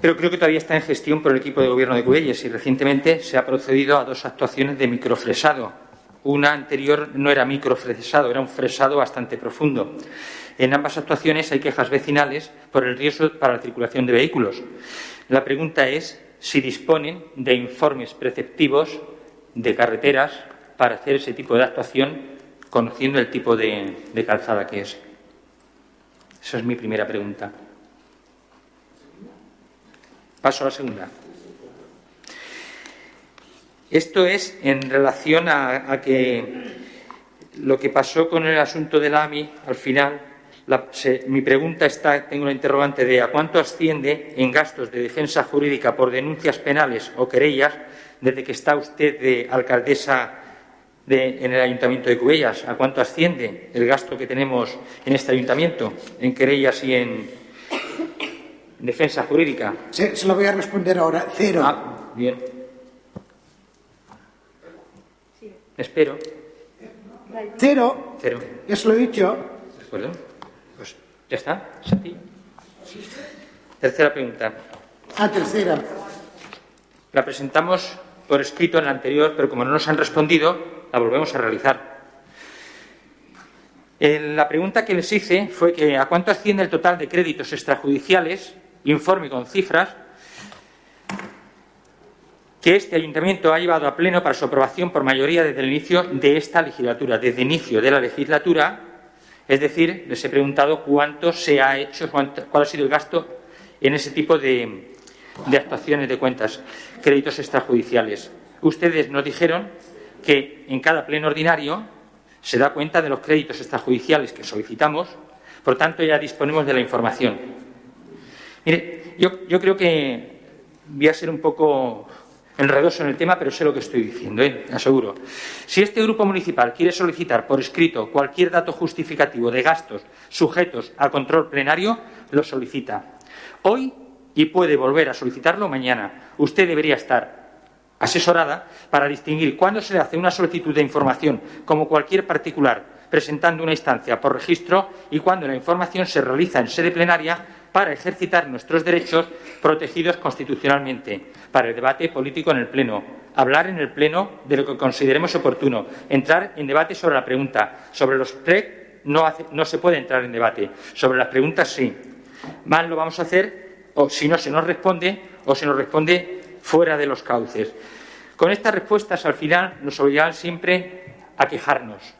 Pero creo que todavía está en gestión por el equipo de gobierno de Cubelles y recientemente se ha procedido a dos actuaciones de microfresado. Una anterior no era microfresado, era un fresado bastante profundo. En ambas actuaciones hay quejas vecinales por el riesgo para la circulación de vehículos. La pregunta es si disponen de informes preceptivos de carreteras para hacer ese tipo de actuación, conociendo el tipo de, de calzada que es. Esa es mi primera pregunta. Paso a la segunda. Esto es en relación a, que lo que pasó con el asunto del AMI, al final, mi pregunta está, tengo una interrogante de a cuánto asciende en gastos de defensa jurídica por denuncias penales o querellas desde que está usted de alcaldesa en el Ayuntamiento de Cubellas? ¿A cuánto asciende el gasto que tenemos en este Ayuntamiento, en querellas y en defensa jurídica? Se, se lo voy a responder ahora. Cero. Ah, bien. Espero. Cero. Cero. Ya se lo he dicho. ¿De acuerdo? Pues ya está. Tercera pregunta. Ah, tercera. La presentamos por escrito en la anterior, pero como no nos han respondido, la volvemos a realizar. la pregunta que les hice fue que a cuánto asciende el total de créditos extrajudiciales, informe con cifras, que este ayuntamiento ha llevado a pleno para su aprobación por mayoría desde el inicio de esta legislatura, desde el inicio de la legislatura, es decir, les he preguntado cuánto se ha hecho, cuál ha sido el gasto en ese tipo de, de actuaciones de cuentas, créditos extrajudiciales. Ustedes nos dijeron que en cada pleno ordinario se da cuenta de los créditos extrajudiciales que solicitamos, por tanto ya disponemos de la información. Mire, yo, creo que voy a ser un poco enredoso en el tema, pero sé lo que estoy diciendo, ¿eh? aseguro. Si este grupo municipal quiere solicitar por escrito cualquier dato justificativo de gastos sujetos al control plenario, lo solicita. Hoy y puede volver a solicitarlo mañana. Usted debería estar asesorada para distinguir cuándo se le hace una solicitud de información, como cualquier particular, presentando una instancia por registro y cuándo la información se realiza en sede plenaria para ejercitar nuestros derechos protegidos constitucionalmente, para el debate político en el Pleno, hablar en el Pleno de lo que consideremos oportuno, entrar en debate sobre la pregunta. Sobre los PREC no, no se puede entrar en debate, sobre las preguntas sí. Mal lo vamos a hacer o si no se nos responde o se nos responde fuera de los cauces. Con estas respuestas al final nos obligan siempre a quejarnos.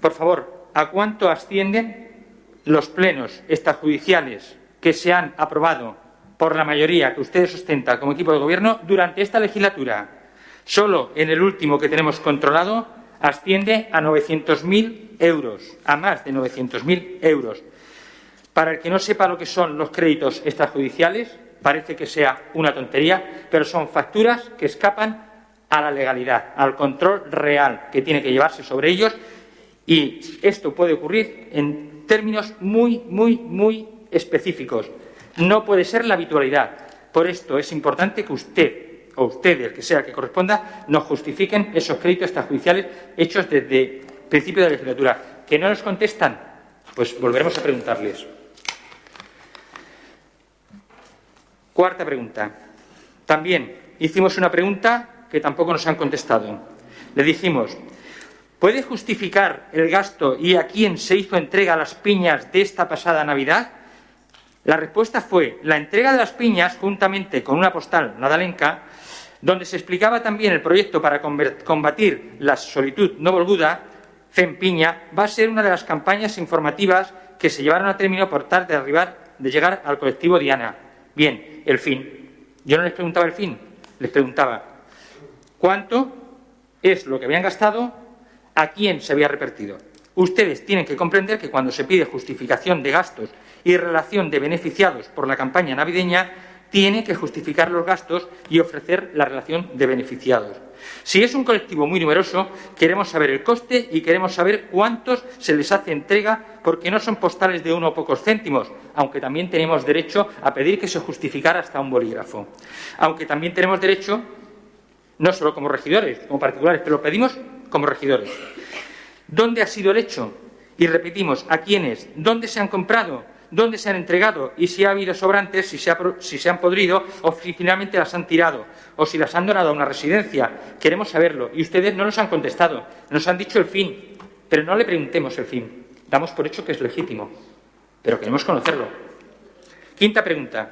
Por favor, ¿a cuánto ascienden los plenos extrajudiciales que se han aprobado por la mayoría que ustedes sustentan como equipo de gobierno durante esta legislatura? Solo en el último que tenemos controlado asciende a 900.000 euros, a más de 900.000 euros. Para el que no sepa lo que son los créditos extrajudiciales, parece que sea una tontería, pero son facturas que escapan a la legalidad, al control real que tiene que llevarse sobre ellos y esto puede ocurrir en términos muy, muy, muy específicos. No puede ser la habitualidad. Por esto es importante que usted o ustedes, que sea que corresponda, nos justifiquen esos créditos extrajudiciales hechos desde principio de la legislatura. ¿Que no nos contestan? Pues volveremos a preguntarles. Cuarta pregunta. También hicimos una pregunta que tampoco nos han contestado. Le dijimos, ¿puede justificar el gasto y a quién se hizo entrega las piñas de esta pasada Navidad? La respuesta fue la entrega de las piñas juntamente con una postal nadalenca donde se explicaba también el proyecto para combatir la solitud no volguda, FEMPIña, va a ser una de las campañas informativas que se llevaron a término por tal de de llegar al colectivo Diana. Bien, el fin. Yo no les preguntaba el fin, les preguntaba cuánto es lo que habían gastado, a quién se había repartido. Ustedes tienen que comprender que cuando se pide justificación de gastos y relación de beneficiados por la campaña navideña, tiene que justificar los gastos y ofrecer la relación de beneficiados. Si es un colectivo muy numeroso, queremos saber el coste y queremos saber cuántos se les hace entrega, porque no son postales de uno o pocos céntimos, aunque también tenemos derecho a pedir que se justificara hasta un bolígrafo. Aunque también tenemos derecho, no solo como regidores, como particulares, pero lo pedimos como regidores. ¿Dónde ha sido el hecho? Y repetimos, ¿a quiénes? ¿Dónde se han comprado? ¿Dónde se han entregado? Y si ha habido sobrantes, si se, si se han podrido o si finalmente las han tirado o si las han donado a una residencia. Queremos saberlo. Y ustedes no nos han contestado. Nos han dicho el fin. Pero no le preguntemos el fin. Damos por hecho que es legítimo. Pero queremos conocerlo. Quinta pregunta.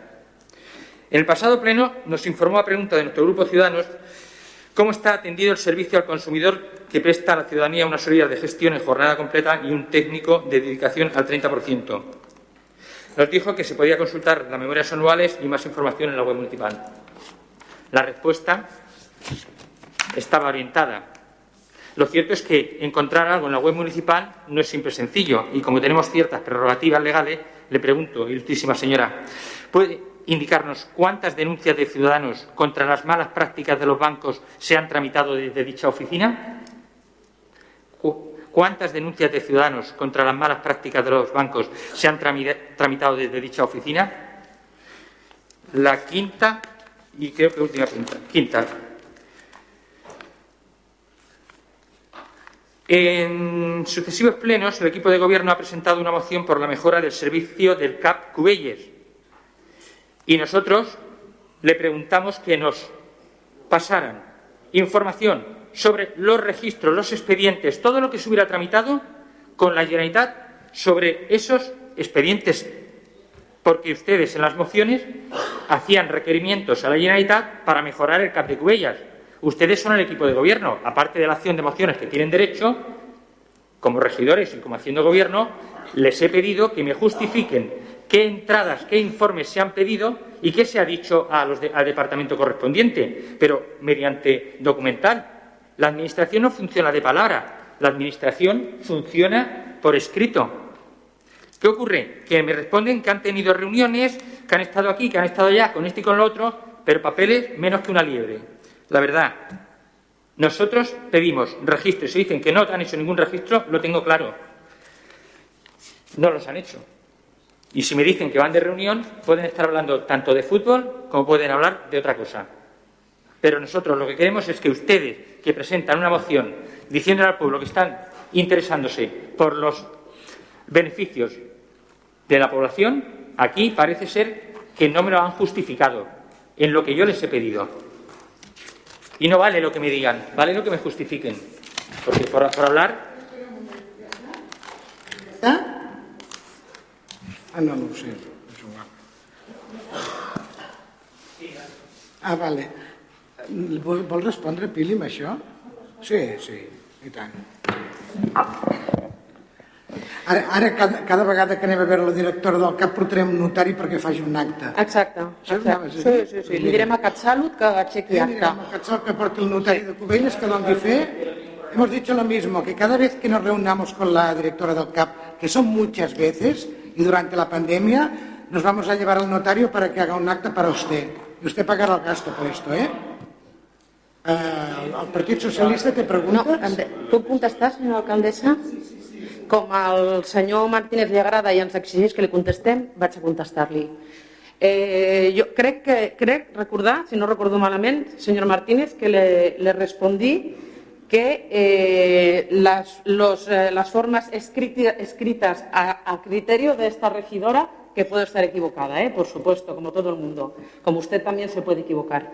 En el pasado pleno nos informó a pregunta de nuestro grupo Ciudadanos cómo está atendido el servicio al consumidor que presta a la ciudadanía unas horas de gestión en jornada completa y un técnico de dedicación al 30%. Nos dijo que se podía consultar las memorias anuales y más información en la web municipal. La respuesta estaba orientada. Lo cierto es que encontrar algo en la web municipal no es siempre sencillo y como tenemos ciertas prerrogativas legales, le pregunto, ilustrísima señora, ¿puede indicarnos cuántas denuncias de ciudadanos contra las malas prácticas de los bancos se han tramitado desde dicha oficina? ¿Cuántas denuncias de ciudadanos contra las malas prácticas de los bancos se han tramitado desde dicha oficina? La quinta, y creo que última. Quinta. En sucesivos plenos, el equipo de gobierno ha presentado una moción por la mejora del servicio del CAP Cubelles. Y nosotros le preguntamos que nos pasaran información sobre los registros, los expedientes, todo lo que se hubiera tramitado con la Generalitat sobre esos expedientes, porque ustedes en las mociones hacían requerimientos a la Generalitat para mejorar el CAP de Cubellas. Ustedes son el equipo de gobierno, aparte de la acción de mociones que tienen derecho, como regidores y como haciendo gobierno, les he pedido que me justifiquen qué entradas, qué informes se han pedido y qué se ha dicho al departamento correspondiente, pero mediante documental. La Administración no funciona de palabra, la Administración funciona por escrito. ¿Qué ocurre? Que me responden que han tenido reuniones, que han estado aquí, que han estado allá, con este y con lo otro, pero papeles menos que una liebre. La verdad, nosotros pedimos registros. Se dicen que no han hecho ningún registro, lo tengo claro. No los han hecho. Y si me dicen que van de reunión, pueden estar hablando tanto de fútbol como pueden hablar de otra cosa. Pero nosotros lo que queremos es que ustedes, que presentan una moción diciendo al pueblo que están interesándose por los beneficios de la población, aquí parece ser que no me lo han justificado en lo que yo les he pedido. Y no vale lo que me digan, vale lo que me justifiquen. Porque por, por hablar. Ah, no, no ho sé. Ah, vale. Vol, vol respondre, Pili, amb això? Sí, sí, i tant. Ara, ara cada, cada vegada que anem a veure la directora del CAP portarem un notari perquè faci un acte. Exacte. exacte. Sí, sí, sí. Li direm a CatSalut que aixequi acte. Li direm a CatSalut que porti el notari de Cubelles que doni fe. Hemos dicho lo mismo, que cada vez que nos reunamos con la directora del CAP, que son muchas veces, y durante la pandemia nos vamos a llevar al notario para que haga un acta para usted. Y usted pagará el gasto por esto, ¿eh? Uh, el Partit Socialista té preguntes? No, puc contestar, senyora alcaldessa? Com el senyor Martínez li agrada i ens exigeix que li contestem, vaig a contestar-li. Eh, jo crec, que, crec recordar, si no recordo malament, senyor Martínez, que le, le respondí que eh, las, los, eh, las, formas escritas a, a criterio de esta regidora, que puedo estar equivocada, ¿eh? por supuesto, como todo el mundo, como usted también se puede equivocar.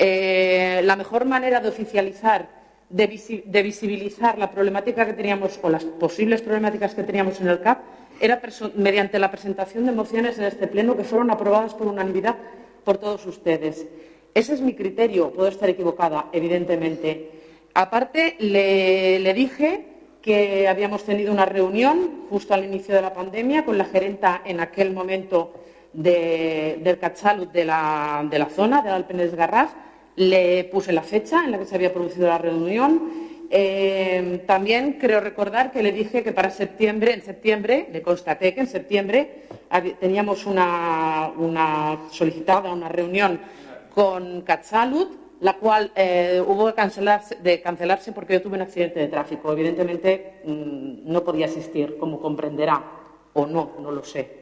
Eh, la mejor manera de oficializar, de, visi de, visibilizar la problemática que teníamos o las posibles problemáticas que teníamos en el CAP era mediante la presentación de mociones en este Pleno que fueron aprobadas por unanimidad por todos ustedes. Ese es mi criterio, puedo estar equivocada, evidentemente. Aparte, le, dije que habíamos tenido una reunión justo al inicio de la pandemia con la gerenta en aquel momento de, del Catsalut de la, de la zona, de Alpenes Garraf. Le puse la fecha en la que se había producido la reunión eh, también creo recordar que le dije que para septiembre, en septiembre, le constaté que en septiembre teníamos una, solicitada una reunión con Catsalud, la cual eh, hubo de cancelarse, de cancelarse, porque yo tuve un accidente de tráfico. Evidentemente mm, no podía asistir, como comprenderá, o no, no lo sé.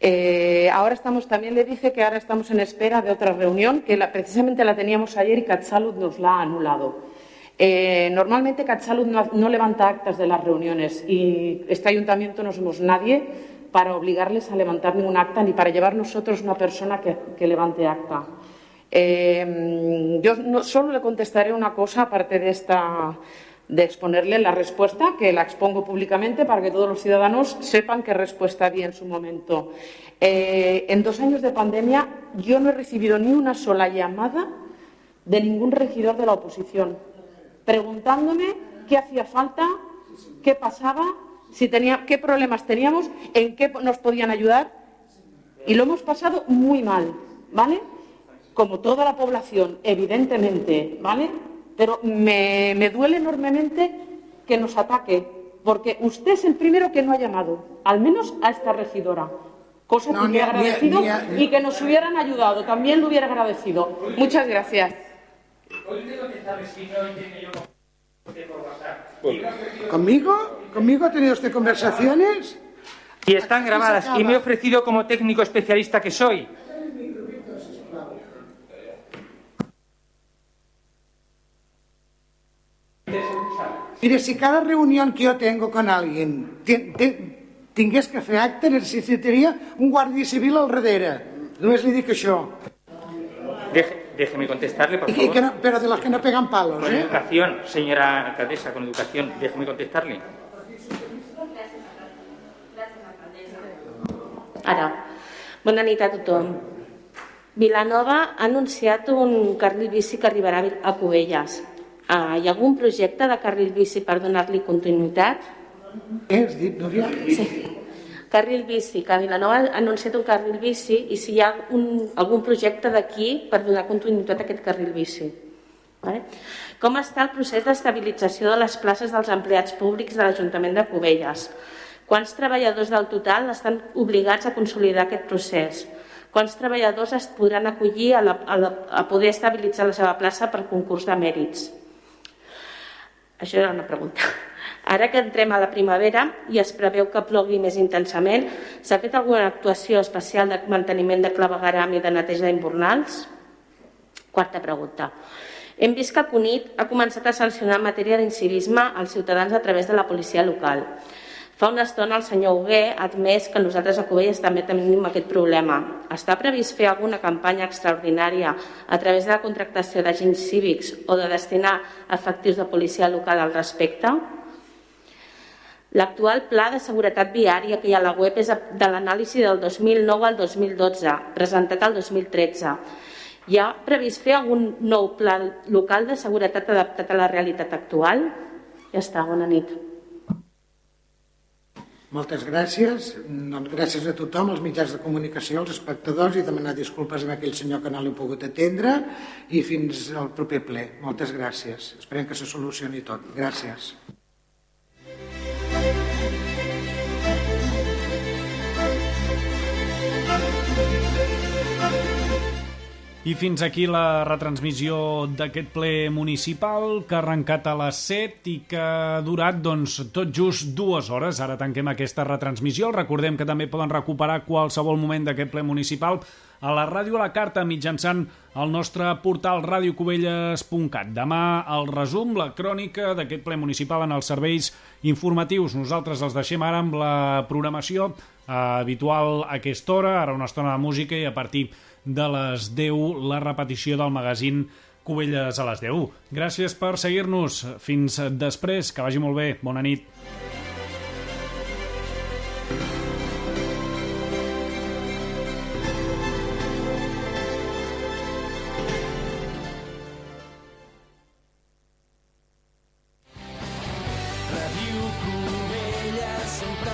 Eh, ahora estamos, también le dije que ahora estamos en espera de otra reunión, que precisamente la teníamos ayer y Catsalud nos la ha anulado. Eh, normalmente Catsalud no, levanta actas de las reuniones y este ayuntamiento no somos nadie para obligarles a levantar ningún acta ni para llevar nosotros una persona que, levante acta. Eh, yo solo le contestaré una cosa aparte de esta de exponerle la respuesta, que la expongo públicamente para que todos los ciudadanos sepan qué respuesta di en su momento. Eh, en dos años de pandemia yo no he recibido ni una sola llamada de ningún regidor de la oposición preguntándome qué hacía falta, qué pasaba, si tenía, qué problemas teníamos, en qué nos podían ayudar. Y lo hemos pasado muy mal, ¿vale? Como toda la población, evidentemente, ¿vale? Pero me, duele enormemente que nos ataque, porque usted es el primero que no ha llamado, al menos a esta regidora. Cosa que me agradecido y que nos hubieran ayudado, también lo hubiera agradecido. Muchas gracias. ¿Conmigo? ¿Conmigo ha tenido usted conversaciones? Y están grabadas. Y me he ofrecido como técnico especialista que soy. Mire, si cada reunión que yo tengo con alguien tingués que fer acte, necessitaria un guàrdia civil al darrere. Només li dic això. déjeme contestarle, por favor. No, pero de las que no pegan palos, Con ¿eh? educación, señora alcaldesa, con educación, déjeme contestarle. Ara, bona nit a tothom. Vilanova ha anunciat un carril bici que arribarà a Cubelles. Uh, hi ha algun projecte de carril bici per donar-li continuïtat? Què has dit, Núria? Sí carril bici, que Vilanova ha anunciat un carril bici i si hi ha un, algun projecte d'aquí per donar continuïtat a aquest carril bici. Vale? Com està el procés d'estabilització de les places dels empleats públics de l'Ajuntament de Cubelles? Quants treballadors del total estan obligats a consolidar aquest procés? Quants treballadors es podran acollir a, la, a, la, a poder estabilitzar la seva plaça per concurs de mèrits? Això era una pregunta. Ara que entrem a la primavera i es preveu que plogui més intensament, s'ha fet alguna actuació especial de manteniment de clavegaram i de neteja d'imbornals? Quarta pregunta. Hem vist que Cunit ha començat a sancionar en matèria d'incivisme als ciutadans a través de la policia local. Fa una estona el senyor Hugué ha admès que nosaltres a Cubelles també tenim aquest problema. Està previst fer alguna campanya extraordinària a través de la contractació d'agents cívics o de destinar efectius de policia local al respecte? L'actual pla de seguretat viària que hi ha a la web és de l'anàlisi del 2009 al 2012, presentat al 2013. Hi ha previst fer algun nou pla local de seguretat adaptat a la realitat actual? Ja està, bona nit. Moltes gràcies. Doncs gràcies a tothom, als mitjans de comunicació, als espectadors i demanar disculpes a aquell senyor que no l'he pogut atendre i fins al proper ple. Moltes gràcies. Esperem que se solucioni tot. Gràcies. I fins aquí la retransmissió d'aquest ple municipal que ha arrencat a les 7 i que ha durat doncs, tot just dues hores. Ara tanquem aquesta retransmissió. Recordem que també poden recuperar qualsevol moment d'aquest ple municipal a la ràdio a la carta mitjançant el nostre portal radiocubelles.cat. Demà el resum, la crònica d'aquest ple municipal en els serveis informatius. Nosaltres els deixem ara amb la programació eh, habitual a aquesta hora, ara una estona de música i a partir de les 10 la repetició del magazín Cubelles a les 10. Gràcies per seguir-nos. Fins després. Que vagi molt bé. Bona nit.